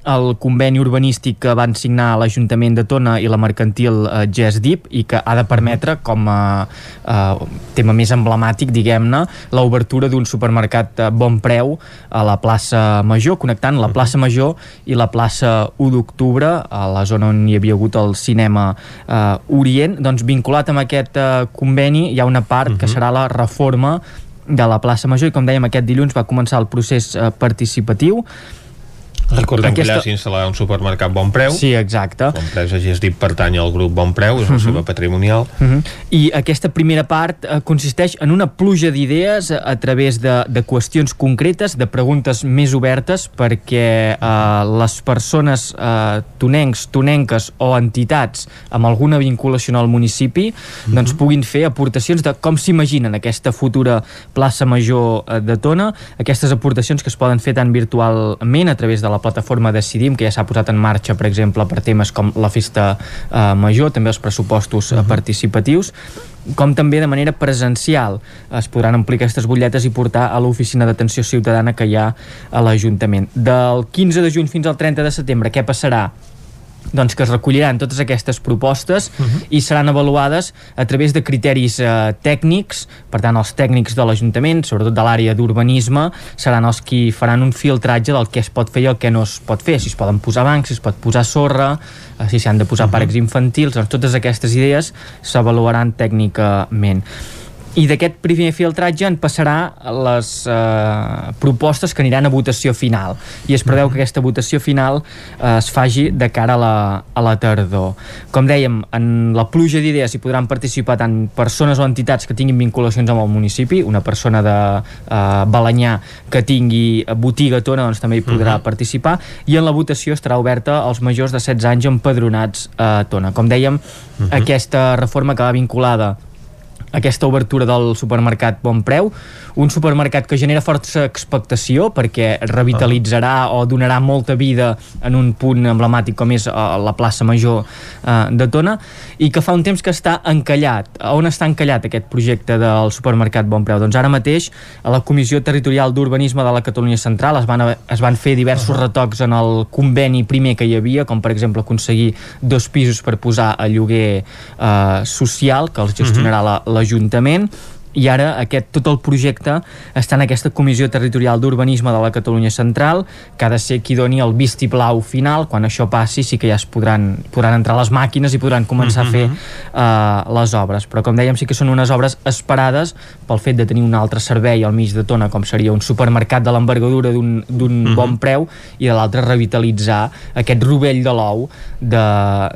el conveni urbanístic que van signar l'Ajuntament de Tona i la mercantil eh, GESDIP i que ha de permetre com a eh, tema més emblemàtic, diguem-ne, l'obertura d'un supermercat a bon preu a la plaça Major, connectant la plaça Major i la plaça 1 d'octubre, a la zona on hi havia hagut el cinema eh, Orient, doncs vinculat amb aquest eh, conveni hi ha una part uh -huh. que serà la reforma de la plaça Major i com dèiem aquest dilluns va començar el procés eh, participatiu Recordem Aquesta... que allà s'instal·larà un supermercat Bon Preu. Sí, exacte. L'empresa dit pertany al grup Bon Preu, és uh -huh. la mhm. seva patrimonial. Uh -huh. I aquesta primera part eh, consisteix en una pluja d'idees a, través de, de qüestions concretes, de preguntes més obertes, perquè eh, les persones eh, tonencs, tonenques o entitats amb alguna vinculació al municipi uh -huh. doncs puguin fer aportacions de com s'imaginen aquesta futura plaça major eh, de Tona, aquestes aportacions que es poden fer tant virtualment a través de la plataforma Decidim, que ja s'ha posat en marxa, per exemple, per temes com la festa eh, major, també els pressupostos uh -huh. participatius, com també de manera presencial es podran aplicar aquestes butlletes i portar a l'oficina d'atenció ciutadana que hi ha a l'Ajuntament. Del 15 de juny fins al 30 de setembre, què passarà? Doncs que es recolliran totes aquestes propostes uh -huh. i seran avaluades a través de criteris eh, tècnics, per tant els tècnics de l'Ajuntament, sobretot de l'àrea d'urbanisme, seran els qui faran un filtratge del que es pot fer i el que no es pot fer, si es poden posar bancs, si es pot posar sorra, eh, si s'han de posar uh -huh. parcs infantils, doncs totes aquestes idees s'avaluaran tècnicament i d'aquest primer filtratge en passarà les eh, propostes que aniran a votació final i es preveu que aquesta votació final eh, es faci de cara a la, a la tardor. Com dèiem, en la pluja d'idees hi podran participar tant persones o entitats que tinguin vinculacions amb el municipi, una persona de eh, Balanyà que tingui botiga tona doncs també hi podrà uh -huh. participar i en la votació estarà oberta als majors de 16 anys empadronats a Tona. Com dèiem, uh -huh. aquesta reforma que va vinculada aquesta obertura del supermercat Bon Preu, un supermercat que genera força expectació perquè revitalitzarà o donarà molta vida en un punt emblemàtic com és uh, la plaça Major uh, de Tona i que fa un temps que està encallat. On està encallat aquest projecte del supermercat Bon Preu? Doncs ara mateix a la Comissió Territorial d'Urbanisme de la Catalunya Central es van, es van fer diversos retocs en el conveni primer que hi havia, com per exemple aconseguir dos pisos per posar a lloguer eh, social que els gestionarà la, l'Ajuntament i ara aquest, tot el projecte està en aquesta Comissió Territorial d'Urbanisme de la Catalunya Central, que ha de ser qui doni el vistiplau final, quan això passi sí que ja es podran, podran entrar les màquines i podran començar mm -hmm. a fer uh, les obres, però com dèiem sí que són unes obres esperades pel fet de tenir un altre servei al mig de Tona, com seria un supermercat de l'envergadura d'un mm -hmm. bon preu i de l'altre revitalitzar aquest rovell de l'ou de,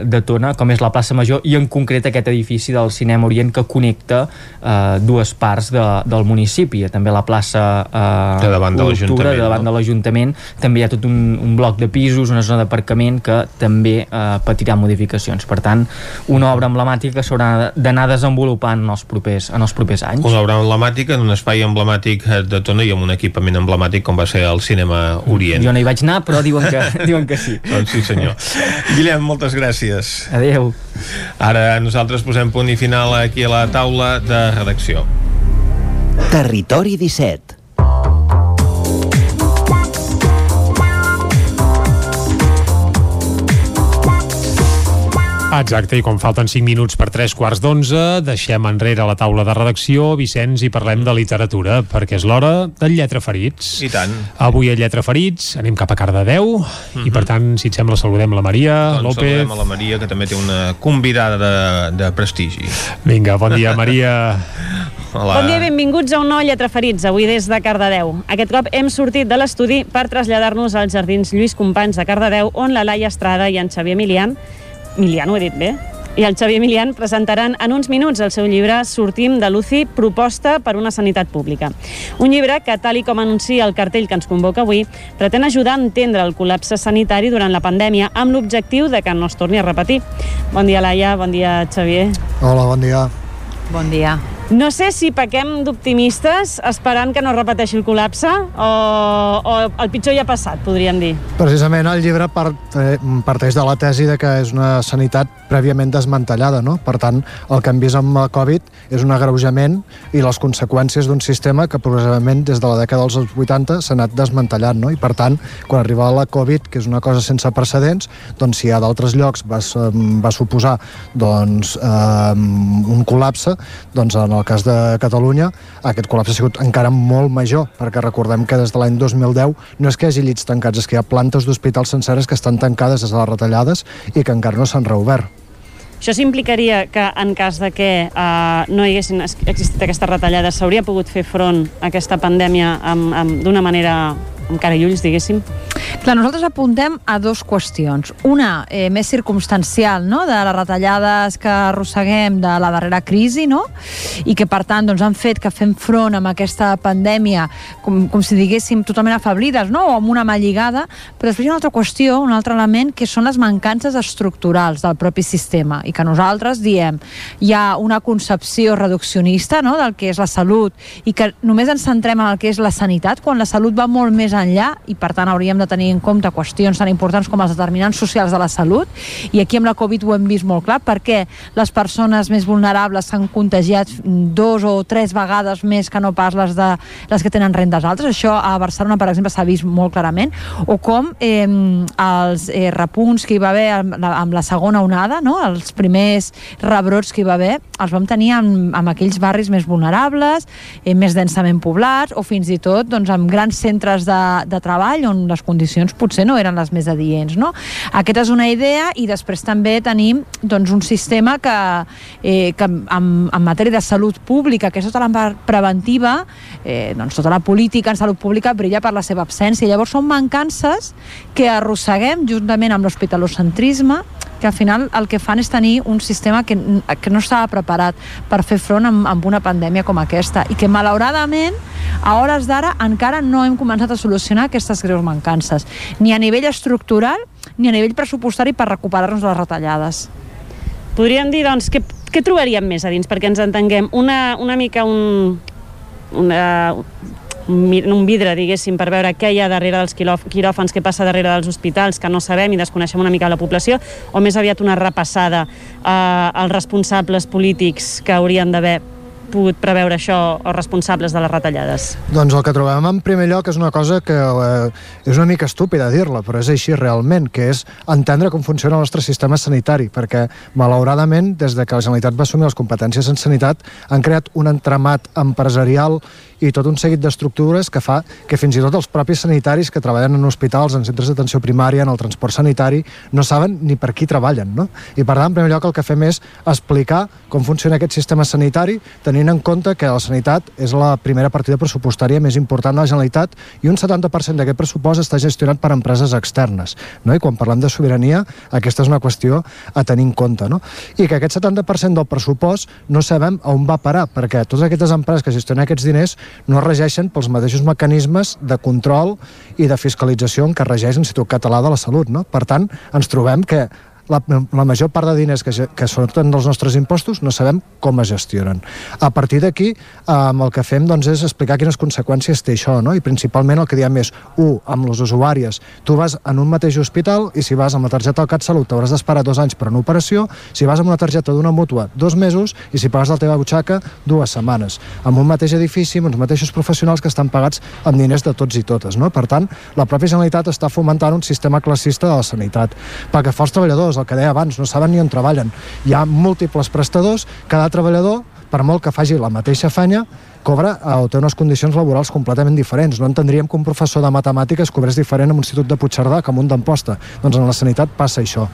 de Tona, com és la plaça Major i en concret aquest edifici del Cinema Orient que connecta uh, dues dues parts de, del municipi. També la plaça eh, de davant de l'Ajuntament. De davant no? de l'Ajuntament. També hi ha tot un, un bloc de pisos, una zona d'aparcament que també eh, patirà modificacions. Per tant, una obra emblemàtica que s'haurà d'anar desenvolupant en els, propers, en els propers anys. Una obra emblemàtica en un espai emblemàtic de Tona i amb un equipament emblemàtic com va ser el Cinema Orient. Jo no hi vaig anar, però diuen que, *laughs* diuen que sí. doncs sí, senyor. Guillem, moltes gràcies. Adeu. Ara nosaltres posem punt i final aquí a la taula de redacció. Territori 17 Exacte, i com falten 5 minuts per 3 quarts d'11, deixem enrere la taula de redacció, Vicenç, i parlem de literatura, perquè és l'hora del Lletra Ferits. I tant. Avui a Lletra Ferits anem cap a Cardedeu, mm -hmm. i per tant, si et sembla, saludem la Maria doncs López. saludem a la Maria, que també té una convidada de, de prestigi. Vinga, bon dia, Maria. *laughs* Hola. Bon dia i benvinguts a un nou Lletra Ferits, avui des de Cardedeu. Aquest cop hem sortit de l'estudi per traslladar-nos als Jardins Lluís Companys de Cardedeu, on la Laia Estrada i en Xavier Milian Milian, ho he dit bé? I el Xavier Milian presentaran en uns minuts el seu llibre Sortim de l'UCI, proposta per una sanitat pública. Un llibre que, tal i com anuncia el cartell que ens convoca avui, pretén ajudar a entendre el col·lapse sanitari durant la pandèmia amb l'objectiu de que no es torni a repetir. Bon dia, Laia. Bon dia, Xavier. Hola, bon dia. Bon dia. No sé si pequem d'optimistes esperant que no repeteixi el col·lapse o, o el pitjor ja ha passat, podríem dir. Precisament el llibre eh, parteix de la tesi de que és una sanitat prèviament desmantellada, no? Per tant, el que hem vist amb la Covid és un agreujament i les conseqüències d'un sistema que progressivament des de la dècada dels 80 s'ha anat desmantellant, no? I per tant, quan arriba la Covid, que és una cosa sense precedents, doncs si a d'altres llocs va, va suposar doncs, eh, un col·lapse, doncs en el cas de Catalunya aquest col·lapse ha sigut encara molt major, perquè recordem que des de l'any 2010 no és que hi hagi llits tancats, és que hi ha plantes d'hospitals senceres que estan tancades des de les retallades i que encara no s'han reobert. Això s'implicaria que en cas de que eh, no haguessin existit aquestes retallades s'hauria pogut fer front a aquesta pandèmia d'una manera amb cara i ulls, diguéssim? Clar, nosaltres apuntem a dos qüestions. Una, eh, més circumstancial, no?, de les retallades que arrosseguem de la darrera crisi, no?, i que, per tant, doncs, han fet que fem front amb aquesta pandèmia com, com si diguéssim totalment afeblides, no?, o amb una mà lligada, però després hi ha una altra qüestió, un altre element, que són les mancances estructurals del propi sistema, i que nosaltres diem hi ha una concepció reduccionista, no?, del que és la salut, i que només ens centrem en el que és la sanitat, quan la salut va molt més enllà, i per tant hauríem de tenir en compte qüestions tan importants com els determinants socials de la salut i aquí amb la Covid ho hem vist molt clar perquè les persones més vulnerables s'han contagiat dos o tres vegades més que no pas les, de, les que tenen rendes altres. Això a Barcelona, per exemple, s'ha vist molt clarament. O com eh, els eh, repunts que hi va haver amb la, amb la segona onada, no? els primers rebrots que hi va haver, els vam tenir amb, amb aquells barris més vulnerables, eh, més densament poblats, o fins i tot doncs, amb grans centres de, de treball on les condicions potser no eren les més adients. No? Aquesta és una idea i després també tenim doncs, un sistema que, eh, que en, en matèria de salut pública, que és tota la part preventiva, eh, doncs tota la política en salut pública brilla per la seva absència. Llavors són mancances que arrosseguem juntament amb l'hospitalocentrisme que al final el que fan és tenir un sistema que, que no estava preparat per fer front amb, amb una pandèmia com aquesta i que malauradament a hores d'ara encara no hem començat a solucionar aquestes greus mancances, ni a nivell estructural ni a nivell pressupostari per recuperar-nos les retallades. Podríem dir, doncs, que què trobaríem més a dins perquè ens entenguem? Una, una mica un, una, un vidre, diguéssim, per veure què hi ha darrere dels quiròfans, què passa darrere dels hospitals, que no sabem i desconeixem una mica la població, o més aviat una repassada eh, als responsables polítics que haurien d'haver pogut preveure això els responsables de les retallades? Doncs el que trobem en primer lloc és una cosa que eh, és una mica estúpida dir-la, però és així realment, que és entendre com funciona el nostre sistema sanitari, perquè malauradament, des de que la Generalitat va assumir les competències en sanitat, han creat un entramat empresarial i tot un seguit d'estructures que fa que fins i tot els propis sanitaris que treballen en hospitals, en centres d'atenció primària, en el transport sanitari, no saben ni per qui treballen, no? I per tant, en primer lloc, el que fem és explicar com funciona aquest sistema sanitari, tenint en compte que la sanitat és la primera partida pressupostària més important de la Generalitat i un 70% d'aquest pressupost està gestionat per empreses externes, no? I quan parlem de sobirania, aquesta és una qüestió a tenir en compte, no? I que aquest 70% del pressupost no sabem on va parar, perquè totes aquestes empreses que gestionen aquests diners no es regeixen pels mateixos mecanismes de control i de fiscalització en què regeix l'Institut Català de la Salut. No? Per tant, ens trobem que la, la major part de diners que, que surten dels nostres impostos no sabem com es gestionen. A partir d'aquí, eh, el que fem doncs, és explicar quines conseqüències té això, no? i principalment el que diem és, un, amb les usuàries, tu vas en un mateix hospital i si vas amb la targeta del CatSalut t'hauràs d'esperar dos anys per una operació, si vas amb una targeta d'una mútua, dos mesos, i si pagues la teva butxaca, dues setmanes. Amb un mateix edifici, amb uns mateixos professionals que estan pagats amb diners de tots i totes. No? Per tant, la pròpia Generalitat està fomentant un sistema classista de la sanitat. Perquè fa els treballadors treballadors, el que deia abans, no saben ni on treballen. Hi ha múltiples prestadors, cada treballador, per molt que faci la mateixa fanya, cobra eh, o té unes condicions laborals completament diferents. No entendríem que un professor de matemàtiques cobrés diferent en un institut de Puigcerdà que en un d'Amposta. Doncs en la sanitat passa això.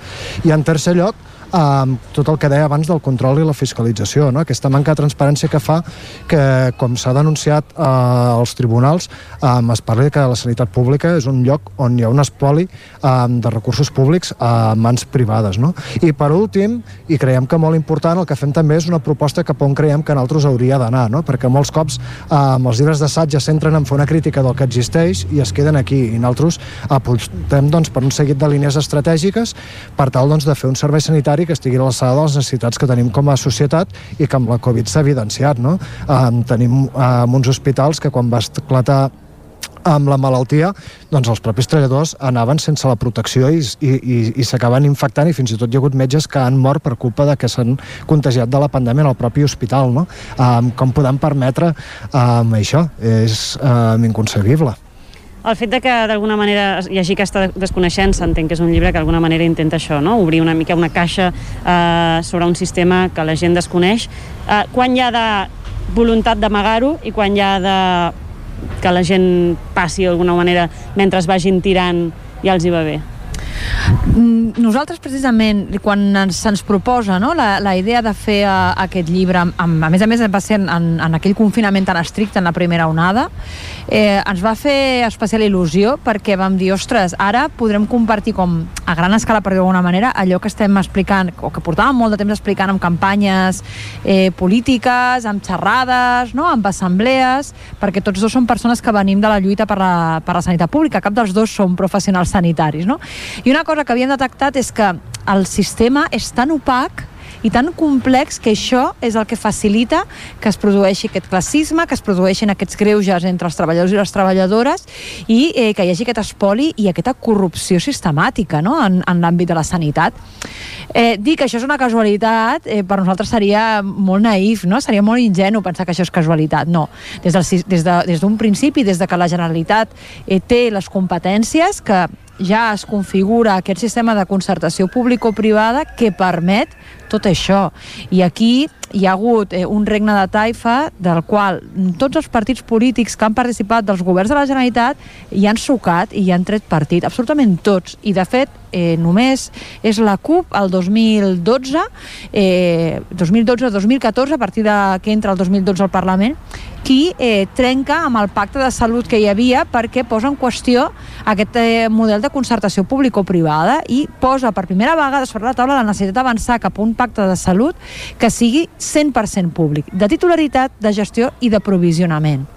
I en tercer lloc, eh, tot el que deia abans del control i la fiscalització, no? aquesta manca de transparència que fa que, com s'ha denunciat eh, als tribunals, eh, es parli que la sanitat pública és un lloc on hi ha un espoli eh, de recursos públics a mans privades. No? I per últim, i creiem que molt important, el que fem també és una proposta cap on creiem que nosaltres hauria d'anar, no? perquè molts cops eh, els llibres d'assaig ja centren en fer una crítica del que existeix i es queden aquí, i nosaltres apostem doncs, per un seguit de línies estratègiques per tal doncs, de fer un servei sanitari sanitari que estigui a l'alçada de les necessitats que tenim com a societat i que amb la Covid s'ha evidenciat. No? Um, tenim um, uns hospitals que quan va esclatar amb la malaltia, doncs els propis treballadors anaven sense la protecció i, i, i, i s'acaben infectant i fins i tot hi ha hagut metges que han mort per culpa de que s'han contagiat de la pandèmia en el propi hospital. No? Um, com podem permetre um, això? És um, inconcebible el fet de que d'alguna manera hi hagi aquesta desconeixença, entenc que és un llibre que d'alguna manera intenta això, no? obrir una mica una caixa eh, sobre un sistema que la gent desconeix. Eh, quan hi ha de voluntat d'amagar-ho i quan hi ha de que la gent passi d'alguna manera mentre es vagin tirant i els hi va bé? Mm, nosaltres precisament quan se'ns proposa no, la, la idea de fer uh, aquest llibre amb, a més a més va ser en, en aquell confinament tan estricte en la primera onada eh, ens va fer especial il·lusió perquè vam dir, ostres, ara podrem compartir com a gran escala per d'alguna manera allò que estem explicant, o que portàvem molt de temps explicant amb campanyes eh, polítiques, amb xerrades no, amb assemblees, perquè tots dos són persones que venim de la lluita per la, per la sanitat pública, cap dels dos som professionals sanitaris no? i una cosa que havíem detectat és que el sistema és tan opac i tan complex que això és el que facilita que es produeixi aquest classisme, que es produeixin aquests greuges entre els treballadors i les treballadores i eh, que hi hagi aquest espoli i aquesta corrupció sistemàtica no? en, en l'àmbit de la sanitat. Eh, dir que això és una casualitat eh, per nosaltres seria molt naïf, no? seria molt ingenu pensar que això és casualitat. No, des d'un de, des principi, des de que la Generalitat eh, té les competències que ja es configura aquest sistema de concertació público-privada que permet tot això. I aquí hi ha hagut eh, un regne de taifa del qual tots els partits polítics que han participat dels governs de la Generalitat hi han sucat i hi han tret partit, absolutament tots. I de fet, eh, només és la CUP el 2012, eh, 2012-2014, a partir de que entra el 2012 al Parlament, qui eh, trenca amb el pacte de salut que hi havia perquè posa en qüestió aquest eh, model de concertació público-privada i posa per primera vegada sobre la taula la necessitat d'avançar cap a un pacte de salut que sigui 100% públic, de titularitat, de gestió i de provisionament.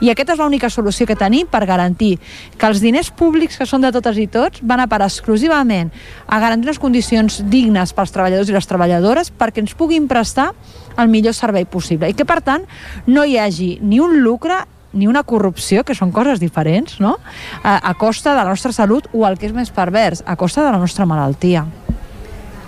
I aquesta és l'única solució que tenim per garantir que els diners públics que són de totes i tots van a parar exclusivament a garantir unes condicions dignes pels treballadors i les treballadores perquè ens puguin prestar el millor servei possible i que, per tant, no hi hagi ni un lucre ni una corrupció, que són coses diferents, no? A, a costa de la nostra salut o el que és més pervers, a costa de la nostra malaltia.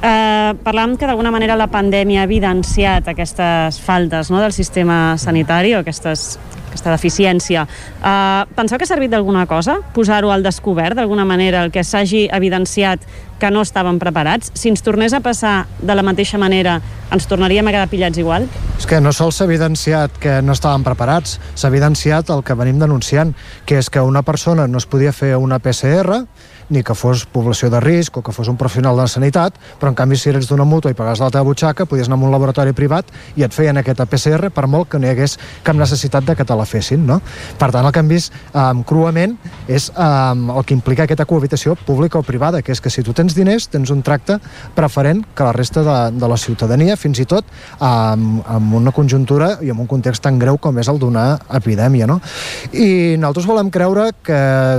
Eh, parlàvem que d'alguna manera la pandèmia ha evidenciat aquestes faltes no, del sistema sanitari o aquestes, aquesta deficiència. Eh, penseu que ha servit d'alguna cosa posar-ho al descobert d'alguna manera, el que s'hagi evidenciat que no estaven preparats? Si ens tornés a passar de la mateixa manera, ens tornaríem a quedar pillats igual? És que no sols s'ha evidenciat que no estaven preparats, s'ha evidenciat el que venim denunciant, que és que una persona no es podia fer una PCR, ni que fos població de risc o que fos un professional de la sanitat, però en canvi si eres d'una mútua i pagaves la teva butxaca, podies anar a un laboratori privat i et feien aquesta PCR per molt que no hi hagués cap necessitat de que te la fessin, no? Per tant, el que hem vist um, cruament és um, el que implica aquesta cohabitació pública o privada, que és que si tu tens diners, tens un tracte preferent que la resta de, de la ciutadania, fins i tot um, amb una conjuntura i en un context tan greu com és el d'una epidèmia, no? I nosaltres volem creure que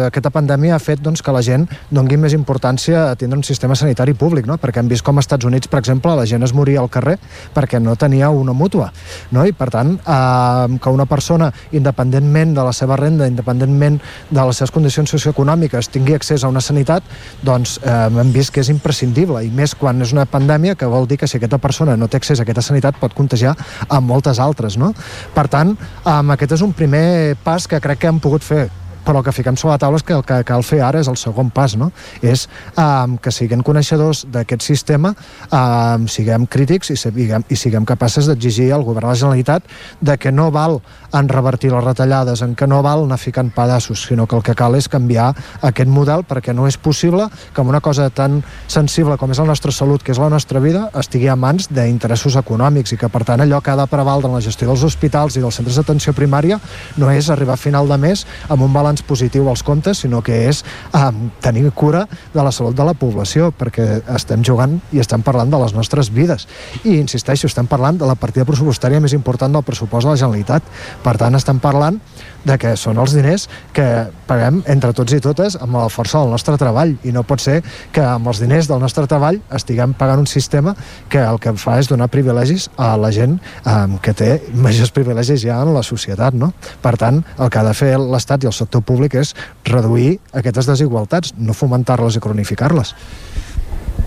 aquesta pandèmia ha fet doncs, que la gent doni més importància a tindre un sistema sanitari públic, no? perquè hem vist com als Estats Units, per exemple, la gent es moria al carrer perquè no tenia una mútua. No? I, per tant, eh, que una persona, independentment de la seva renda, independentment de les seves condicions socioeconòmiques, tingui accés a una sanitat, doncs eh, hem vist que és imprescindible, i més quan és una pandèmia, que vol dir que si aquesta persona no té accés a aquesta sanitat pot contagiar a moltes altres. No? Per tant, eh, aquest és un primer pas que crec que hem pogut fer però el que fiquem sobre la taula és que el que cal fer ara és el segon pas, no? És um, que siguem coneixedors d'aquest sistema, um, siguem crítics i siguem, i siguem capaces d'exigir al govern de la Generalitat de que no val en revertir les retallades, en que no val anar ficant pedaços, sinó que el que cal és canviar aquest model perquè no és possible que amb una cosa tan sensible com és la nostra salut, que és la nostra vida, estigui a mans d'interessos econòmics i que per tant allò que ha de prevaldre en la gestió dels hospitals i dels centres d'atenció primària no és arribar a final de mes amb un balanç positiu als comptes, sinó que és um, tenir cura de la salut de la població, perquè estem jugant i estem parlant de les nostres vides. I insisteixo, estem parlant de la partida pressupostària més important del pressupost de la Generalitat. Per tant, estem parlant de que són els diners que paguem entre tots i totes amb la força del nostre treball i no pot ser que amb els diners del nostre treball estiguem pagant un sistema que el que fa és donar privilegis a la gent eh, que té majors privilegis ja en la societat, no? Per tant, el que ha de fer l'Estat i el sector públic és reduir aquestes desigualtats, no fomentar-les i cronificar-les.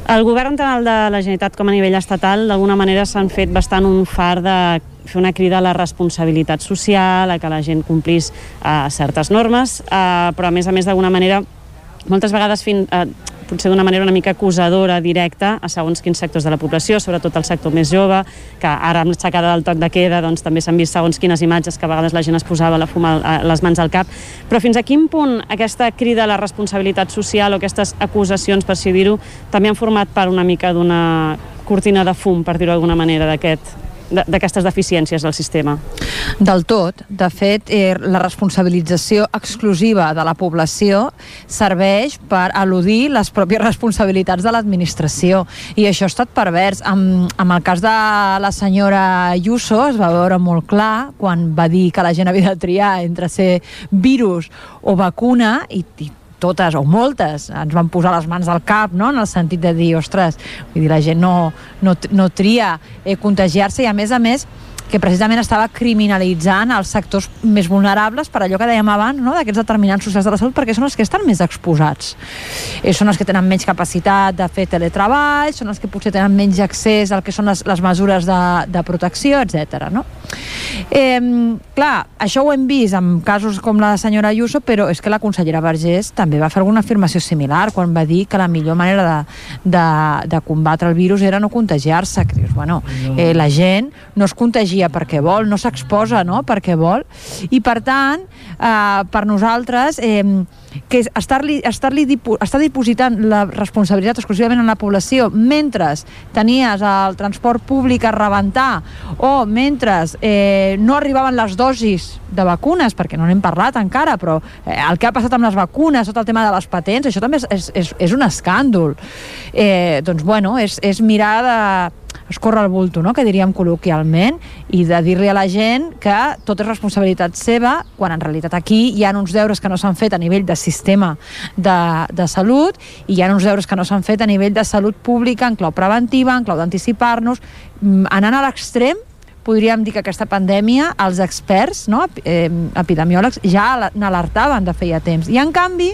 El govern tant el de la Generalitat com a nivell estatal d'alguna manera s'han fet bastant un far de fer una crida a la responsabilitat social, a que la gent complís eh, certes normes, eh, però a més a més d'alguna manera moltes vegades fin, eh, potser d'una manera una mica acusadora directa a segons quins sectors de la població, sobretot el sector més jove, que ara amb l'aixecada del toc de queda doncs, també s'han vist segons quines imatges que a vegades la gent es posava la fuma a les mans al cap. Però fins a quin punt aquesta crida a la responsabilitat social o aquestes acusacions, per si dir-ho, també han format part una mica d'una cortina de fum, per dir-ho d'alguna manera, d'aquest d'aquestes deficiències del sistema? Del tot. De fet, eh, la responsabilització exclusiva de la població serveix per eludir les pròpies responsabilitats de l'administració. I això ha estat pervers. Amb, amb el cas de la senyora Ayuso es va veure molt clar quan va dir que la gent havia de triar entre ser virus o vacuna i, i totes o moltes ens van posar les mans al cap, no? en el sentit de dir, ostres, vull dir, la gent no, no, no tria eh, contagiar-se i a més a més que precisament estava criminalitzant els sectors més vulnerables per allò que dèiem abans, no? d'aquests determinants socials de la salut, perquè són els que estan més exposats. Eh, són els que tenen menys capacitat de fer teletreball, són els que potser tenen menys accés al que són les, les mesures de, de protecció, etc. No? Eh, clar, això ho hem vist en casos com la senyora Ayuso, però és que la consellera Vergés també va fer alguna afirmació similar quan va dir que la millor manera de, de, de combatre el virus era no contagiar-se. Bueno, eh, la gent no es contagia perquè vol, no s'exposa no? perquè vol, i per tant, eh, per nosaltres... Eh, que estar-li estar, -li, estar dipositant la responsabilitat exclusivament en la població mentre tenies el transport públic a rebentar o mentre eh, no arribaven les dosis de vacunes, perquè no n'hem parlat encara, però eh, el que ha passat amb les vacunes, tot el tema de les patents, això també és, és, és un escàndol. Eh, doncs, bueno, és, és mirar de escórrer el bulto, no? que diríem col·loquialment, i de dir-li a la gent que tot és responsabilitat seva, quan en realitat aquí hi ha uns deures que no s'han fet a nivell de sistema de, de salut i hi ha uns deures que no s'han fet a nivell de salut pública en clau preventiva, en clau d'anticipar-nos, mm, anant a l'extrem podríem dir que aquesta pandèmia els experts, no, eh, epidemiòlegs, ja n'alertaven de feia temps. I en canvi,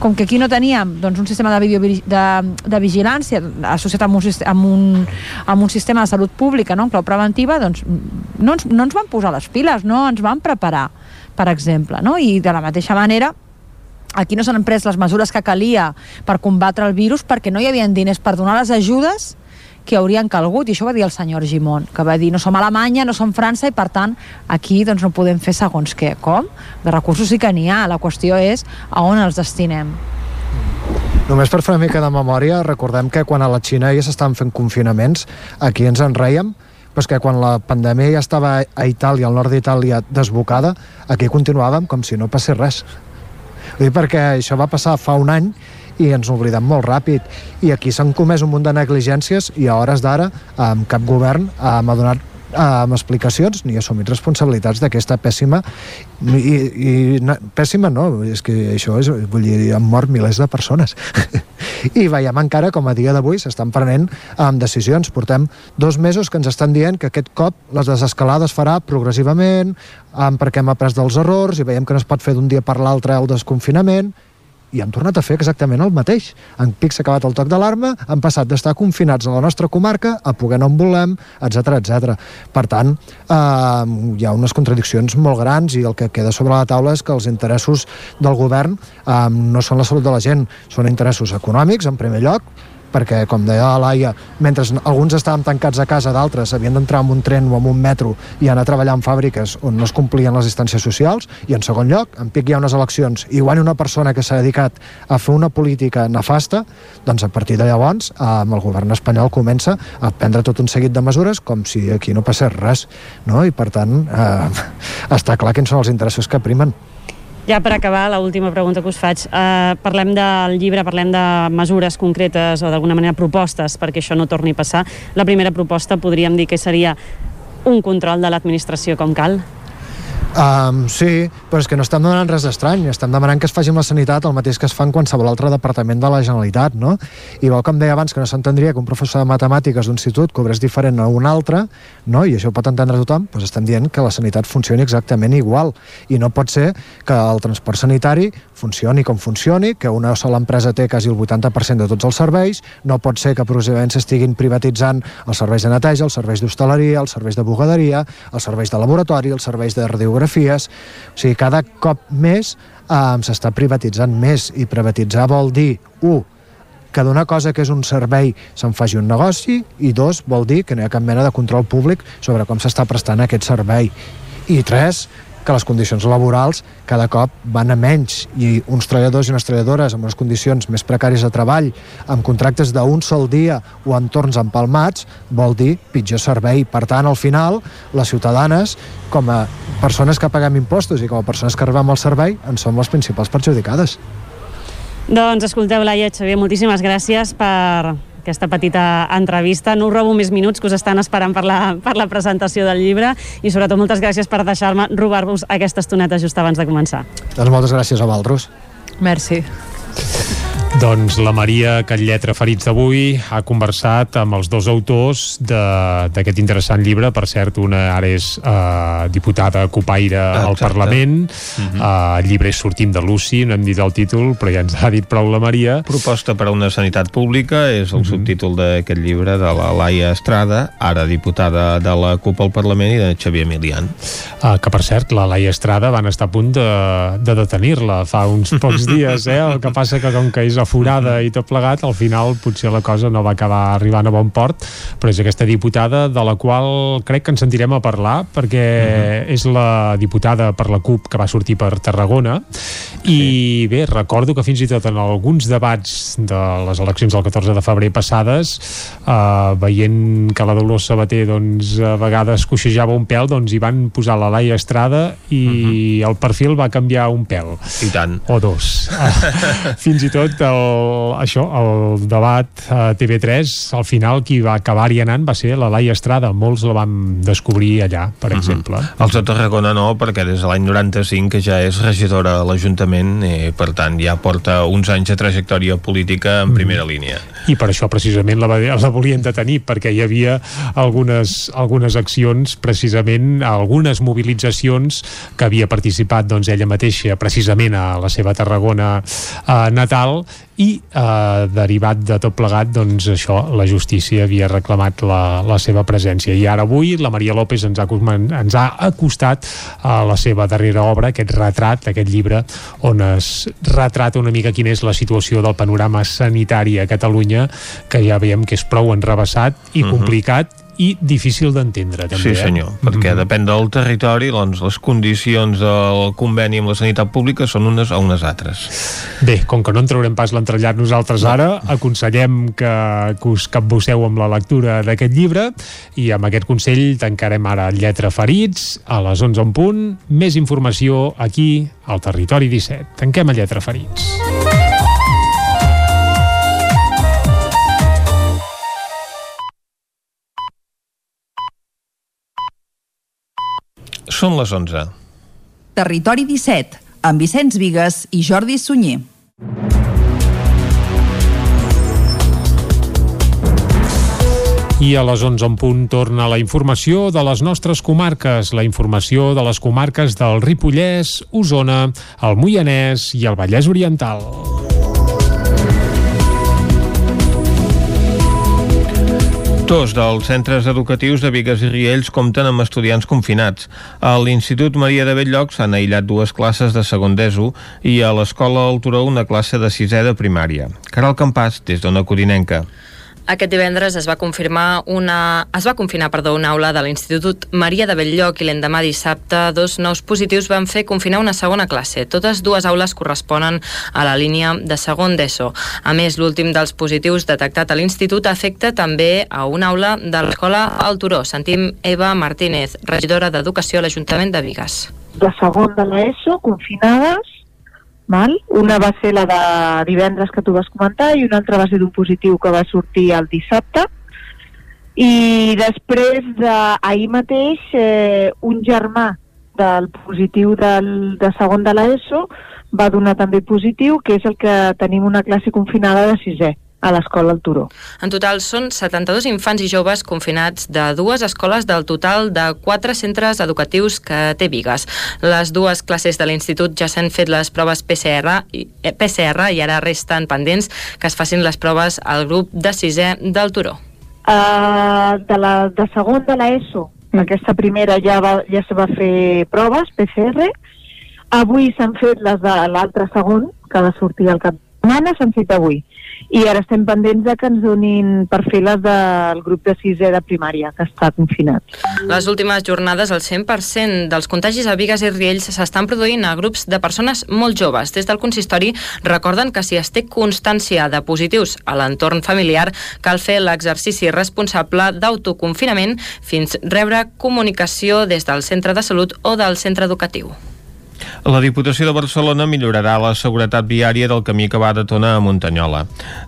com que aquí no teníem doncs, un sistema de, video, de, de vigilància associat amb un, amb, un, amb un sistema de salut pública no, en clau preventiva, doncs no ens, no ens van posar les piles, no ens van preparar, per exemple. No? I de la mateixa manera, aquí no s'han pres les mesures que calia per combatre el virus perquè no hi havia diners per donar les ajudes que haurien calgut, i això va dir el senyor Gimón, que va dir no som Alemanya, no som França, i per tant aquí doncs, no podem fer segons què. Com? De recursos sí que n'hi ha, la qüestió és a on els destinem. Només per fer una mica de memòria, recordem que quan a la Xina ja s'estan fent confinaments, aquí ens en reiem, però que quan la pandèmia ja estava a Itàlia, al nord d'Itàlia, desbocada, aquí continuàvem com si no passés res. Vull dir, perquè això va passar fa un any i ens oblidem molt ràpid. I aquí s'han comès un munt de negligències i a hores d'ara amb cap govern ha donat amb explicacions ni assumit responsabilitats d'aquesta pèssima i, i pèssima no, és que això és, vull dir, han mort milers de persones. *laughs* I veiem encara com a dia d'avui s'estan prenent amb decisions, portem dos mesos que ens estan dient que aquest cop les desescalades farà progressivament perquè hem après dels errors i veiem que no es pot fer d'un dia per l'altre el desconfinament i hem tornat a fer exactament el mateix. En pic s'ha acabat el toc d'alarma, han passat d'estar confinats a la nostra comarca a poder anar on volem, etc etc. Per tant, eh, hi ha unes contradiccions molt grans i el que queda sobre la taula és que els interessos del govern eh, no són la salut de la gent, són interessos econòmics, en primer lloc, perquè, com deia la Laia, mentre alguns estàvem tancats a casa, d'altres havien d'entrar en un tren o en un metro i anar a treballar en fàbriques on no es complien les distàncies socials, i en segon lloc, en pic hi ha unes eleccions i guanya una persona que s'ha dedicat a fer una política nefasta, doncs a partir de llavors amb el govern espanyol comença a prendre tot un seguit de mesures com si aquí no passés res, no? i per tant eh, *laughs* està clar quins són els interessos que primen. Ja per acabar, la última pregunta que us faig. Uh, parlem del llibre, parlem de mesures concretes o d'alguna manera propostes perquè això no torni a passar. La primera proposta podríem dir que seria un control de l'administració com cal? Um, sí, però és que no estem demanant res estrany, estem demanant que es faci amb la sanitat el mateix que es fa en qualsevol altre departament de la Generalitat, no? I vol, com deia abans, que no s'entendria que un professor de matemàtiques d'institut cobrés diferent a un altre, no? i això ho pot entendre tothom, doncs estem dient que la sanitat funcioni exactament igual, i no pot ser que el transport sanitari funcioni com funcioni, que una sola empresa té quasi el 80% de tots els serveis, no pot ser que progressivament s'estiguin privatitzant els serveis de neteja, els serveis d'hostaleria, els serveis de bugaderia, els serveis de laboratori, els serveis de radiografia, fotografies, o sigui, cada cop més eh, s'està privatitzant més, i privatitzar vol dir, un, que d'una cosa que és un servei se'n faci un negoci i dos, vol dir que no hi ha cap mena de control públic sobre com s'està prestant aquest servei. I tres, que les condicions laborals cada cop van a menys i uns treballadors i unes treballadores amb unes condicions més precàries de treball, amb contractes d'un sol dia o entorns empalmats, vol dir pitjor servei. Per tant, al final, les ciutadanes, com a persones que paguem impostos i com a persones que arribem al servei, en som les principals perjudicades. Doncs escolteu, Laia Xavier, moltíssimes gràcies per, aquesta petita entrevista. No us robo més minuts que us estan esperant per la, per la presentació del llibre i sobretot moltes gràcies per deixar-me robar-vos aquesta estoneta just abans de començar. Doncs moltes gràcies a Valros. Merci. Doncs la Maria Catlletra Ferits d'avui ha conversat amb els dos autors d'aquest interessant llibre. Per cert, una ara és uh, diputada copaire Exacte. al Parlament. Uh -huh. uh, el llibre és Sortim de Luci, no hem dit el títol, però ja ens ha dit prou la Maria. Proposta per a una sanitat pública és el uh -huh. subtítol d'aquest llibre de la Laia Estrada, ara diputada de la CUP al Parlament i de Xavier Milian. Uh, que, per cert, la Laia Estrada van estar a punt de, de detenir-la fa uns pocs *laughs* dies, eh? El que passa que com que és forada i tot plegat, al final potser la cosa no va acabar arribant a bon port, però és aquesta diputada de la qual crec que ens sentirem a parlar, perquè uh -huh. és la diputada per la CUP que va sortir per Tarragona, i bé, recordo que fins i tot en alguns debats de les eleccions del 14 de febrer passades, eh, veient que la Dolors Sabater doncs, a vegades coixejava un pèl, doncs hi van posar la Laia Estrada i uh -huh. el perfil va canviar un pèl. I tant. O dos. *laughs* fins i tot el això, el debat a TV3, al final qui va acabar-hi anant va ser la Laia Estrada. Molts la vam descobrir allà, per uh mhm. -huh. exemple. Els de Tarragona no, perquè des de l'any 95 que ja és regidora a l'Ajuntament i per tant ja porta uns anys de trajectòria política en mhm. primera mm. línia. I per això precisament la, la volien detenir, perquè hi havia algunes, algunes accions, precisament algunes mobilitzacions que havia participat doncs, ella mateixa precisament a la seva Tarragona eh, natal i eh, derivat de tot plegat doncs això, la justícia havia reclamat la, la seva presència i ara avui la Maria López ens ha, ens ha acostat a la seva darrera obra, aquest retrat, aquest llibre on es retrata una mica quina és la situació del panorama sanitari a Catalunya que ja veiem que és prou enrebaçat i uh -huh. I difícil d'entendre també. Sí eh? senyor, eh? perquè mm -hmm. depèn del territori doncs les condicions del conveni amb la sanitat pública són unes o unes altres. Bé, com que no en traurem pas l'entrellat nosaltres no. ara, aconsellem que, que us capbusseu amb la lectura d'aquest llibre i amb aquest consell tancarem ara Lletra Ferits a les 11 en punt. Més informació aquí al Territori 17. Tanquem a Lletra Ferits. Són les 11. Territori 17, amb Vicenç Vigues i Jordi Sunyer. I a les 11 en punt torna la informació de les nostres comarques, la informació de les comarques del Ripollès, Osona, el Moianès i el Vallès Oriental. Dos dels centres educatius de Vigues i Riells compten amb estudiants confinats. A l'Institut Maria de Belllloc s'han aïllat dues classes de segon d'ESO i a l'Escola del Turó una classe de sisè de primària. Caral Campàs, des d'Ona Codinenca. Aquest divendres es va confirmar una... es va confinar perdó, una aula de l'Institut Maria de Belllloc i l'endemà dissabte dos nous positius van fer confinar una segona classe. Totes dues aules corresponen a la línia de segon d'ESO. A més, l'últim dels positius detectat a l'Institut afecta també a una aula de l'Escola al Turó. Sentim Eva Martínez, regidora d'Educació a l'Ajuntament de Vigues. De segon de l'ESO, confinades, Val? Una va ser la de divendres que tu vas comentar i una altra va ser d'un positiu que va sortir el dissabte. I després d'ahir mateix eh, un germà del positiu del, de segon de l'ESO va donar també positiu, que és el que tenim una classe confinada de sisè a l'escola al Turó. En total són 72 infants i joves confinats de dues escoles del total de quatre centres educatius que té Vigues. Les dues classes de l'institut ja s'han fet les proves PCR i, eh, PCR i ara resten pendents que es facin les proves al grup de sisè del Turó. Uh, de, la, de segon de l'ESO, aquesta primera ja, va, ja se va fer proves, PCR, avui s'han fet les de l'altre segon, que ha de sortir al cap setmana, s'han fet avui i ara estem pendents de que ens donin per fer les del grup de sisè de primària, que està confinat. Les últimes jornades, el 100% dels contagis a Vigues i Riells s'estan produint a grups de persones molt joves. Des del consistori recorden que si es té constància de positius a l'entorn familiar, cal fer l'exercici responsable d'autoconfinament fins rebre comunicació des del centre de salut o del centre educatiu. La Diputació de Barcelona millorarà la seguretat viària del camí que va de Tona a Muntanyola.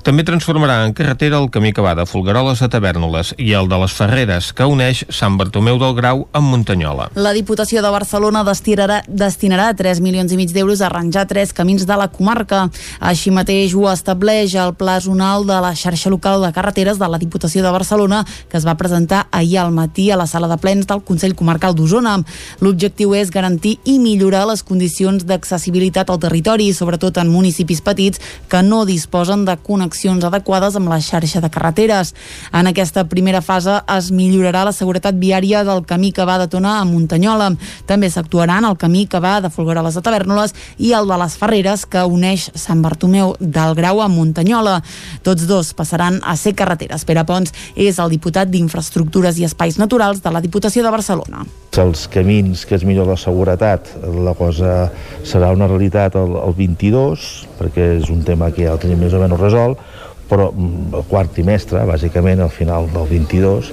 També transformarà en carretera el camí que va de Folgueroles a Tavernoles i el de les Ferreres, que uneix Sant Bartomeu del Grau amb Muntanyola. La Diputació de Barcelona destinarà, destinarà 3 milions i mig d'euros a arranjar tres camins de la comarca. Així mateix ho estableix el Pla Zonal de la xarxa local de carreteres de la Diputació de Barcelona, que es va presentar ahir al matí a la sala de plens del Consell Comarcal d'Osona. L'objectiu és garantir i millorar les condicions d'accessibilitat al territori, sobretot en municipis petits que no disposen de connexions adequades amb la xarxa de carreteres. En aquesta primera fase es millorarà la seguretat viària del camí que va de Tona a Muntanyola. També s'actuarà en el camí que va de Folgueroles a Tavernoles i el de les Ferreres que uneix Sant Bartomeu del Grau a Muntanyola. Tots dos passaran a ser carreteres. Pere Pons és el diputat d'Infraestructures i Espais Naturals de la Diputació de Barcelona. Els camins que es millora la seguretat, la cosa cosa serà una realitat el, el 22, perquè és un tema que ja el tenim més o menys resolt, però mm, el quart trimestre, bàsicament al final del 22,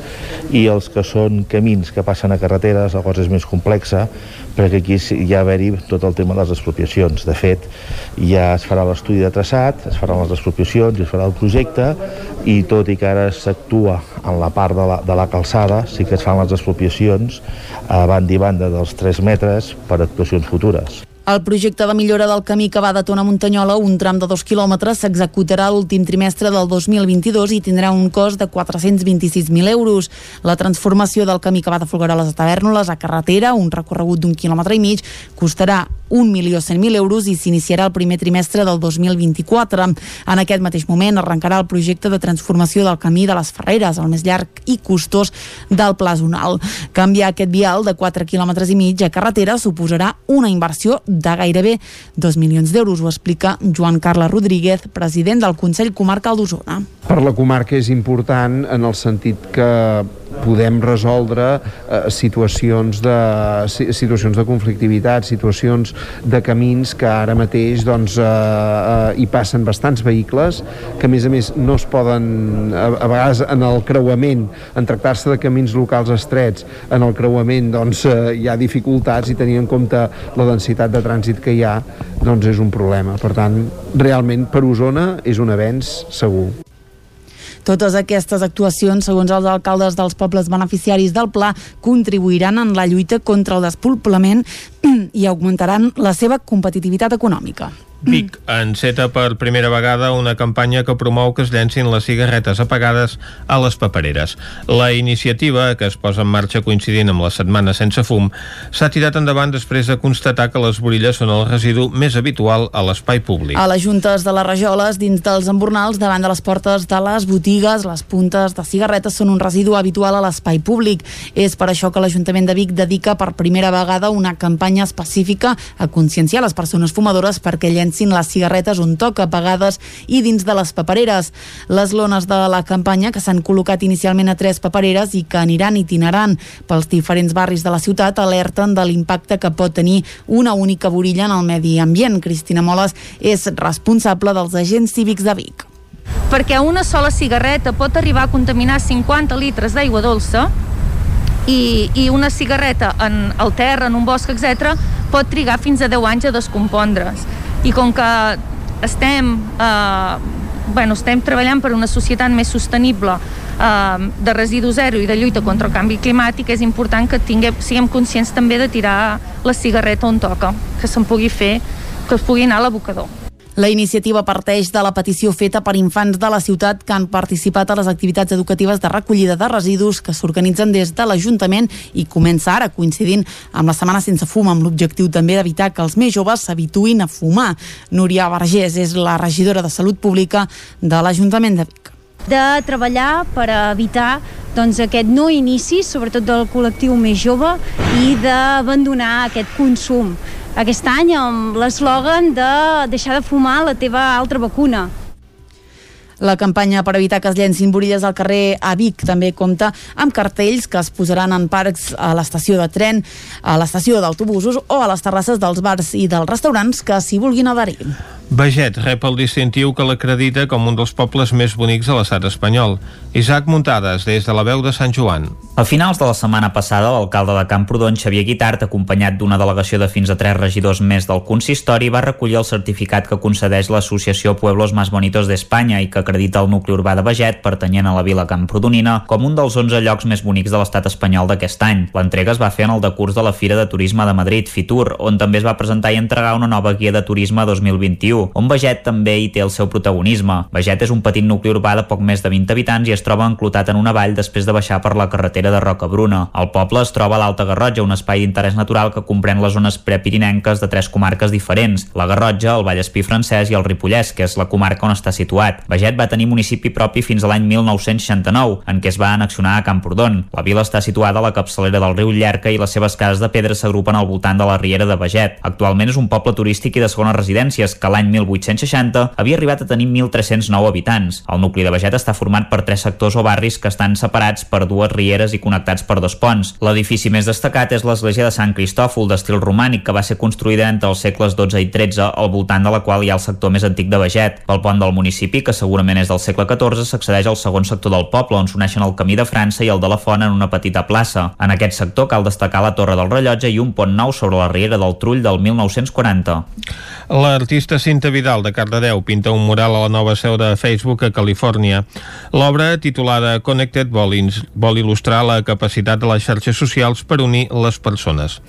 i els que són camins que passen a carreteres, la cosa és més complexa, perquè aquí ja haver-hi tot el tema de les expropiacions. De fet, ja es farà l'estudi de traçat, es faran les expropiacions, es farà el projecte, i tot i que ara s'actua en la part de la, de la calçada, sí que es fan les expropiacions a banda i banda dels 3 metres per actuacions futures. El projecte de millora del camí que va de Tona Muntanyola, un tram de dos quilòmetres, s'executarà l'últim trimestre del 2022 i tindrà un cost de 426.000 euros. La transformació del camí que va de Folguera a les Tavèrnoles a carretera, un recorregut d'un quilòmetre i mig, costarà 1.100.000 euros i s'iniciarà el primer trimestre del 2024. En aquest mateix moment arrencarà el projecte de transformació del camí de les Ferreres, el més llarg i costós del Pla Zonal. Canviar aquest vial de 4 quilòmetres i mig a carretera suposarà una inversió de gairebé 2 milions d'euros, ho explica Joan Carles Rodríguez, president del Consell Comarcal d'Osona. Per la comarca és important en el sentit que podem resoldre eh, situacions, de, situacions de conflictivitat, situacions de camins que ara mateix doncs, eh, eh, hi passen bastants vehicles, que a més a més no es poden, a, a vegades en el creuament, en tractar-se de camins locals estrets, en el creuament doncs, eh, hi ha dificultats i tenint en compte la densitat de trànsit que hi ha, doncs és un problema. Per tant, realment per Osona és un avenç segur. Totes aquestes actuacions, segons els alcaldes dels pobles beneficiaris del pla, contribuiran en la lluita contra el despoblament *clears throat* i augmentaran la seva competitivitat econòmica. Vic enceta per primera vegada una campanya que promou que es llencin les cigarretes apagades a les papereres. La iniciativa, que es posa en marxa coincidint amb la Setmana Sense Fum, s'ha tirat endavant després de constatar que les borilles són el residu més habitual a l'espai públic. A les juntes de les rajoles, dins dels embornals, davant de les portes de les botigues, les puntes de cigarretes són un residu habitual a l'espai públic. És per això que l'Ajuntament de Vic dedica per primera vegada una campanya específica a conscienciar les persones fumadores perquè llencin les cigarretes on toca, apagades i dins de les papereres. Les lones de la campanya, que s'han col·locat inicialment a tres papereres i que aniran itinerant pels diferents barris de la ciutat, alerten de l'impacte que pot tenir una única borilla en el medi ambient. Cristina Moles és responsable dels agents cívics de Vic perquè una sola cigarreta pot arribar a contaminar 50 litres d'aigua dolça i, i una cigarreta en el terra, en un bosc, etc., pot trigar fins a 10 anys a descompondre's i com que estem, eh, bueno, estem treballant per una societat més sostenible eh, de residu zero i de lluita contra el canvi climàtic és important que tinguem, siguem conscients també de tirar la cigarreta on toca, que se'n pugui fer, que es pugui anar a l'abocador. La iniciativa parteix de la petició feta per infants de la ciutat que han participat a les activitats educatives de recollida de residus que s'organitzen des de l'Ajuntament i comença ara coincidint amb la Setmana Sense Fum amb l'objectiu també d'evitar que els més joves s'habituïn a fumar. Núria Vergés és la regidora de Salut Pública de l'Ajuntament de Vic de treballar per evitar doncs, aquest no inici, sobretot del col·lectiu més jove, i d'abandonar aquest consum aquest any amb l'eslògan de deixar de fumar la teva altra vacuna. La campanya per evitar que es llencin borilles al carrer a Vic també compta amb cartells que es posaran en parcs a l'estació de tren, a l'estació d'autobusos o a les terrasses dels bars i dels restaurants que s'hi vulguin adherir. Beget rep el distintiu que l'acredita com un dels pobles més bonics de l'estat espanyol. Isaac Muntades, des de la veu de Sant Joan. A finals de la setmana passada, l'alcalde de Camprodon, Xavier Guitart, acompanyat d'una delegació de fins a tres regidors més del consistori, va recollir el certificat que concedeix l'associació Pueblos Más Bonitos d'Espanya i que acredita el nucli urbà de Beget, pertanyent a la vila camprodonina, com un dels 11 llocs més bonics de l'estat espanyol d'aquest any. L'entrega es va fer en el decurs de la Fira de Turisme de Madrid, Fitur, on també es va presentar i entregar una nova guia de turisme 2021, on Beget també hi té el seu protagonisme. Beget és un petit nucli urbà de poc més de 20 habitants i es troba enclotat en una vall després de baixar per la carretera de Rocabruna. El poble es troba a l'Alta Garrotja, un espai d'interès natural que comprèn les zones prepirinenques de tres comarques diferents, la Garrotja, el Vallespí francès i el Ripollès, que és la comarca on està situat. Beget va tenir municipi propi fins a l'any 1969, en què es va annexionar a Camprodon. La vila està situada a la capçalera del riu Llerca i les seves cases de pedra s'agrupen al voltant de la riera de Beget. Actualment és un poble turístic i de segones residències que l'any 1860 havia arribat a tenir 1.309 habitants. El nucli de Beget està format per tres sectors o barris que estan separats per dues rieres i connectats per dos ponts. L'edifici més destacat és l'església de Sant Cristòfol d'estil romànic que va ser construïda entre els segles XII i XIII al voltant de la qual hi ha el sector més antic de Beget. Pel pont del municipi, que segurament monument és del segle XIV, s'accedeix al segon sector del poble, on s'uneixen el camí de França i el de la Font en una petita plaça. En aquest sector cal destacar la Torre del Rellotge i un pont nou sobre la riera del Trull del 1940. L'artista Cinta Vidal de Cardedeu pinta un mural a la nova seu de Facebook a Califòrnia. L'obra, titulada Connected, vol, vol il·lustrar la capacitat de les xarxes socials per unir les persones.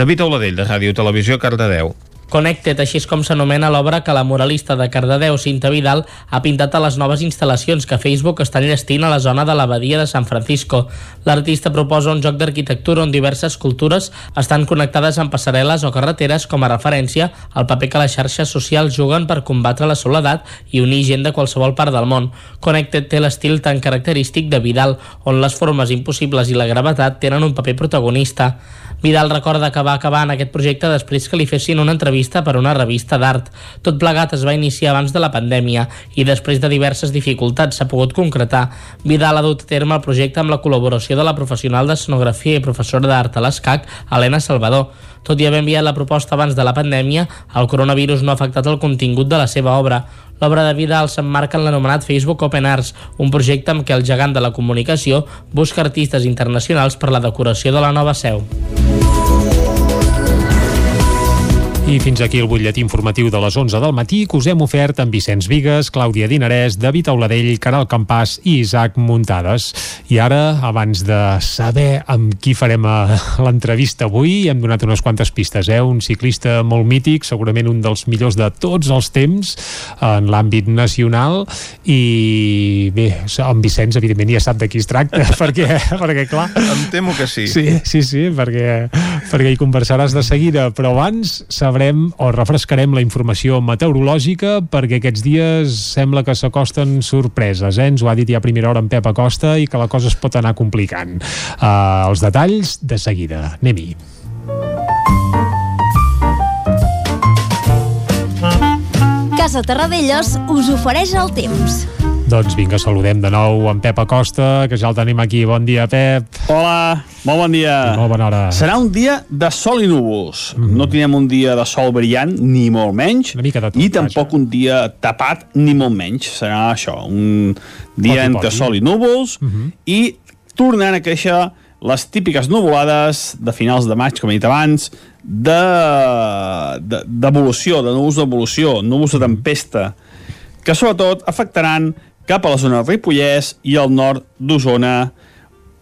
David Auladell, de Ràdio Televisió, Cardedeu. Connected, així és com s'anomena l'obra que la muralista de Cardedeu, Cinta Vidal, ha pintat a les noves instal·lacions que Facebook està enllestint a la zona de l'abadia de San Francisco. L'artista proposa un joc d'arquitectura on diverses cultures estan connectades amb passarel·les o carreteres com a referència al paper que les xarxes socials juguen per combatre la soledat i unir gent de qualsevol part del món. Connected té l'estil tan característic de Vidal, on les formes impossibles i la gravetat tenen un paper protagonista. Vidal recorda que va acabar en aquest projecte després que li fessin una entrevista per una revista d'art. Tot plegat es va iniciar abans de la pandèmia i després de diverses dificultats s'ha pogut concretar. Vidal ha dut a terme el projecte amb la col·laboració de la professional d'escenografia i professora d'art a l'ESCAC, Helena Salvador. Tot i haver enviat la proposta abans de la pandèmia, el coronavirus no ha afectat el contingut de la seva obra. L'obra de Vidal s'emmarca en l'anomenat Facebook Open Arts, un projecte amb què el gegant de la comunicació busca artistes internacionals per la decoració de la nova seu. Oh, I fins aquí el butlletí informatiu de les 11 del matí que us hem ofert amb Vicenç Vigues, Clàudia Dinarès, David Auladell, Caral Campàs i Isaac Muntades. I ara, abans de saber amb qui farem eh, l'entrevista avui, hem donat unes quantes pistes, eh? Un ciclista molt mític, segurament un dels millors de tots els temps en l'àmbit nacional i bé, en Vicenç evidentment ja sap de qui es tracta *laughs* perquè, perquè clar... Em temo que sí. Sí, sí, sí, perquè, perquè hi conversaràs de seguida, però abans sabrem o refrescarem la informació meteorològica perquè aquests dies sembla que s'acosten sorpreses, eh? Ens ho ha dit ja a primera hora en Pep Acosta i que la cosa es pot anar complicant. Uh, els detalls de seguida. Anem-hi. Casa Terradellos us ofereix el temps. Doncs vinga, saludem de nou en Pep Acosta, que ja el tenim aquí. Bon dia, Pep. Hola, molt bon dia. I molt bona hora. Serà un dia de sol i núvols. Mm -hmm. No tindrem un dia de sol brillant, ni molt menys, Una mica de tot, i tampoc un dia tapat, ni molt menys. Serà això, un dia Poti, entre poti. sol i núvols, Mm -hmm. i tornant a créixer les típiques nuvolades de finals de maig, com he dit abans, de- de- d'evolució, de, de núvols d'evolució, núvols de tempesta, que sobretot afectaran cap a la zona del Ripollès i al nord d'Osona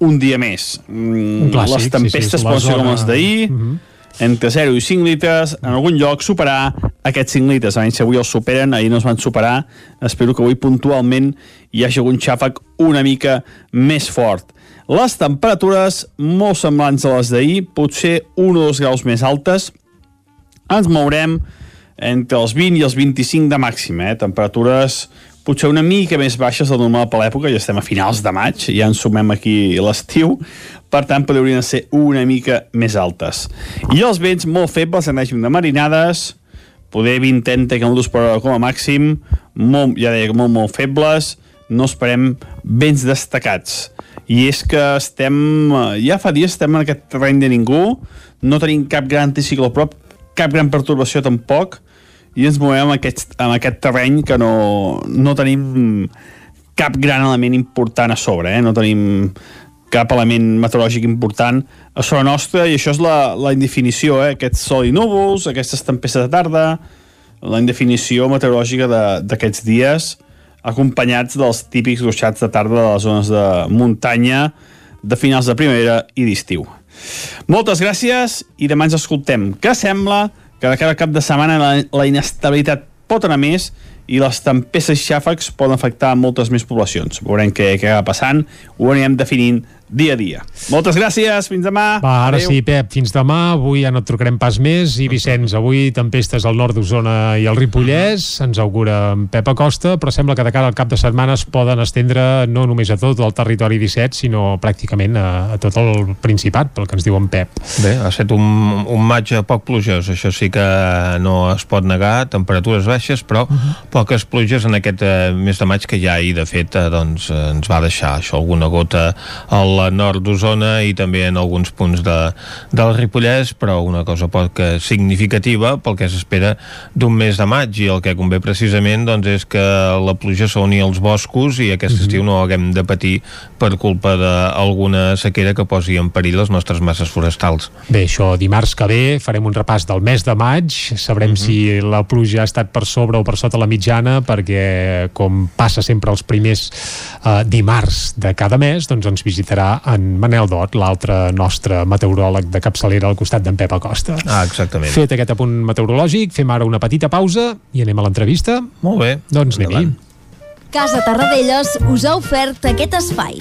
un dia més. Mm, Un clàssic, les tempestes sí, sí, poden ser com les d'ahir, Mhm. entre 0 i 5 litres, en algun lloc superar aquests 5 litres. Si avui els superen, ahir no es van superar. Espero que avui puntualment hi hagi algun xàfec una mica més fort. Les temperatures molt semblants a les d'ahir, potser 1 o 2 graus més altes. Ens mourem entre els 20 i els 25 de màxim, eh? temperatures potser una mica més baixes del normal per l'època, ja estem a finals de maig, ja ens sumem aquí l'estiu, per tant podrien ser una mica més altes. I els vents molt febles en règim de marinades, poder 20-30 km per hora com a màxim, molt, ja deia, molt, molt febles, no esperem vents destacats. I és que estem, eh, ja fa dies estem en aquest terreny de ningú, no tenim cap gran anticiclo a prop, cap gran pertorbació tampoc, i ens movem en aquest, en aquest terreny que no, no tenim cap gran element important a sobre, eh? no tenim cap element meteorològic important a sobre nostra i això és la, la indefinició, eh? aquest sol i núvols, aquestes tempestes de tarda, la indefinició meteorològica d'aquests dies acompanyats dels típics ruixats de tarda de les zones de muntanya de finals de primavera i d'estiu. Moltes gràcies i demà ens escoltem. Què sembla que de cada cap de setmana la, la inestabilitat pot anar més i les tempestes i xàfecs poden afectar moltes més poblacions. Veurem què, què va passant, ho anirem definint dia a dia. Moltes gràcies, fins demà. Va, ara Adéu. sí, Pep, fins demà. Avui ja no et trucarem pas més. I Vicenç, avui tempestes al nord d'Osona i al Ripollès. Ens augura en Pep Acosta, però sembla que de cara al cap de setmana es poden estendre no només a tot el territori 17, sinó pràcticament a, a tot el Principat, pel que ens diu en Pep. Bé, ha estat un, un maig poc plujós, això sí que no es pot negar, temperatures baixes, però poques pluges en aquest eh, mes de maig que ja ahir de fet eh, doncs, eh, ens va deixar això, alguna gota al nord d'Osona i també en alguns punts de, del Ripollès però una cosa poc significativa pel que s'espera d'un mes de maig i el que convé precisament doncs, és que la pluja s'uni als boscos i aquest mm -hmm. estiu no haguem de patir per culpa d'alguna sequera que posi en perill les nostres masses forestals. Bé, això dimarts que ve farem un repàs del mes de maig, sabrem mm -hmm. si la pluja ha estat per sobre o per sota la mitjana, perquè com passa sempre els primers eh, dimarts de cada mes, doncs ens visitarà en Manel Dot, l'altre nostre meteoròleg de capçalera al costat d'en Pep Acosta. Ah, exactament. Fet aquest apunt meteorològic, fem ara una petita pausa i anem a l'entrevista. Molt bé. Doncs anem-hi. Casa Tarradellas us ha ofert aquest espai.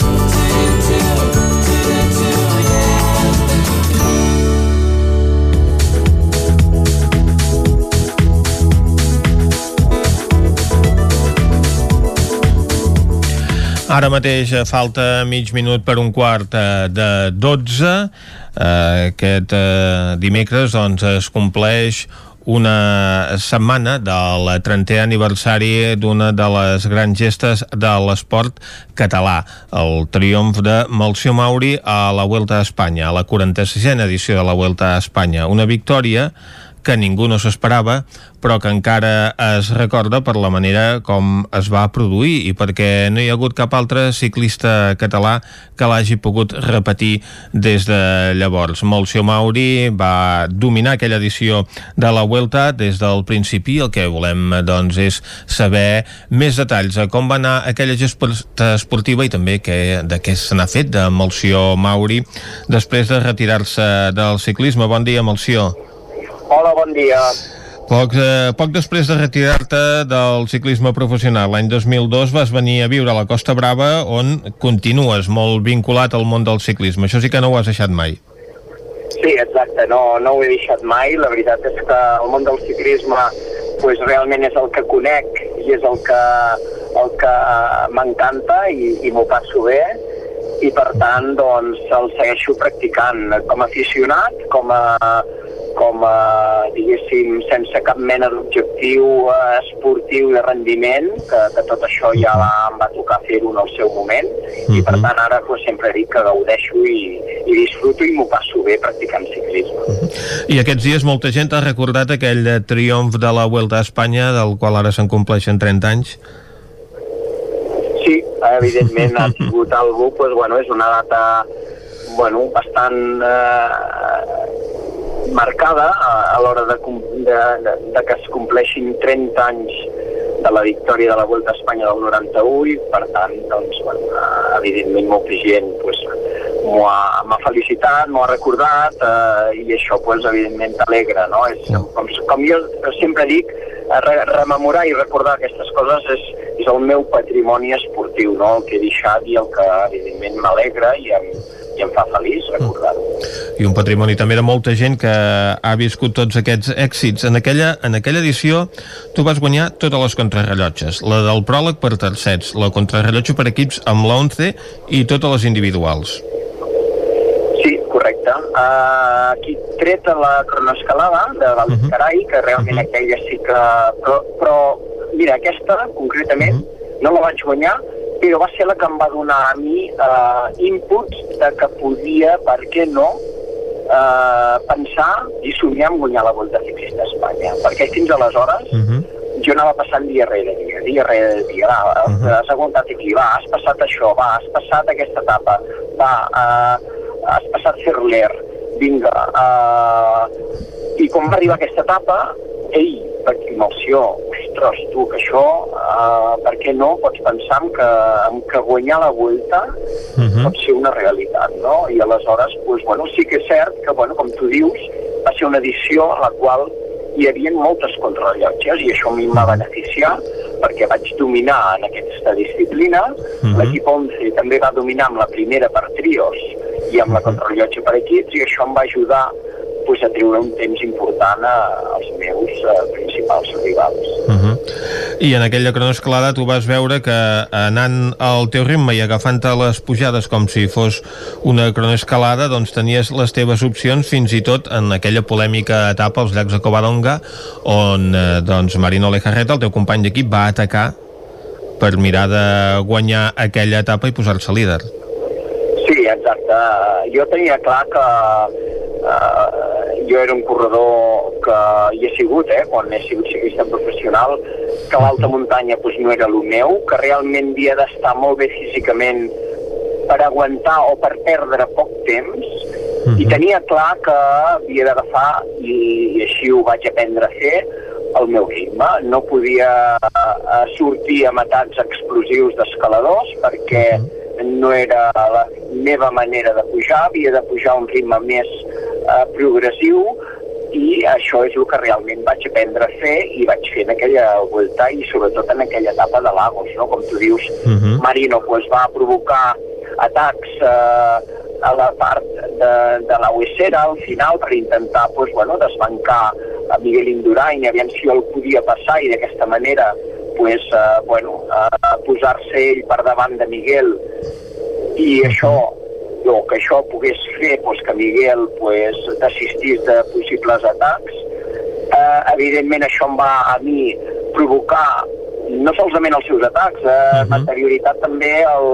Ara mateix eh, falta mig minut per un quart eh, de 12. Eh, aquest dimecres doncs, es compleix una setmana del 30è aniversari d'una de les grans gestes de l'esport català, el triomf de Malció Mauri a la Vuelta a Espanya, a la 46a edició de la Vuelta a Espanya. Una victòria que ningú no s'esperava, però que encara es recorda per la manera com es va produir i perquè no hi ha hagut cap altre ciclista català que l'hagi pogut repetir des de llavors. Molcio Mauri va dominar aquella edició de la Vuelta des del principi. El que volem doncs, és saber més detalls de com va anar aquella gesta esportiva i també que, de què se n'ha fet de Molció Mauri després de retirar-se del ciclisme. Bon dia, Molció. Hola, bon dia. Poc, eh, poc després de retirar-te del ciclisme professional, l'any 2002 vas venir a viure a la Costa Brava on continues molt vinculat al món del ciclisme. Això sí que no ho has deixat mai. Sí, exacte, no, no ho he deixat mai. La veritat és que el món del ciclisme pues, realment és el que conec i és el que, el que m'encanta i, i m'ho passo bé i per tant doncs el segueixo practicant com a aficionat, com a, com a, diguéssim, sense cap mena d'objectiu eh, esportiu de rendiment, que, que tot això ja va, em va tocar fer-ho en el seu moment, i per tant ara pues, sempre dic que gaudeixo i, i disfruto i m'ho passo bé practicant ciclisme. I aquests dies molta gent ha recordat aquell eh, triomf de la Vuelta a Espanya, del qual ara se'n compleixen 30 anys. Sí, evidentment ha sigut algú, pues, bueno, és una data bueno, bastant eh, marcada a, a l'hora de, de, de, de que es compleixin 30 anys de la victòria de la Volta a Espanya del 91 i per tant, doncs, bueno, eh, evidentment molta gent pues, m'ho ha, m'ha felicitat, m'ho ha recordat eh, i això pues, evidentment t'alegra, no? És, com, com jo sempre dic, eh, re, rememorar i recordar aquestes coses és, és el meu patrimoni esportiu, no? el que he deixat i el que evidentment m'alegra i em, i em fa feliç recordar-ho. I un patrimoni també de molta gent que ha viscut tots aquests èxits. En aquella, en aquella edició tu vas guanyar totes les contrarrellotges, la del pròleg per tercets, la contrarrellotge per equips amb l'11 i totes les individuals. Sí, correcte. Uh, aquí tret a la cronoescalada de l'Àlex Carai, que realment aquella sí que... Però, però mira, aquesta concretament no la vaig guanyar, però va ser la que em va donar a mi uh, inputs de que podia, per què no, uh, pensar i somiar amb guanyar la Volta Ciclista a Espanya. Perquè fins aleshores jo anava passant dia rere dia, dia rere dia, va, uh -huh. has aguantat aquí, va, has passat això, va, has passat aquesta etapa, va, uh, has passat Ferler, vinga, uh, i quan va arribar aquesta etapa, ei, per emoció, ostres, tu, que això, uh, per què no, pots pensar en que, en que guanyar la Vuelta pot ser una realitat, no? I aleshores, doncs, bueno, sí que és cert que, bueno, com tu dius, va ser una edició a la qual hi havia moltes contrarrellotges i això a mi em va beneficiar perquè vaig dominar en aquesta disciplina. Uh Mhm. -huh. L'equip 11 també va dominar amb la primera per trios i amb la contrarrellotge per equips, i això em va ajudar pues, a treure un temps important a, als meus eh, principals rivals. Uh -huh. I en aquella cronoescalada tu vas veure que anant al teu ritme i agafant-te les pujades com si fos una cronoescalada, doncs tenies les teves opcions fins i tot en aquella polèmica etapa als llacs de Covadonga on eh, doncs Marino Lejarreta, el teu company d'equip, va atacar per mirar de guanyar aquella etapa i posar-se líder. Sí, exacte. Jo tenia clar que uh, jo era un corredor que hi he sigut, eh, quan he sigut ciclista professional, que l'alta muntanya pues, no era el meu, que realment havia d'estar molt bé físicament per aguantar o per perdre poc temps, i tenia clar que havia d'agafar, i, i així ho vaig aprendre a fer, el meu ritme. No podia uh, sortir amb atacs explosius d'escaladors perquè no era la meva manera de pujar, havia de pujar a un ritme més eh, progressiu i això és el que realment vaig aprendre a fer i vaig fer en aquella volta i sobretot en aquella etapa de Lagos, no? Com tu dius, uh -huh. Marino pues, va provocar atacs eh, a la part de, de la Huesera al final per intentar pues, bueno, desbancar a Miguel Indurain i aviam si el podia passar i d'aquesta manera pues, eh, bueno, eh, posar-se ell per davant de Miguel i això o que això pogués fer pues, que Miguel pues, desistís de possibles atacs. Eh, evidentment això em va a mi provocar no solament els seus atacs, eh, uh -huh. amb anterioritat també el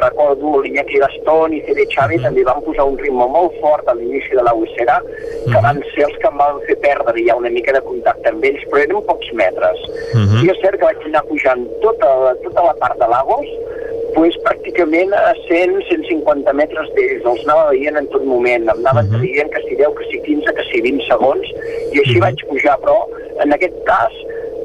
recordo l'Iñaki Gastón i CD Xavi uh -huh. també van posar un ritme molt fort a l'inici de la Ucera, que uh -huh. van ser els que em van fer perdre ja una mica de contacte amb ells, però eren pocs metres. Uh -huh. I és cert que vaig anar pujant tota, tota la part de Lagos, pues, pràcticament a 100-150 metres d'ells, els anava veient en tot moment, em anaven uh -huh. dient que si 10, que si 15, que si 20 segons, i així uh -huh. vaig pujar, però en aquest cas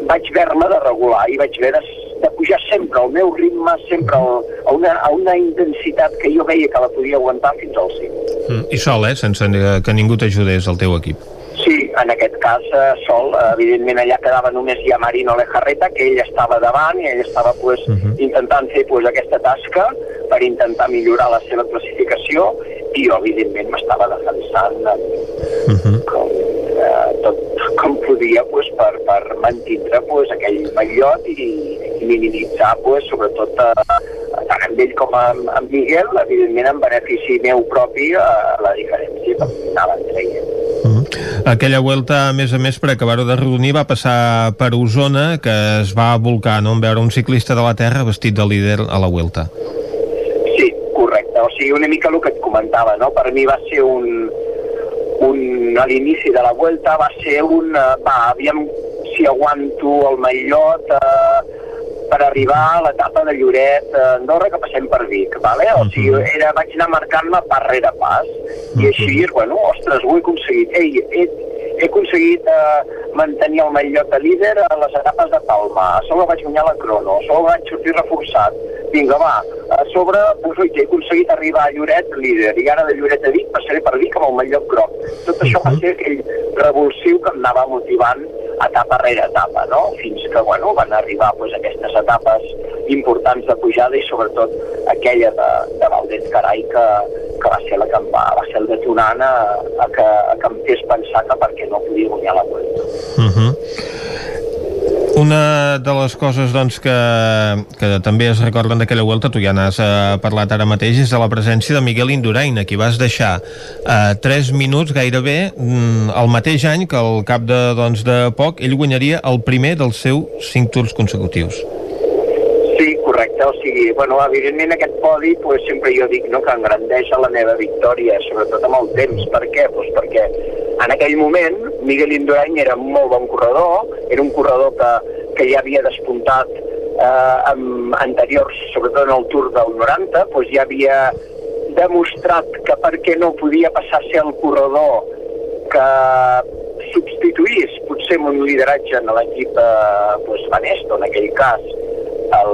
vaig haver-me de regular i vaig haver de, de pujar sempre al meu ritme, sempre al, a, una, a una intensitat que jo veia que la podia aguantar fins al cim. Mm, I sol, eh? Sense que ningú t'ajudés al teu equip. Sí, en aquest cas eh, sol, eh, evidentment allà quedava només ja Marino Lejarreta, que ell estava davant i ell estava pues, uh -huh. intentant fer pues, aquesta tasca per intentar millorar la seva classificació i jo evidentment m'estava defensant uh -huh. com, eh, tot podia pues, per, per mantindre pues, aquell mallot i, i minimitzar pues, sobretot eh, tant amb ell com amb, amb Miguel, evidentment en benefici meu propi eh, la diferència que anaven traient. Aquella volta, a més a més, per acabar-ho de redonir, va passar per Osona, que es va volcar no? en veure un ciclista de la Terra vestit de líder a la Vuelta. Sí, correcte. O sigui, una mica el que et comentava, no? Per mi va ser un... un a l'inici de la Vuelta va ser un... Uh, va, aviam si aguanto el mallot uh, per arribar a l'etapa de Lloret a Andorra que passem per Vic, vale? o sigui, era, vaig anar marcant-me pas rere pas, i així, bueno, ostres, ho he aconseguit. Ei, he, he aconseguit eh, mantenir el mallot de líder a les etapes de Palma, a sobre vaig guanyar la crono, a sobre vaig sortir reforçat, vinga, va, a sobre, doncs, oi, he aconseguit arribar a Lloret líder, i ara de Lloret a Vic passaré per Vic amb el mallot groc. Tot això va ser aquell revulsiu que em anava motivant etapa rere etapa, no? Fins que, bueno, van arribar pues, aquestes etapes importants de pujada i sobretot aquella de, de Valdet Carai que, que va ser la que em va, va ser el detonant a, a, que, a que em fes pensar que perquè no podia guanyar la Vuelta. Uh -huh. Una de les coses doncs, que, que també es recorden d'aquella volta, tu ja n'has eh, parlat ara mateix, és de la presència de Miguel Indurain, a qui vas deixar eh, 3 minuts gairebé mm, el mateix any que al cap de, doncs, de poc ell guanyaria el primer dels seus 5 tours consecutius. Correcte. O sigui, bueno, evidentment aquest podi, pues, sempre jo dic no, que engrandeix la meva victòria, sobretot amb el temps. Per què? Pues perquè en aquell moment Miguel Indurain era un molt bon corredor, era un corredor que, que ja havia despuntat eh, amb anteriors, sobretot en el Tour del 90, pues ja havia demostrat que perquè no podia passar a ser el corredor que substituís potser amb un lideratge en l'equip eh, pues, Banesto, en aquell cas, el,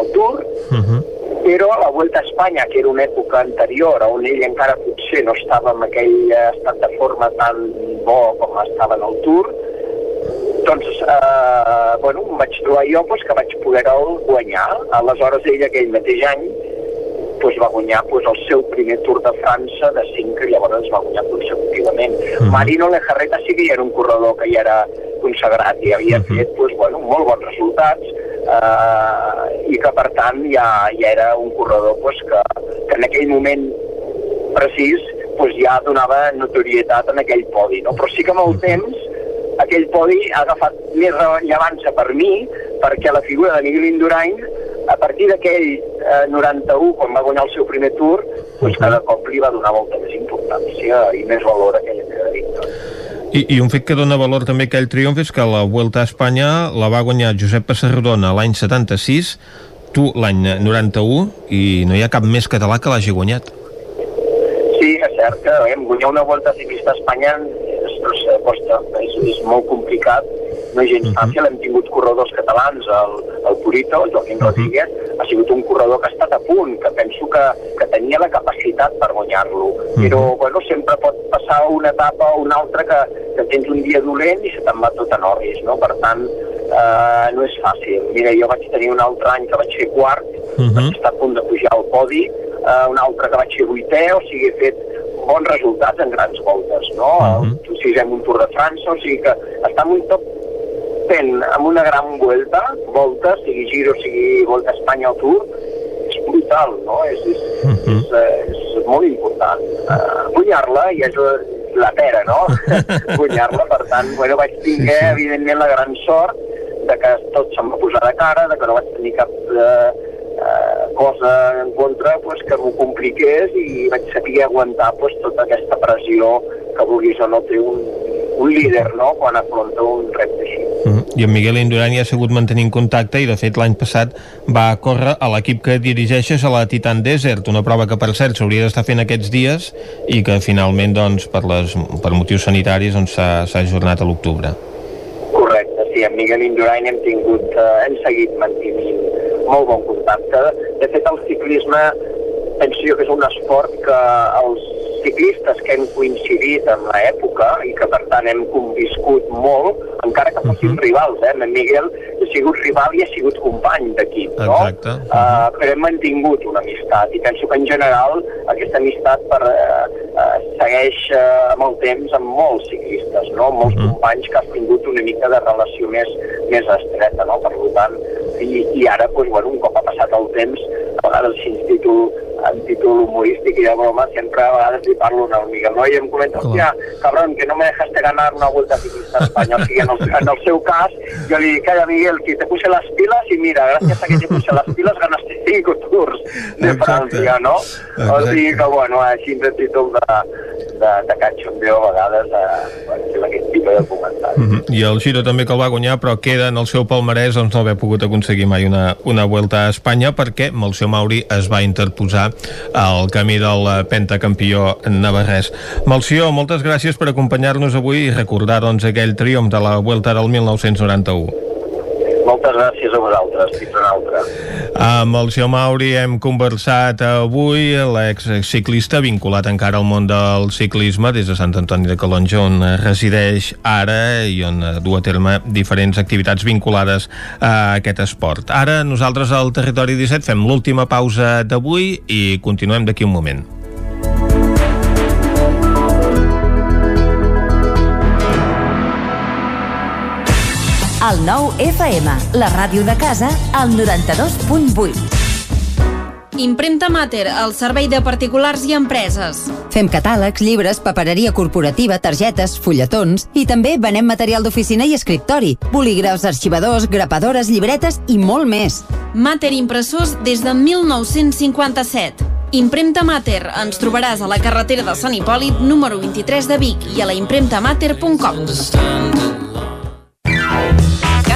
el Tour, Uh -huh. però a la Vuelta a Espanya, que era una època anterior, on ell encara potser no estava en aquell estat de forma tan bo com estava en el Tour, doncs, eh, bueno, em vaig trobar jo pues, que vaig poder-el guanyar. Aleshores, ell aquell mateix any pues, va guanyar pues, el seu primer Tour de França de 5 que llavors va guanyar consecutivament. Uh -huh. Marino Lejarreta sí que era un corredor que ja era consagrat i havia uh -huh. fet pues, bueno, molt bons resultats eh, i que per tant ja, ja era un corredor pues, que, que en aquell moment precís pues, ja donava notorietat en aquell podi. No? Però sí que amb el temps aquell podi ha agafat més rellevància per mi perquè la figura de Miguel Indurain a partir d'aquell eh, 91, quan va guanyar el seu primer tour, doncs cada cop li va donar molta més importància i més valor a aquella primera victòria. I, I un fet que dona valor també a aquell triomf és que la Vuelta a Espanya la va guanyar Josep Passarrodona l'any 76, tu l'any 91, i no hi ha cap més català que l'hagi guanyat. Sí, és cert que eh, guanyar una Vuelta Ciclista a Espanya és, és, costa, és, és molt complicat no és gens uh mhm. -huh. fàcil, hem tingut corredors catalans, el, el Purito, el Joaquim uh mhm. -huh. Rodríguez, ha sigut un corredor que ha estat a punt, que penso que, que tenia la capacitat per guanyar-lo, uh mhm. -huh. però bueno, sempre pot passar una etapa o una altra que, que tens un dia dolent i se te'n va tot en orris, no? Per tant, eh, no és fàcil. Mira, jo vaig tenir un altre any que vaig fer quart, uh -huh. vaig estar a punt de pujar al podi, eh, un altre que vaig fer vuitè, o sigui, he fet bons resultats en grans voltes, no? Uh -huh. El sisem un Tour de França, o sigui que està un top fent amb una gran volta, volta, sigui Giro, sigui Volta a Espanya o Tour, és brutal, no? És, és, uh -huh. és, és, és molt important. Uh, guanyar-la i és la pera, no? *laughs* guanyar-la, per tant, bueno, vaig tenir, sí, sí. evidentment, la gran sort de que tot se'm va posar de cara, de que no vaig tenir cap eh, eh, cosa en contra pues, que m'ho compliqués i vaig saber aguantar pues, tota aquesta pressió que vulguis o no té un, un líder no? quan afronta un repte així. Mm -hmm. I en Miguel Indurain ja ha sigut mantenint contacte i de fet l'any passat va córrer a l'equip que dirigeixes a la Titan Desert, una prova que per cert s'hauria d'estar fent aquests dies i que finalment doncs, per, les, per motius sanitaris doncs, s'ha doncs, ajornat a l'octubre. Sí, amb Miguel Indurain hem tingut, eh, hem seguit mantenint molt bon contacte. De fet, el ciclisme penso jo que és un esport que els ciclistes que hem coincidit en l'època i que per tant hem conviscut molt, encara que fossin uh -huh. rivals, eh? En Miguel ha sigut rival i ha sigut company d'equip, no? Exacte. Uh -huh. uh, però hem mantingut una amistat i penso que en general aquesta amistat per, uh, uh, segueix uh, amb el temps amb molts ciclistes, no? Molts uh -huh. companys que has tingut una mica de relació més, més estreta, no? Per tant, i, i ara, doncs, bueno, un cop ha passat el temps, a vegades títol en títol humorístic i de broma, sempre a vegades li parlo al Miguel no? i em comenta, hòstia, cabrón, que no me dejaste ganar una vuelta ciclista a Espanya. O sigui, en el, en el seu cas, jo li dic, calla, Miguel, que te puse las pilas i mira, gràcies a que te puse las pilas ganaste cinco tours de Exacte. França, no? Exacte. O sigui que, bueno, així en títol de, de, de cachondeo a vegades eh, aquest tipus de. Mm -hmm. I el Giro també que el va guanyar, però queda en el seu palmarès doncs, no haver pogut aconseguir mai una, una vuelta a Espanya perquè Malció Mauri es va interposar al camí del pentacampió navarrès. Malció, moltes gràcies per acompanyar-nos avui i recordar doncs, aquell triomf de la Vuelta del 1991. Moltes gràcies a vosaltres. Fins una altra. Amb el Xio Mauri hem conversat avui, l'ex-ciclista vinculat encara al món del ciclisme des de Sant Antoni de Calonja, on resideix ara i on du a terme diferents activitats vinculades a aquest esport. Ara nosaltres al Territori 17 fem l'última pausa d'avui i continuem d'aquí un moment. El nou FM, la ràdio de casa, al 92.8. Impremta Mater, el servei de particulars i empreses. Fem catàlegs, llibres, papereria corporativa, targetes, fulletons i també venem material d'oficina i escriptori, bolígrafs, arxivadors, grapadores, llibretes i molt més. Mater Impressors des de 1957. Impremta Mater. Ens trobaràs a la carretera de Sant Hipòlit, número 23 de Vic i a la impremtamater.com.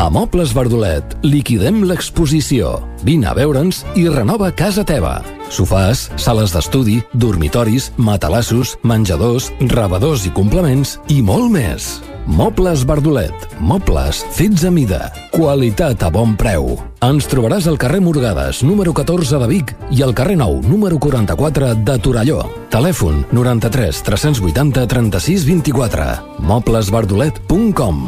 A Mobles Verdolet liquidem l'exposició. Vine a veure'ns i renova casa teva. Sofàs, sales d'estudi, dormitoris, matalassos, menjadors, rebedors i complements i molt més. Mobles Verdolet. Mobles fets a mida. Qualitat a bon preu. Ens trobaràs al carrer Morgades, número 14 de Vic i al carrer Nou, número 44 de Torelló. Telèfon 93 380 36 24. moblesverdolet.com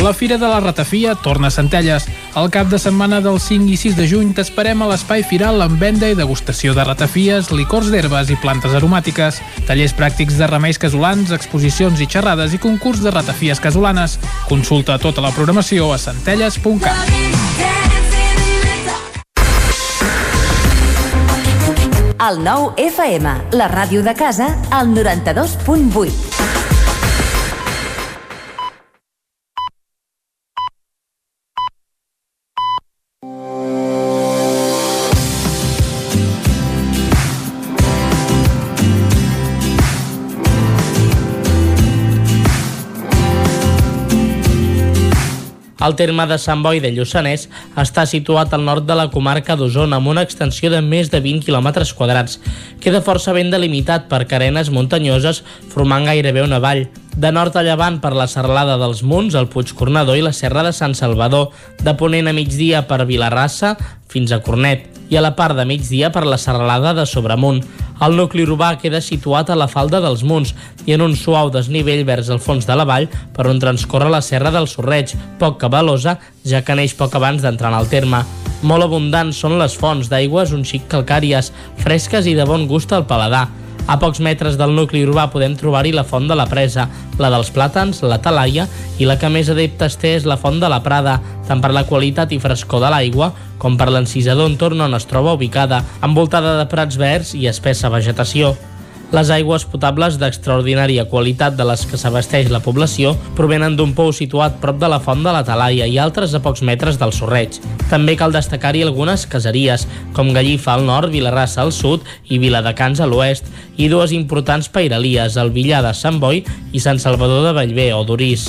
La Fira de la Ratafia torna a Centelles. El cap de setmana del 5 i 6 de juny t'esperem a l'Espai Firal amb venda i degustació de ratafies, licors d'herbes i plantes aromàtiques, tallers pràctics de remeis casolans, exposicions i xerrades i concurs de ratafies casolanes. Consulta tota la programació a centelles.cat. El nou FM, la ràdio de casa, al 92.8. El terme de Sant Boi de Lluçanès està situat al nord de la comarca d'Osona amb una extensió de més de 20 km quadrats. Queda força ben delimitat per carenes muntanyoses formant gairebé una vall. De nord a llevant per la serralada dels Munts, el Puig Cornador i la Serra de Sant Salvador, de ponent a migdia per Vilarrassa fins a Cornet i a la part de migdia per la serralada de Sobremunt. El nucli urbà queda situat a la falda dels Munts i en un suau desnivell vers el fons de la vall per on transcorre la serra del Sorreig, poc cabalosa, ja que neix poc abans d'entrar en el terme. Molt abundants són les fonts d'aigües un xic calcàries, fresques i de bon gust al paladar. A pocs metres del nucli urbà podem trobar-hi la font de la Presa, la dels Plàtans, la Talaia i la que més adeptes té és la font de la Prada, tant per la qualitat i frescor de l'aigua com per l'encisador entorn on es troba ubicada, envoltada de prats verds i espessa vegetació. Les aigües potables d'extraordinària qualitat de les que s'abasteix la població provenen d'un pou situat prop de la font de la Talaia i altres a pocs metres del Sorreig. També cal destacar-hi algunes caseries, com Gallifa al nord, Vilarrassa al sud i Viladecans a l'oest, i dues importants pairalies, el Villar de Sant Boi i Sant Salvador de Bellver o d'Orís.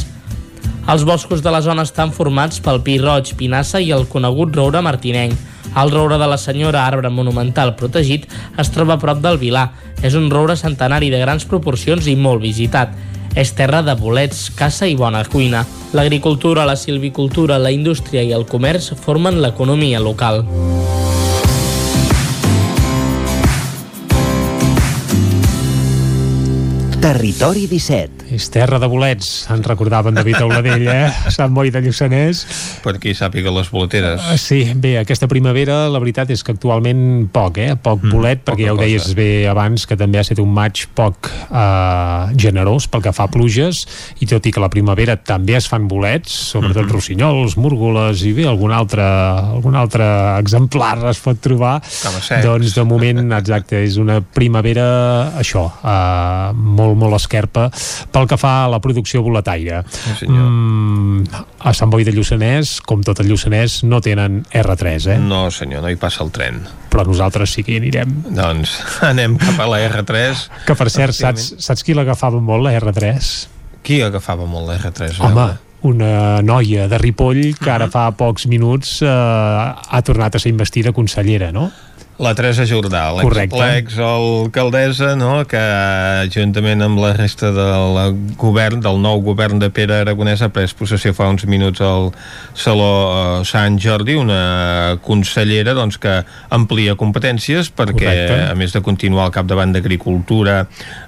Els boscos de la zona estan formats pel pi roig, pinassa i el conegut roure martinenc. El roure de la senyora, arbre monumental protegit, es troba a prop del Vilar. És un roure centenari de grans proporcions i molt visitat. És terra de bolets, caça i bona cuina. L'agricultura, la silvicultura, la indústria i el comerç formen l'economia local. Territori 17. És terra de bolets, ens recordava en David Auladell, eh? *laughs* Sant Boi de Lluçanès. Per qui sàpiga les boleteres. Uh, sí, bé, aquesta primavera la veritat és que actualment poc, eh? Poc mm, bolet, perquè ja ho deies cosa. bé abans, que també ha estat un maig poc uh, generós pel que fa a pluges, i tot i que la primavera també es fan bolets, sobretot mm -hmm. rossinyols, múrgoles i bé, algun altre, algun altre exemplar es pot trobar. Doncs de moment, exacte, és una primavera, això, uh, molt, molt esquerpa pel que fa a la producció boletaire. Sí, mm, a Sant Boi de Lluçanès, com tot el Lluçanès, no tenen R3, eh? No, senyor, no hi passa el tren. Però nosaltres sí que hi anirem. Doncs *laughs* anem cap a la R3. Que per cert, saps, saps qui l'agafava molt, la R3? Qui agafava molt la R3? Home, veure? una noia de Ripoll que ara fa pocs minuts eh, ha tornat a ser investida consellera, no? La Teresa Jordà, l'ex-alcaldessa, no?, que juntament amb la resta del govern, del nou govern de Pere Aragonès, ha pres possessió fa uns minuts al Saló eh, Sant Jordi, una consellera doncs, que amplia competències perquè, Correcte. a més de continuar al capdavant d'Agricultura,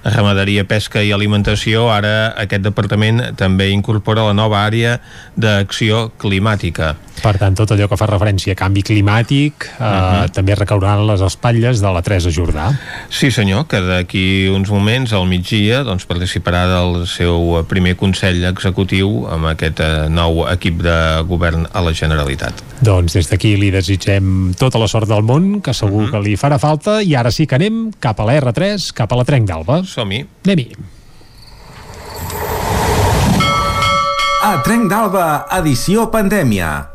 Ramaderia, Pesca i Alimentació, ara aquest departament també incorpora la nova àrea d'acció climàtica. Per tant, tot allò que fa referència a canvi climàtic eh, uh mhm. -huh. també recaurà en les espatlles de la Teresa Jordà. Sí senyor, que d'aquí uns moments al migdia doncs, participarà del seu primer Consell Executiu amb aquest eh, nou equip de govern a la Generalitat. Doncs des d'aquí li desitgem tota la sort del món, que segur uh mhm. -huh. que li farà falta, i ara sí que anem cap a la R3, cap a la Trenc d'Alba. Som-hi. Anem-hi. A Trenc d'Alba, edició pandèmia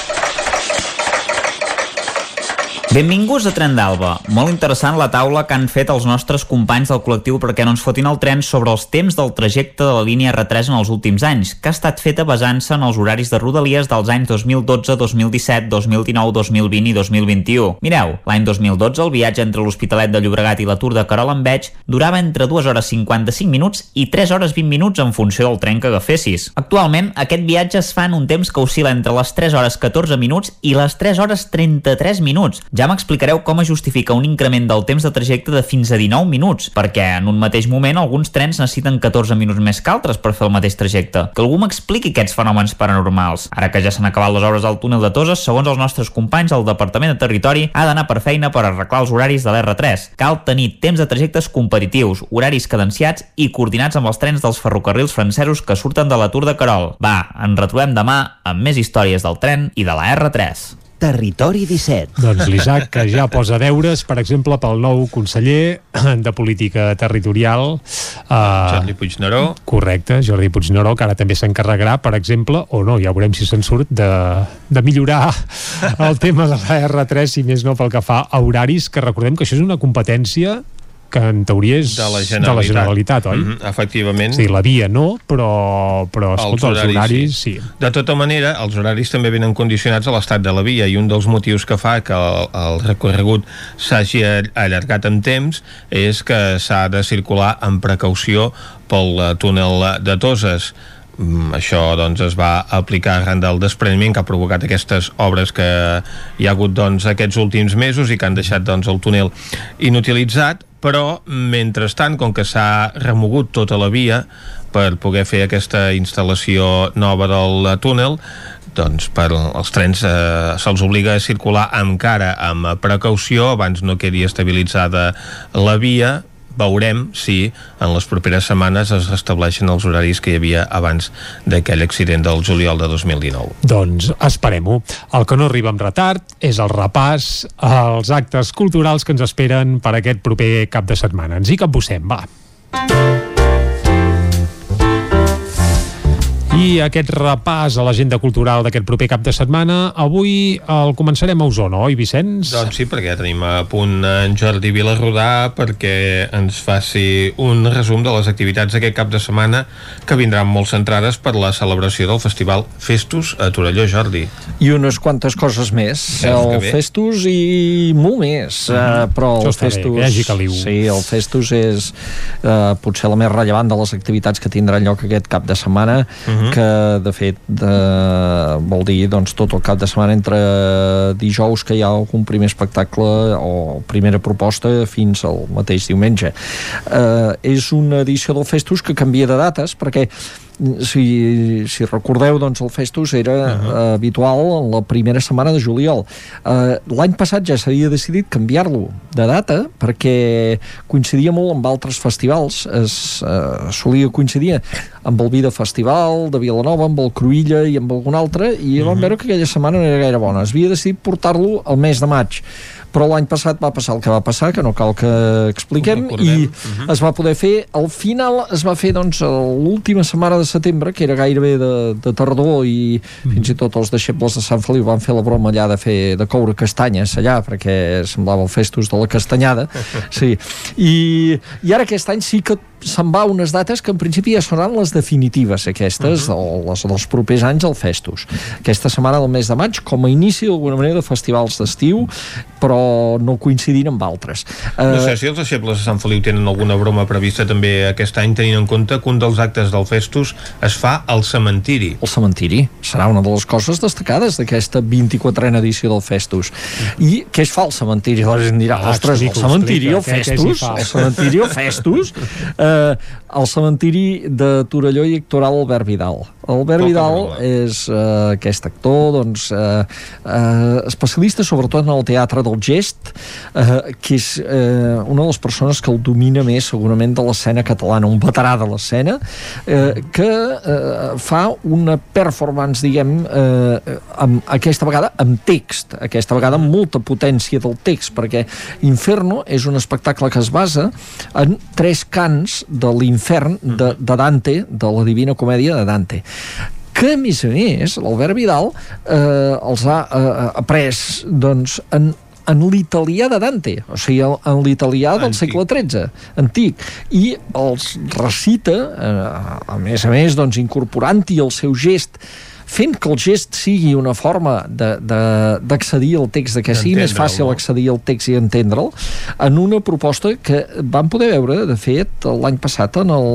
Benvinguts a Tren d'Alba. Molt interessant la taula que han fet els nostres companys del col·lectiu perquè no ens fotin el tren sobre els temps del trajecte de la línia R3 en els últims anys, que ha estat feta basant-se en els horaris de rodalies dels anys 2012, 2017, 2019, 2020 i 2021. Mireu, l'any 2012 el viatge entre l'Hospitalet de Llobregat i la Tour de Carol en Veig durava entre 2 hores 55 minuts i 3 hores 20 minuts en funció del tren que agafessis. Actualment, aquest viatge es fa en un temps que oscil·la entre les 3 hores 14 minuts i les 3 hores 33 minuts, ja m'explicareu com es justifica un increment del temps de trajecte de fins a 19 minuts, perquè en un mateix moment alguns trens necessiten 14 minuts més que altres per fer el mateix trajecte. Que algú m'expliqui aquests fenòmens paranormals. Ara que ja s'han acabat les obres al túnel de Toses, segons els nostres companys, el Departament de Territori ha d'anar per feina per arreglar els horaris de l'R3. Cal tenir temps de trajectes competitius, horaris cadenciats i coordinats amb els trens dels ferrocarrils francesos que surten de la Tour de Carol. Va, ens retrobem demà amb més històries del tren i de la R3. Territori 17. Doncs l'Isaac, que ja posa deures, per exemple, pel nou conseller de Política Territorial. Uh, Jordi Puigneró. Correcte, Jordi Puigneró, que ara també s'encarregarà, per exemple, o no, ja veurem si se'n surt, de, de millorar el tema de la R3, si més no pel que fa a horaris, que recordem que això és una competència que en teoria és de la Generalitat, de la Generalitat oi? Mm -hmm, efectivament. Sí, la via no, però, però escolta, els horaris, els horaris sí. sí. De tota manera, els horaris també venen condicionats a l'estat de la via i un dels motius que fa que el, el recorregut s'hagi allargat en temps és que s'ha de circular amb precaució pel eh, túnel de Toses mm, això doncs, es va aplicar arran del despreniment que ha provocat aquestes obres que hi ha hagut doncs, aquests últims mesos i que han deixat doncs, el túnel inutilitzat però mentrestant, com que s'ha remogut tota la via per poder fer aquesta instal·lació nova del túnel, doncs per als trens eh, se'ls obliga a circular encara amb precaució. Abans no quedi estabilitzada la via veurem si en les properes setmanes es restableixen els horaris que hi havia abans d'aquell accident del juliol de 2019. Doncs esperem-ho. El que no arriba amb retard és el repàs als actes culturals que ens esperen per aquest proper cap de setmana. Ens hi capbussem, va. I aquest repàs a l'agenda cultural d'aquest proper cap de setmana, avui el començarem a Osona, oi, Vicenç? Doncs sí, perquè tenim a punt en Jordi Vilarrodà perquè ens faci un resum de les activitats d'aquest cap de setmana que vindran molt centrades per la celebració del Festival Festus a Torelló, Jordi. I unes quantes coses més. el Festus i molt més. Mm -hmm. però el Festus... Bé, que caliu. Sí, el Festus és uh, potser la més rellevant de les activitats que tindrà lloc aquest cap de setmana. Mm -hmm que de fet de, vol dir doncs, tot el cap de setmana entre dijous que hi ha algun primer espectacle o primera proposta fins al mateix diumenge. Eh, és una edició del Festus que canvia de dates perquè si, si recordeu, doncs el Festus era uh -huh. uh, habitual en la primera setmana de juliol. Uh, L'any passat ja s'havia decidit canviar-lo de data perquè coincidia molt amb altres festivals. Es uh, solia coincidir amb el Vida Festival de Vilanova, amb el Cruïlla i amb algun altre, i uh -huh. vam veure que aquella setmana no era gaire bona. Es havia decidit portar-lo al mes de maig però l'any passat va passar el que va passar, que no cal que expliquem, i uh. -huh. es va poder fer, al final es va fer doncs l'última setmana de setembre, que era gairebé de, de tardor, i uh -huh. fins i tot els deixebles de Sant Feliu van fer la broma allà de fer de coure castanyes allà, perquè semblava el festus de la castanyada, *laughs* sí, i, i ara aquest any sí que se'n va unes dates que en principi ja seran les definitives aquestes, uh -huh. o les dels propers anys al Festus. Aquesta setmana del mes de maig, com a inici d'alguna manera de festivals d'estiu, però no coincidint amb altres. No sé si els deixebles de Sant Feliu tenen alguna broma prevista també aquest any, tenint en compte que un dels actes del Festus es fa al cementiri. El cementiri serà una de les coses destacades d'aquesta 24a edició del Festus. I què es fa al cementiri? La gent dirà, Ah, ostres, el cementiri, què s'hi Festus, el cementiri, el Festus, *laughs* eh, el cementiri de Torelló hi actuarà l'Albert Vidal. Albert Vidal és eh, aquest actor doncs, eh, eh, especialista sobretot en el teatre del gest eh, que és eh, una de les persones que el domina més segurament de l'escena catalana, un veterà de l'escena eh, que eh, fa una performance diguem eh, amb, aquesta vegada amb text aquesta vegada amb molta potència del text perquè Inferno és un espectacle que es basa en tres cants de l'infern de, de Dante, de la Divina Comèdia de Dante que a més a més l'Albert Vidal eh, els ha eh, après doncs, en en l'italià de Dante, o sigui, en, l'italià del segle XIII, antic, i els recita, eh, a més a més, doncs, incorporant-hi el seu gest fent que el gest sigui una forma d'accedir al text, de que sigui més fàcil no? accedir al text i entendre'l, en una proposta que vam poder veure, de fet, l'any passat en, el,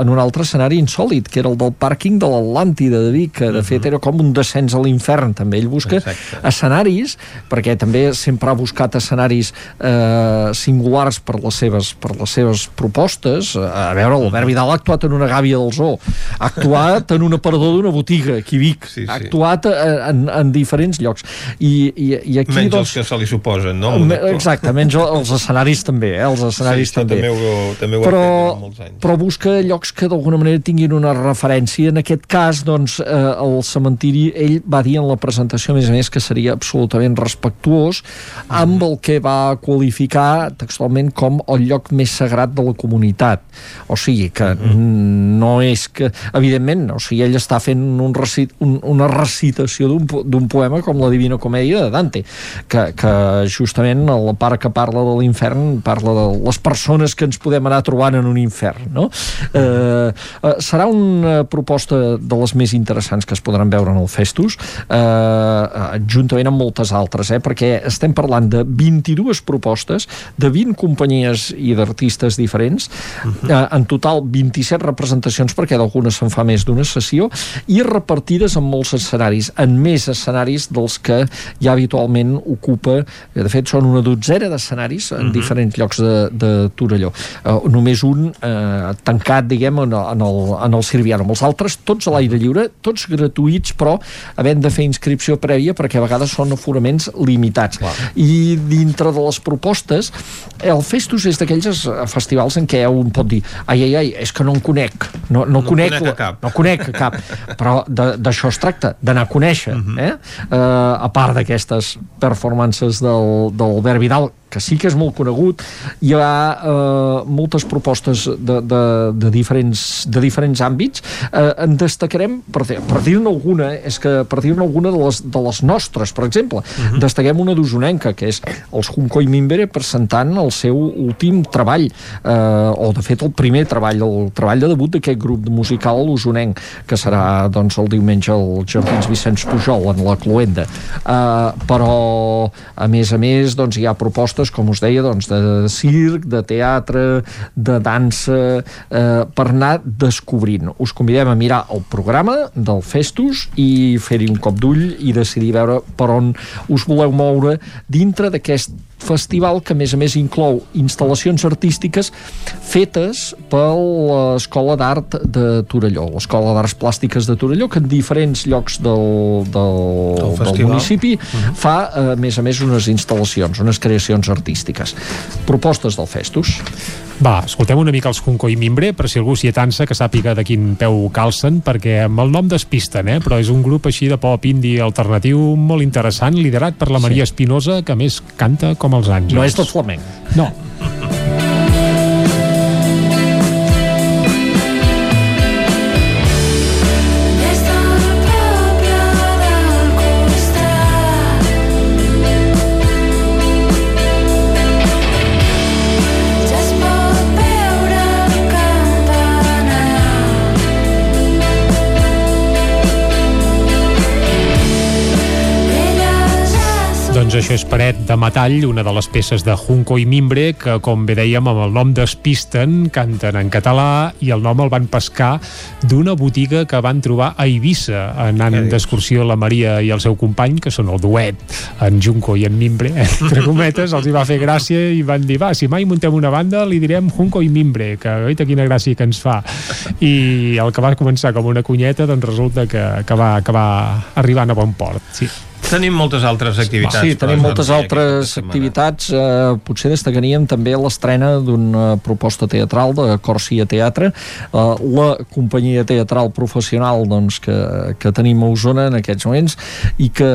en un altre escenari insòlid, que era el del pàrquing de l'Atlàntida de Vic, que de fet era com un descens a l'infern, també. Ell busca Exacte. escenaris, perquè també sempre ha buscat escenaris eh, singulars per les seves, per les seves propostes. A veure, l'Albert Vidal ha actuat en una gàbia del zoo, ha actuat en un aparador d'una botiga aquí a Vic, Sí, sí. ha actuat eh, en, en diferents llocs. I, i, i aquí, Menys doncs, els que se li suposen, no? Exacte, menys el- els escenaris també, eh? els escenaris Sí, també. també ho- també ho però, fet molts anys. però busca llocs que d'alguna manera tinguin una referència. En aquest cas, doncs, eh, el cementiri, ell va dir en la presentació, a més a més, que seria absolutament respectuós amb el que va qualificar textualment com el lloc més sagrat de la comunitat. O sigui, que no és que... Evidentment, o sigui, ell està fent un recit, un, una recitació d'un po- d'un poema com la Divina Comèdia de Dante, que, que justament la part que parla de l'infern parla de les persones que ens podem anar trobant en un infern, no? Eh, eh, serà una proposta de les més interessants que es podran veure en el Festus, eh, eh, juntament amb moltes altres, eh, perquè estem parlant de 22 propostes de 20 companyies i d'artistes diferents, eh, en total 27 representacions, perquè d'algunes se'n fa més d'una sessió, i repartides en molts escenaris, en més escenaris dels que ja habitualment ocupa, eh, de fet són una dotzena d'escenaris en diferents llocs de, de Torelló. Uh, només un uh, tancat, diguem, en, el- en, el, en el Sirviano. Amb els altres, tots a l'aire lliure, tots gratuïts, però havent de fer inscripció prèvia perquè a vegades són aforaments limitats. I dintre de les propostes, el Festus és d'aquells festivals en què un pot dir ai, ai, ai, és que no en conec, no, no, No conec, conec cap." no conec cap, *laughs* però de- d'això es tracta, d'anar a conèixer, Mhm. eh? Uh, a part d'aquestes performances del, del Albert Vidal, que sí que és molt conegut, hi ha uh, moltes propostes de, de, de, diferents, de diferents àmbits. Uh, en destacarem, per, per dir-ne alguna, eh, és que per dir-ne alguna de les, de les nostres, per exemple, destaquem una d'usonenca, que és els Junco i Mimbere presentant el seu últim treball, eh, o de fet el primer treball, el treball de debut d'aquest grup musical usonenc, que serà doncs, el diumenge al Jardins Vicenç Pujol, en la Cluenda. Eh, però, a més a més, doncs, hi ha propostes, com us deia, doncs, de circ, de teatre, de dansa, eh, per anar descobrint. Us convidem a mirar el programa del Festus i fer-hi un cop d'ull i decidir veure per on us voleu moure dintre d'aquest festival que a més a més inclou instal·lacions artístiques fetes per l'Escola d'Art de Torelló, l'Escola d'Arts Plàstiques de Torelló, que en diferents llocs del, del, del municipi fa, eh, a més a més, unes instal·lacions, unes creacions artístiques. Propostes del Festus. Va, escoltem una mica els Junco i Mimbre, per si algú s'hi atansa, que sàpiga de quin peu calcen, perquè amb el nom despisten, eh? però és un grup així de pop indie alternatiu molt interessant, liderat per la Maria Espinosa, que més canta com els àngels. No és de flamenc. No. Doncs això és Paret de Metall, una de les peces de Junco i Mimbre, que, com bé dèiem, amb el nom d'Espisten, canten en català i el nom el van pescar d'una botiga que van trobar a Eivissa, anant d'excursió la Maria i el seu company, que són el duet, en Junco i en Mimbre, entre cometes, els hi va fer gràcia i van dir, va, si mai muntem una banda, li direm Junco i Mimbre, que veita quina gràcia que ens fa. I el que va començar com una cunyeta, doncs resulta que, que, va, que va arribant a bon port. Sí. Tenim moltes altres activitats. Sí, tenim moltes altres activitats. Eh, potser destacaríem també l'estrena d'una proposta teatral de Corsia Teatre, eh, la companyia teatral professional doncs, que, que tenim a Osona en aquests moments i que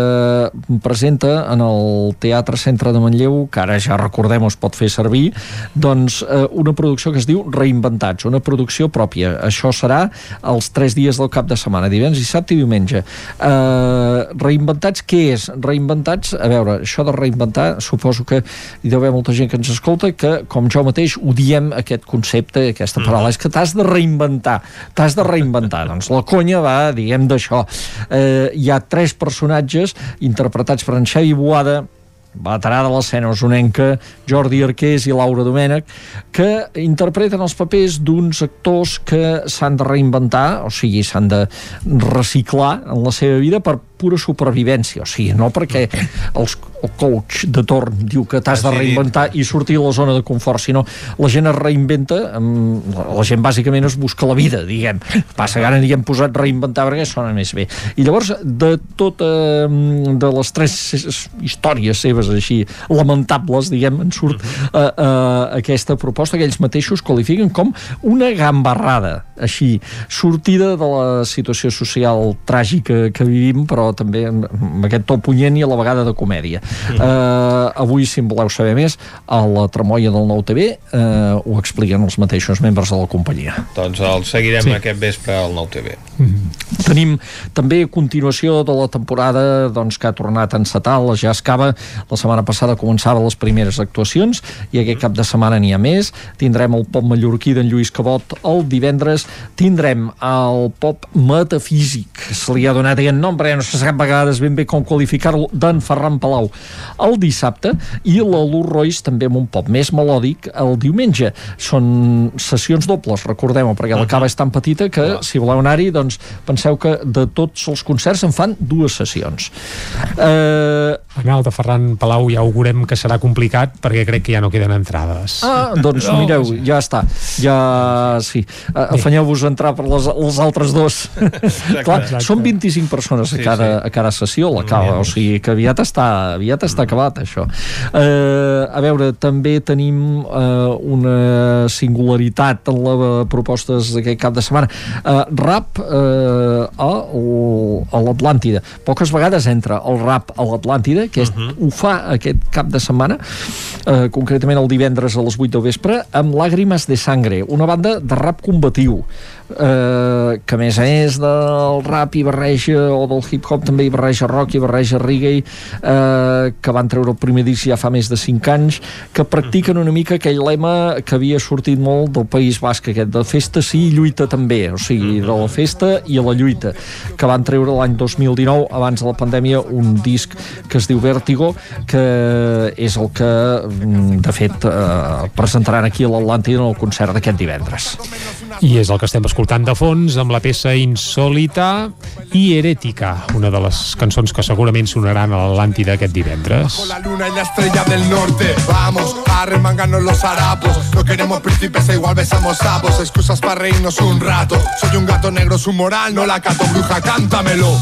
presenta en el Teatre Centre de Manlleu, que ara ja recordem es pot fer servir, doncs eh, una producció que es diu Reinventats, una producció pròpia. Això serà els tres dies del cap de setmana, divendres, dissabte i diumenge. Eh, reinventats, què és? Reinventats, a veure, això de reinventar, suposo que hi deu haver molta gent que ens escolta que, com jo mateix, odiem aquest concepte, aquesta Mm. paraula, és que t'has de reinventar, t'has de reinventar. *laughs* doncs la conya va, diguem, d'això. Eh, hi ha tres personatges interpretats per en Xavi Boada, veterà de l'escena osonenca, Jordi Arqués i Laura Domènech, que interpreten els papers d'uns actors que s'han de reinventar, o sigui, s'han de reciclar en la seva vida per pura supervivència, o sigui, no perquè els, el coach de torn diu que t'has de reinventar i sortir de la zona de confort, sinó la gent es reinventa, la gent bàsicament es busca la vida, diguem. Passa que ara n'hi hem posat reinventar perquè sona més bé. I llavors, de tot, eh, de les tres històries seves així lamentables, diguem, en surt eh, eh, aquesta proposta que ells mateixos qualifiquen com una gambarrada, així, sortida de la situació social tràgica que vivim, però també amb, aquest to punyent i a la vegada de comèdia. Eh, avui, si en voleu saber més, a la Tremolla del Nou TV eh, ho expliquen els mateixos membres de la companyia. Doncs el seguirem Sí. aquest vespre al Nou TV. Tenim també continuació de la temporada doncs, que ha tornat a encetar la Jascava. La setmana passada començava les primeres actuacions i aquest cap de setmana n'hi ha més. Tindrem el pop mallorquí d'en Lluís Cabot el divendres. Tindrem el pop metafísic, se li ha donat aquest nom, perquè no se sap a vegades ben bé com qualificar-lo, d'en Ferran Palau el dissabte i la Luz Royce també amb un pop més melòdic el diumenge. Són sessions dobles, recordem-ho, perquè la cava és tan petita que si voleu anar-hi, doncs penseu que de tots els concerts en fan dues sessions. Eh, Anar al de Ferran Palau ja augurem que serà complicat perquè crec que ja no queden entrades. Ah, doncs No, mireu, sí. ja està. Ja, sí. Uh, Afanyeu-vos a entrar per les, les altres dos. Clar, Exacte. són 25 persones a cada, sí. a cada sessió, la cava, o sigui que aviat està, aviat està acabat, això. Uh, a veure, també tenim uh, una singularitat en les propostes d'aquest cap de setmana. Uh, rap uh, a, a l'Atlàntida. Poques vegades entra el rap a l'Atlàntida, que és, ho fa aquest cap de setmana, uh, concretament el divendres a les 8 del vespre, amb Làgrimes de Sangre, una banda de rap combatiu eh, que a més a més del rap i barreja o del hip-hop també hi barreja rock i barreja reggae eh, que van treure el primer disc ja fa més de 5 anys que practiquen una mica aquell lema que havia sortit molt del País Basc aquest de festa sí i lluita també o sigui, de la festa i a la lluita que van treure l'any 2019 abans de la pandèmia un disc que es diu Vértigo que és el que mm, de fet eh, presentaran aquí a l'Atlàntida en el concert d'aquest divendres. I és el que estem escoltant de fons amb la peça Insòlita i Herètica, una de les cançons que segurament sonaran a l'Atlàntida aquest divendres. La luna y la estrella del norte. Vamos a remangarnos los harapos. No queremos príncipes, e igual besamos sapos. Excusas para reírnos un rato. Soy un gato negro, su moral no la cato. Bruja, cántamelo.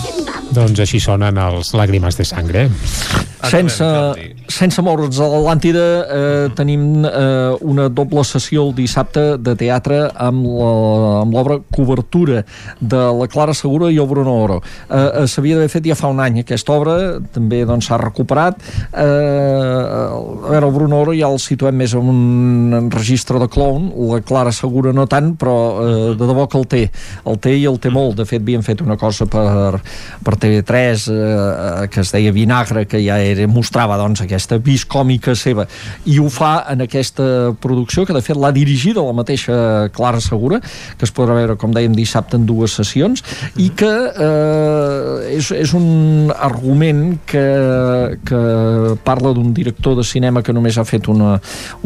Doncs així sonen els Làgrimes de Sangre. sense, sense moure'ns a l'Atlàntida eh, tenim eh, una doble sessió el dissabte de teatre amb la- amb l'obra Cobertura de la Clara Segura i el Bruno Oro. Eh, eh, s'havia d'haver fet ja fa un any aquesta obra també doncs s'ha recuperat. Eh, a veure el Bruno Oro ja el situem més en un registre de clown la Clara Segura no tant però eh, de debò que el té. El té i el té molt. De fet havien fet una cosa per, per TV3 eh, que es deia Vinagre que ja era, mostrava doncs aquesta vis còmica seva. I ho fa en aquesta producció que de fet l'ha dirigida la mateixa Clara Segura que es podrà veure com dèiem dissabte en dues sessions i que eh, és, és un argument que, que parla d'un director de cinema que només ha fet una,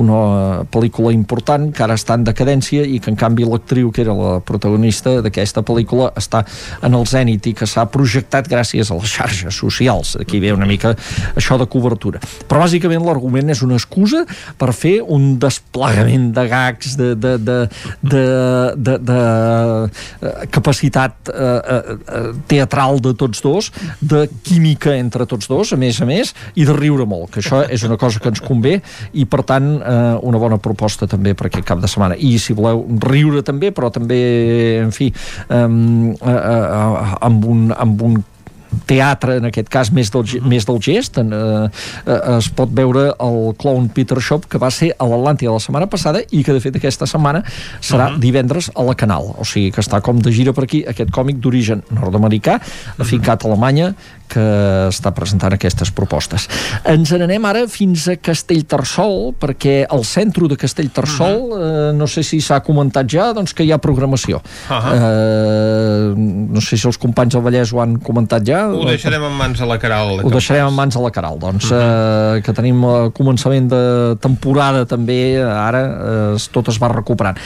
una pel·lícula important que ara està en decadència i que en canvi l'actriu que era la protagonista d'aquesta pel·lícula està en el zènit i que s'ha projectat gràcies a les xarxes socials. Aquí ve una mica això de cobertura. Però bàsicament l'argument és una excusa per fer un desplegament de gags de, de, de, de, de, de eh, capacitat eh, eh, teatral de tots dos de química entre tots dos a més a més i de riure molt que això és una cosa que ens convé i per tant eh, una bona proposta també per aquest cap de setmana. I si voleu riure també però també en fi eh, eh, eh, amb, un, amb un teatre, en aquest cas més del, més del gest en, eh, eh, es pot veure el clown Peter Shop que va ser a l'Atlàntia la setmana passada i que de fet aquesta setmana serà uh -huh. divendres a la Canal, o sigui que està com de gira per aquí aquest còmic d'origen nord-americà afincat a Alemanya que està presentant aquestes propostes. Ens n'anem ara fins a Castellterçol, perquè al centre de Castellterçol, uh -huh. eh, no sé si s'ha comentat ja, doncs que hi ha programació. Uh -huh. eh, no sé si els companys del Vallès ho han comentat ja. Ho deixarem en mans a la Caral. Ho deixarem en mans a la Caral, doncs, uh -huh. eh, que tenim el començament de temporada també, ara eh, tot es va recuperant.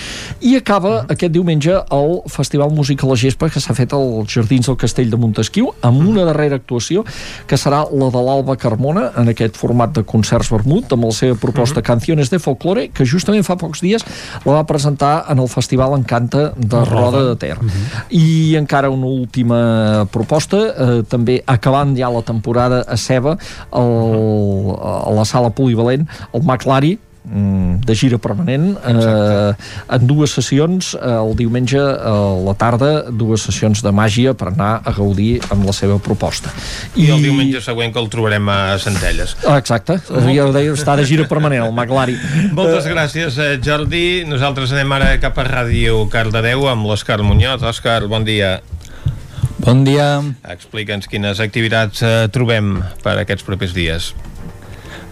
I acaba uh -huh. aquest diumenge el Festival Música a la Gespa que s'ha fet als Jardins del Castell de Montesquieu, amb una darrera actuació que serà la de l'Alba Carmona en aquest format de concerts vermut amb la seva proposta uh -huh. Canciones de Folklore que justament fa pocs dies la va presentar en el Festival Encanta de Roda, Roda de Ter uh -huh. i encara una última proposta eh, també acabant ja la temporada a Ceba el, a la sala polivalent el McLari Mm, de gira permanent eh, en dues sessions eh, el diumenge a la tarda dues sessions de màgia per anar a gaudir amb la seva proposta. I, I el diumenge següent que el trobarem a Centelles. Ah, exacte, ja ho deia, està de gira permanent el Maglari moltes uh, gràcies eh, Jordi, nosaltres anem ara cap a Ràdio Cardedeu amb l'Òscar Muñoz. Òscar, bon dia Bon dia. Explica'ns quines activitats eh, trobem per aquests propers dies.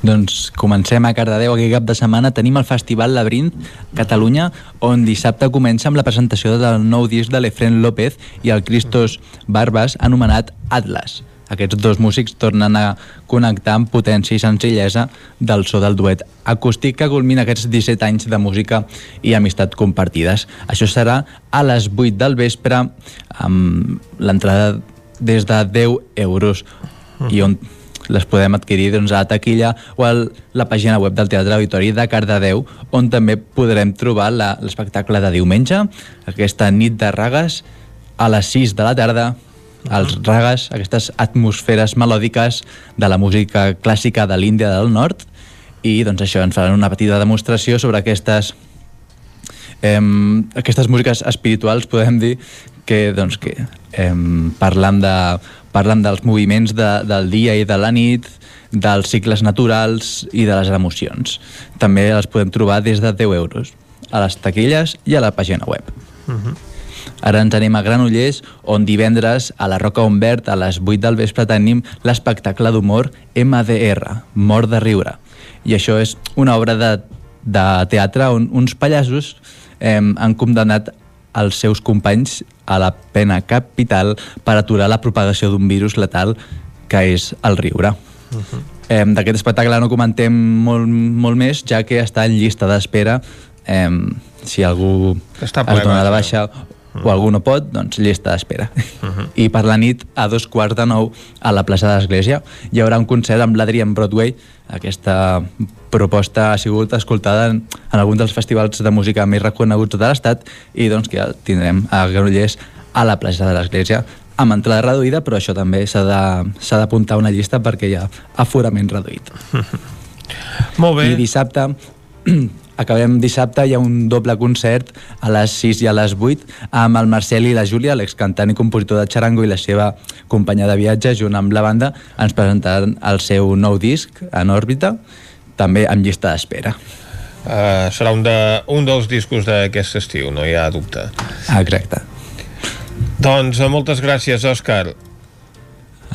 Doncs comencem a Cardedeu aquest cap de setmana. Tenim el Festival Labyrinth Catalunya, on dissabte comença amb la presentació del nou disc de l'Efren López i el Cristos Barbas, anomenat Atlas. Aquests dos músics tornen a connectar amb potència i senzillesa del so del duet acústic que culmina aquests 17 anys de música i amistat compartides. Això serà a les 8 del vespre amb l'entrada des de 10 euros i on les podem adquirir doncs, a la taquilla o a la pàgina web del Teatre Auditori de Cardedeu, on també podrem trobar l'espectacle de diumenge, aquesta nit de ragues, a les 6 de la tarda, els ragues, aquestes atmosferes melòdiques de la música clàssica de l'Índia del Nord, i doncs això ens faran una petita demostració sobre aquestes eh, aquestes músiques espirituals podem dir que, doncs, que eh, parlant de parlen dels moviments de, del dia i de la nit, dels cicles naturals i de les emocions. També les podem trobar des de 10 euros a les taquilles i a la pàgina web. Uh -huh. Ara ens anem a Granollers, on divendres a la Roca Humbert a les 8 del vespre tenim l'espectacle d'humor MDR, Mort de riure. I això és una obra de, de teatre on uns pallassos eh, han condemnat els seus companys a la pena capital per aturar la propagació d'un virus letal que és el riure. Uh -huh. eh, D'aquest espectacle no comentem molt, molt més, ja que està en llista d'espera. Eh, si algú està es dona de baixa uh -huh. o algú no pot, doncs llista d'espera. Uh -huh. I per la nit, a dos quarts de nou, a la plaça de l'Església, hi haurà un concert amb l'Adrian Broadway. Aquesta proposta ha sigut escoltada en, en alguns dels festivals de música més reconeguts de l'Estat i doncs que ja tindrem a Granollers a la plaça de l'Església amb entrada reduïda, però això també s'ha d'apuntar una llista perquè hi ha aforament reduït. *laughs* Molt bé. I dissabte *clears throat* acabem dissabte, hi ha un doble concert a les 6 i a les 8 amb el Marcel i la Júlia, l'excantant i compositor de Charango i la seva companya de viatge, junt amb la banda, ens presentaran el seu nou disc en òrbita, també amb llista d'espera. Uh, serà un, de, un dels discos d'aquest estiu, no hi ha dubte. Exacte. Doncs moltes gràcies, Òscar.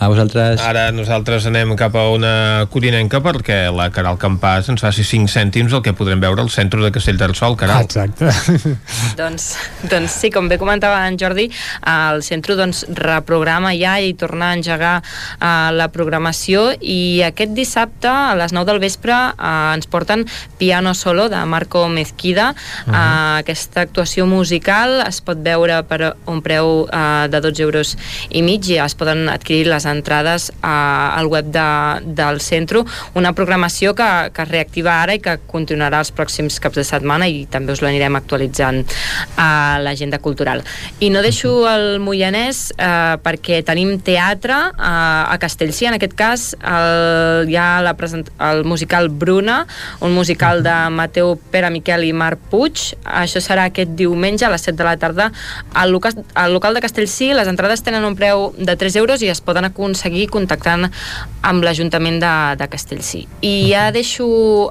A vosaltres. Ara nosaltres anem cap a una codinenca perquè la Caral Campàs ens faci 5 cèntims el que podrem veure al centre de Castellterçol, Caral. Exacte. *laughs* doncs, doncs sí, com bé comentava en Jordi, el centre doncs, reprograma ja i torna a engegar uh, la programació i aquest dissabte a les 9 del vespre uh, ens porten Piano Solo de Marco Mezquida. Uh -huh. uh, aquesta actuació musical es pot veure per un preu uh, de 12 euros i mig i es poden adquirir les entrades a, al web de, del centre, una programació que, que es reactiva ara i que continuarà els pròxims caps de setmana i també us l'anirem actualitzant a l'agenda cultural. I no deixo el Moianès eh, perquè tenim teatre eh, a Castellcí, en aquest cas el, hi ha la present, el musical Bruna, un musical de Mateu Pere Miquel i Marc Puig. Això serà aquest diumenge a les 7 de la tarda al local, al local de Castellcí. Les entrades tenen un preu de 3 euros i es poden aconseguir contactant amb l'Ajuntament de, de Castellcí. I ja deixo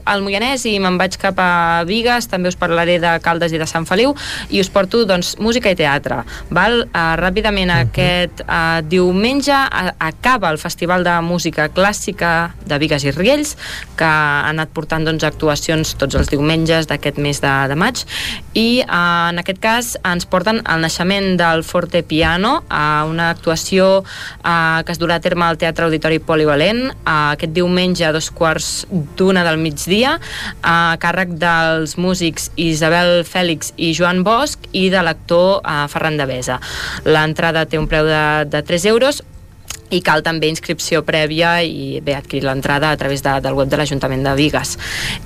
el Moianès i me'n vaig cap a Vigues, també us parlaré de Caldes i de Sant Feliu, i us porto doncs, música i teatre. Val? Uh, ràpidament, uh -huh. aquest uh, diumenge uh, acaba el Festival de Música Clàssica de Vigues i Riells, que ha anat portant doncs, actuacions tots els diumenges d'aquest mes de, de maig, i uh, en aquest cas ens porten el naixement del Forte Piano, uh, una actuació uh, que es durà a terme al Teatre Auditori Polivalent uh, aquest diumenge a dos quarts d'una del migdia a càrrec dels músics Isabel Fèlix i Joan Bosch i de l'actor uh, Ferran de Besa. L'entrada té un preu de, de 3 euros i cal també inscripció prèvia i bé, adquirir l'entrada a través de, del web de l'Ajuntament de Vigues.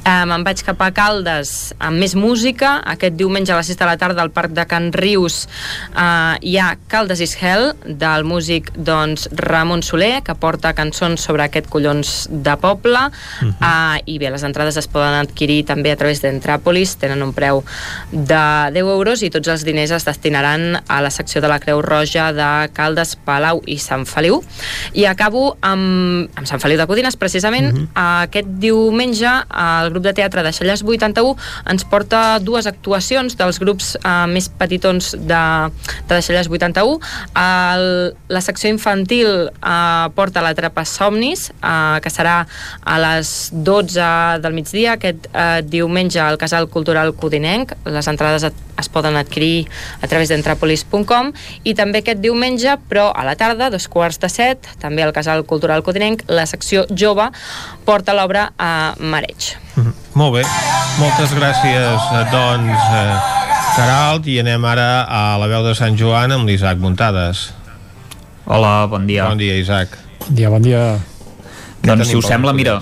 Eh, me'n vaig cap a Caldes amb més música. Aquest diumenge a les 6 de la tarda al Parc de Can Rius eh, hi ha Caldes is Hell del músic doncs, Ramon Soler que porta cançons sobre aquest collons de poble uh -huh. eh, i bé, les entrades es poden adquirir també a través d'Entràpolis, tenen un preu de 10 euros i tots els diners es destinaran a la secció de la Creu Roja de Caldes, Palau i Sant Feliu i acabo amb, amb Sant Feliu de Codines, precisament. Uh mhm. -huh. Aquest diumenge el grup de teatre de Xallars 81 ens porta dues actuacions dels grups uh, més petitons de, de Xallars 81. El, la secció infantil uh, porta la Trapa Somnis, uh, que serà a les 12 del migdia, aquest uh, diumenge al Casal Cultural Codinenc. Les entrades et, es poden adquirir a través d'entrapolis.com i també aquest diumenge, però a la tarda, dos quarts de set, 17, també al Casal Cultural Codinenc, la secció jove porta l'obra a Mareig. Mm -hmm. Molt bé, moltes gràcies, eh, doncs, eh, Caralt, i anem ara a la veu de Sant Joan amb l'Isaac Muntades. Hola, bon dia. Bon dia, Isaac. Bon dia, bon dia. Doncs, si us sembla, mira,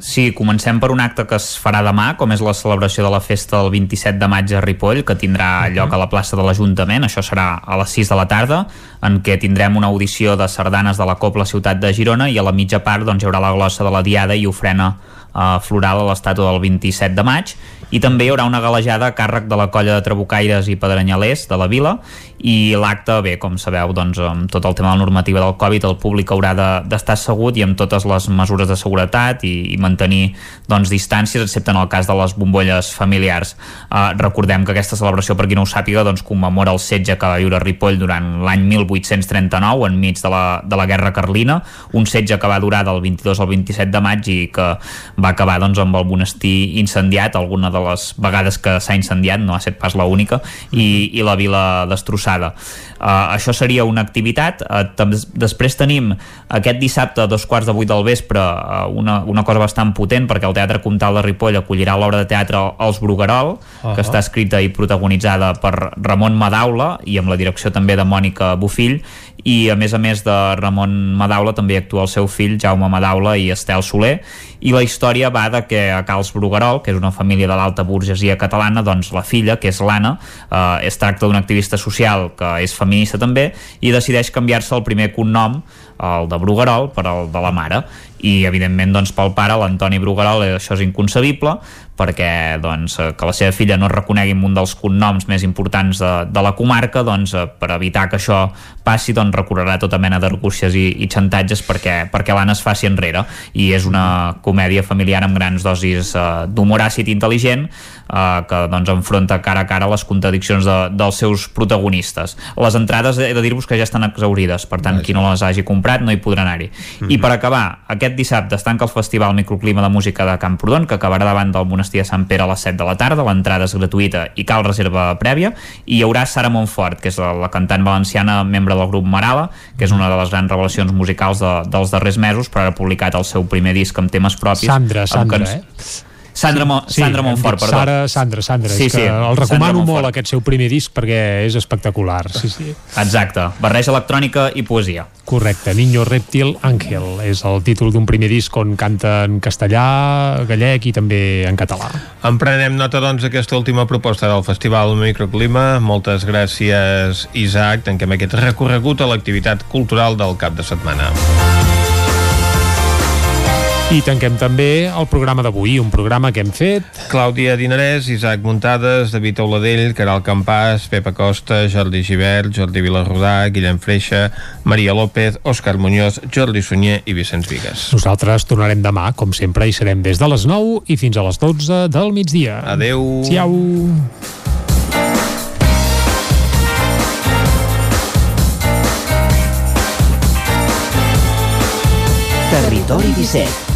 Sí, comencem per un acte que es farà demà, com és la celebració de la festa del 27 de maig a Ripoll, que tindrà lloc a la plaça de l'Ajuntament, això serà a les 6 de la tarda, en què tindrem una audició de sardanes de la Copla Ciutat de Girona i a la mitja part doncs, hi haurà la glossa de la Diada i ofrena eh, floral a l'estàtua del 27 de maig i també hi haurà una galejada a càrrec de la colla de trabucaires i pedrenyalers de la vila. I l'acte, bé, com sabeu doncs, amb tot el tema de la normativa del Covid el públic haurà d'estar de, assegut i amb totes les mesures de seguretat i, i mantenir doncs, distàncies excepte en el cas de les bombolles familiars. Uh, recordem que aquesta celebració per qui no ho sàpiga doncs, commemora el setge que va viure Ripoll durant l'any 1839 enmig de la, de la Guerra Carlina. Un setge que va durar del 22 al 27 de maig i que va acabar doncs, amb el monestir incendiat alguna de les vegades que s'ha incendiat no ha estat pas l'única i, i la vila destrossada. Uh, això seria una activitat. Uh, després tenim aquest dissabte a dos quarts de vuit del vespre uh, una, una cosa bastant potent perquè el Teatre Comtal de Ripoll acollirà l'obra de teatre Els Bruguerol uh -huh. que està escrita i protagonitzada per Ramon Madaula i amb la direcció també de Mònica Bufill i a més a més de Ramon Madaula també actua el seu fill Jaume Madaula i Estel Soler. I la història va de que a Cals Bruguerol, que és una família de l'alta burgesia catalana, doncs la filla, que és l'Anna, eh, es tracta d'una activista social que és feminista també, i decideix canviar-se el primer cognom, el de Bruguerol, per el de la mare. I evidentment doncs, pel pare, l'Antoni Bruguerol això és inconcebible perquè doncs, que la seva filla no reconegui un dels cognoms més importants de, de la comarca doncs, per evitar que això passi doncs, recorrerà tota mena d'argúcies i, i xantatges perquè, perquè l'Anna es faci enrere i és una comèdia familiar amb grans dosis uh, d'humor àcid intel·ligent uh, que doncs, enfronta cara a cara les contradiccions de, dels seus protagonistes les entrades he de dir-vos que ja estan exaurides per tant qui no les hagi comprat comprat no hi podrà anar-hi. Mm -hmm. I per acabar, aquest dissabte es tanca el Festival Microclima de Música de Camprodon, que acabarà davant del Monestir de Sant Pere a les 7 de la tarda, l'entrada és gratuïta i cal reserva prèvia, i hi haurà Sara Montfort, que és la, la cantant valenciana, membre del grup Marala, que és una de les grans revelacions musicals de, dels darrers mesos, però ara ha publicat el seu primer disc amb temes propis. Sandra, Sandra, eh? Sandra, Mo sí, Sandra Montfort, perdó. Sara, Sandra, Sandra, Sí, és que sí, el recomano Sandra molt aquest seu primer disc perquè és espectacular. Sí, sí. Exacte, barreja electrònica i poesia. Correcte, Niño Reptil Ángel és el títol d'un primer disc on canta en castellà, gallec i també en català. En prenem nota, doncs, aquesta última proposta del Festival Microclima. Moltes gràcies, Isaac. Tanquem aquest recorregut a l'activitat cultural del cap de setmana. I tanquem també el programa d'avui, un programa que hem fet... Clàudia Dinarès, Isaac Muntades, David Auladell, Caral Campàs, Pepa Costa, Jordi Givert, Jordi Vilarrodà, Guillem Freixa, Maria López, Òscar Muñoz, Jordi Sunyer i Vicenç Vigues. Nosaltres tornarem demà, com sempre, i serem des de les 9 i fins a les 12 del migdia. Adeu. Siau. Territori 17,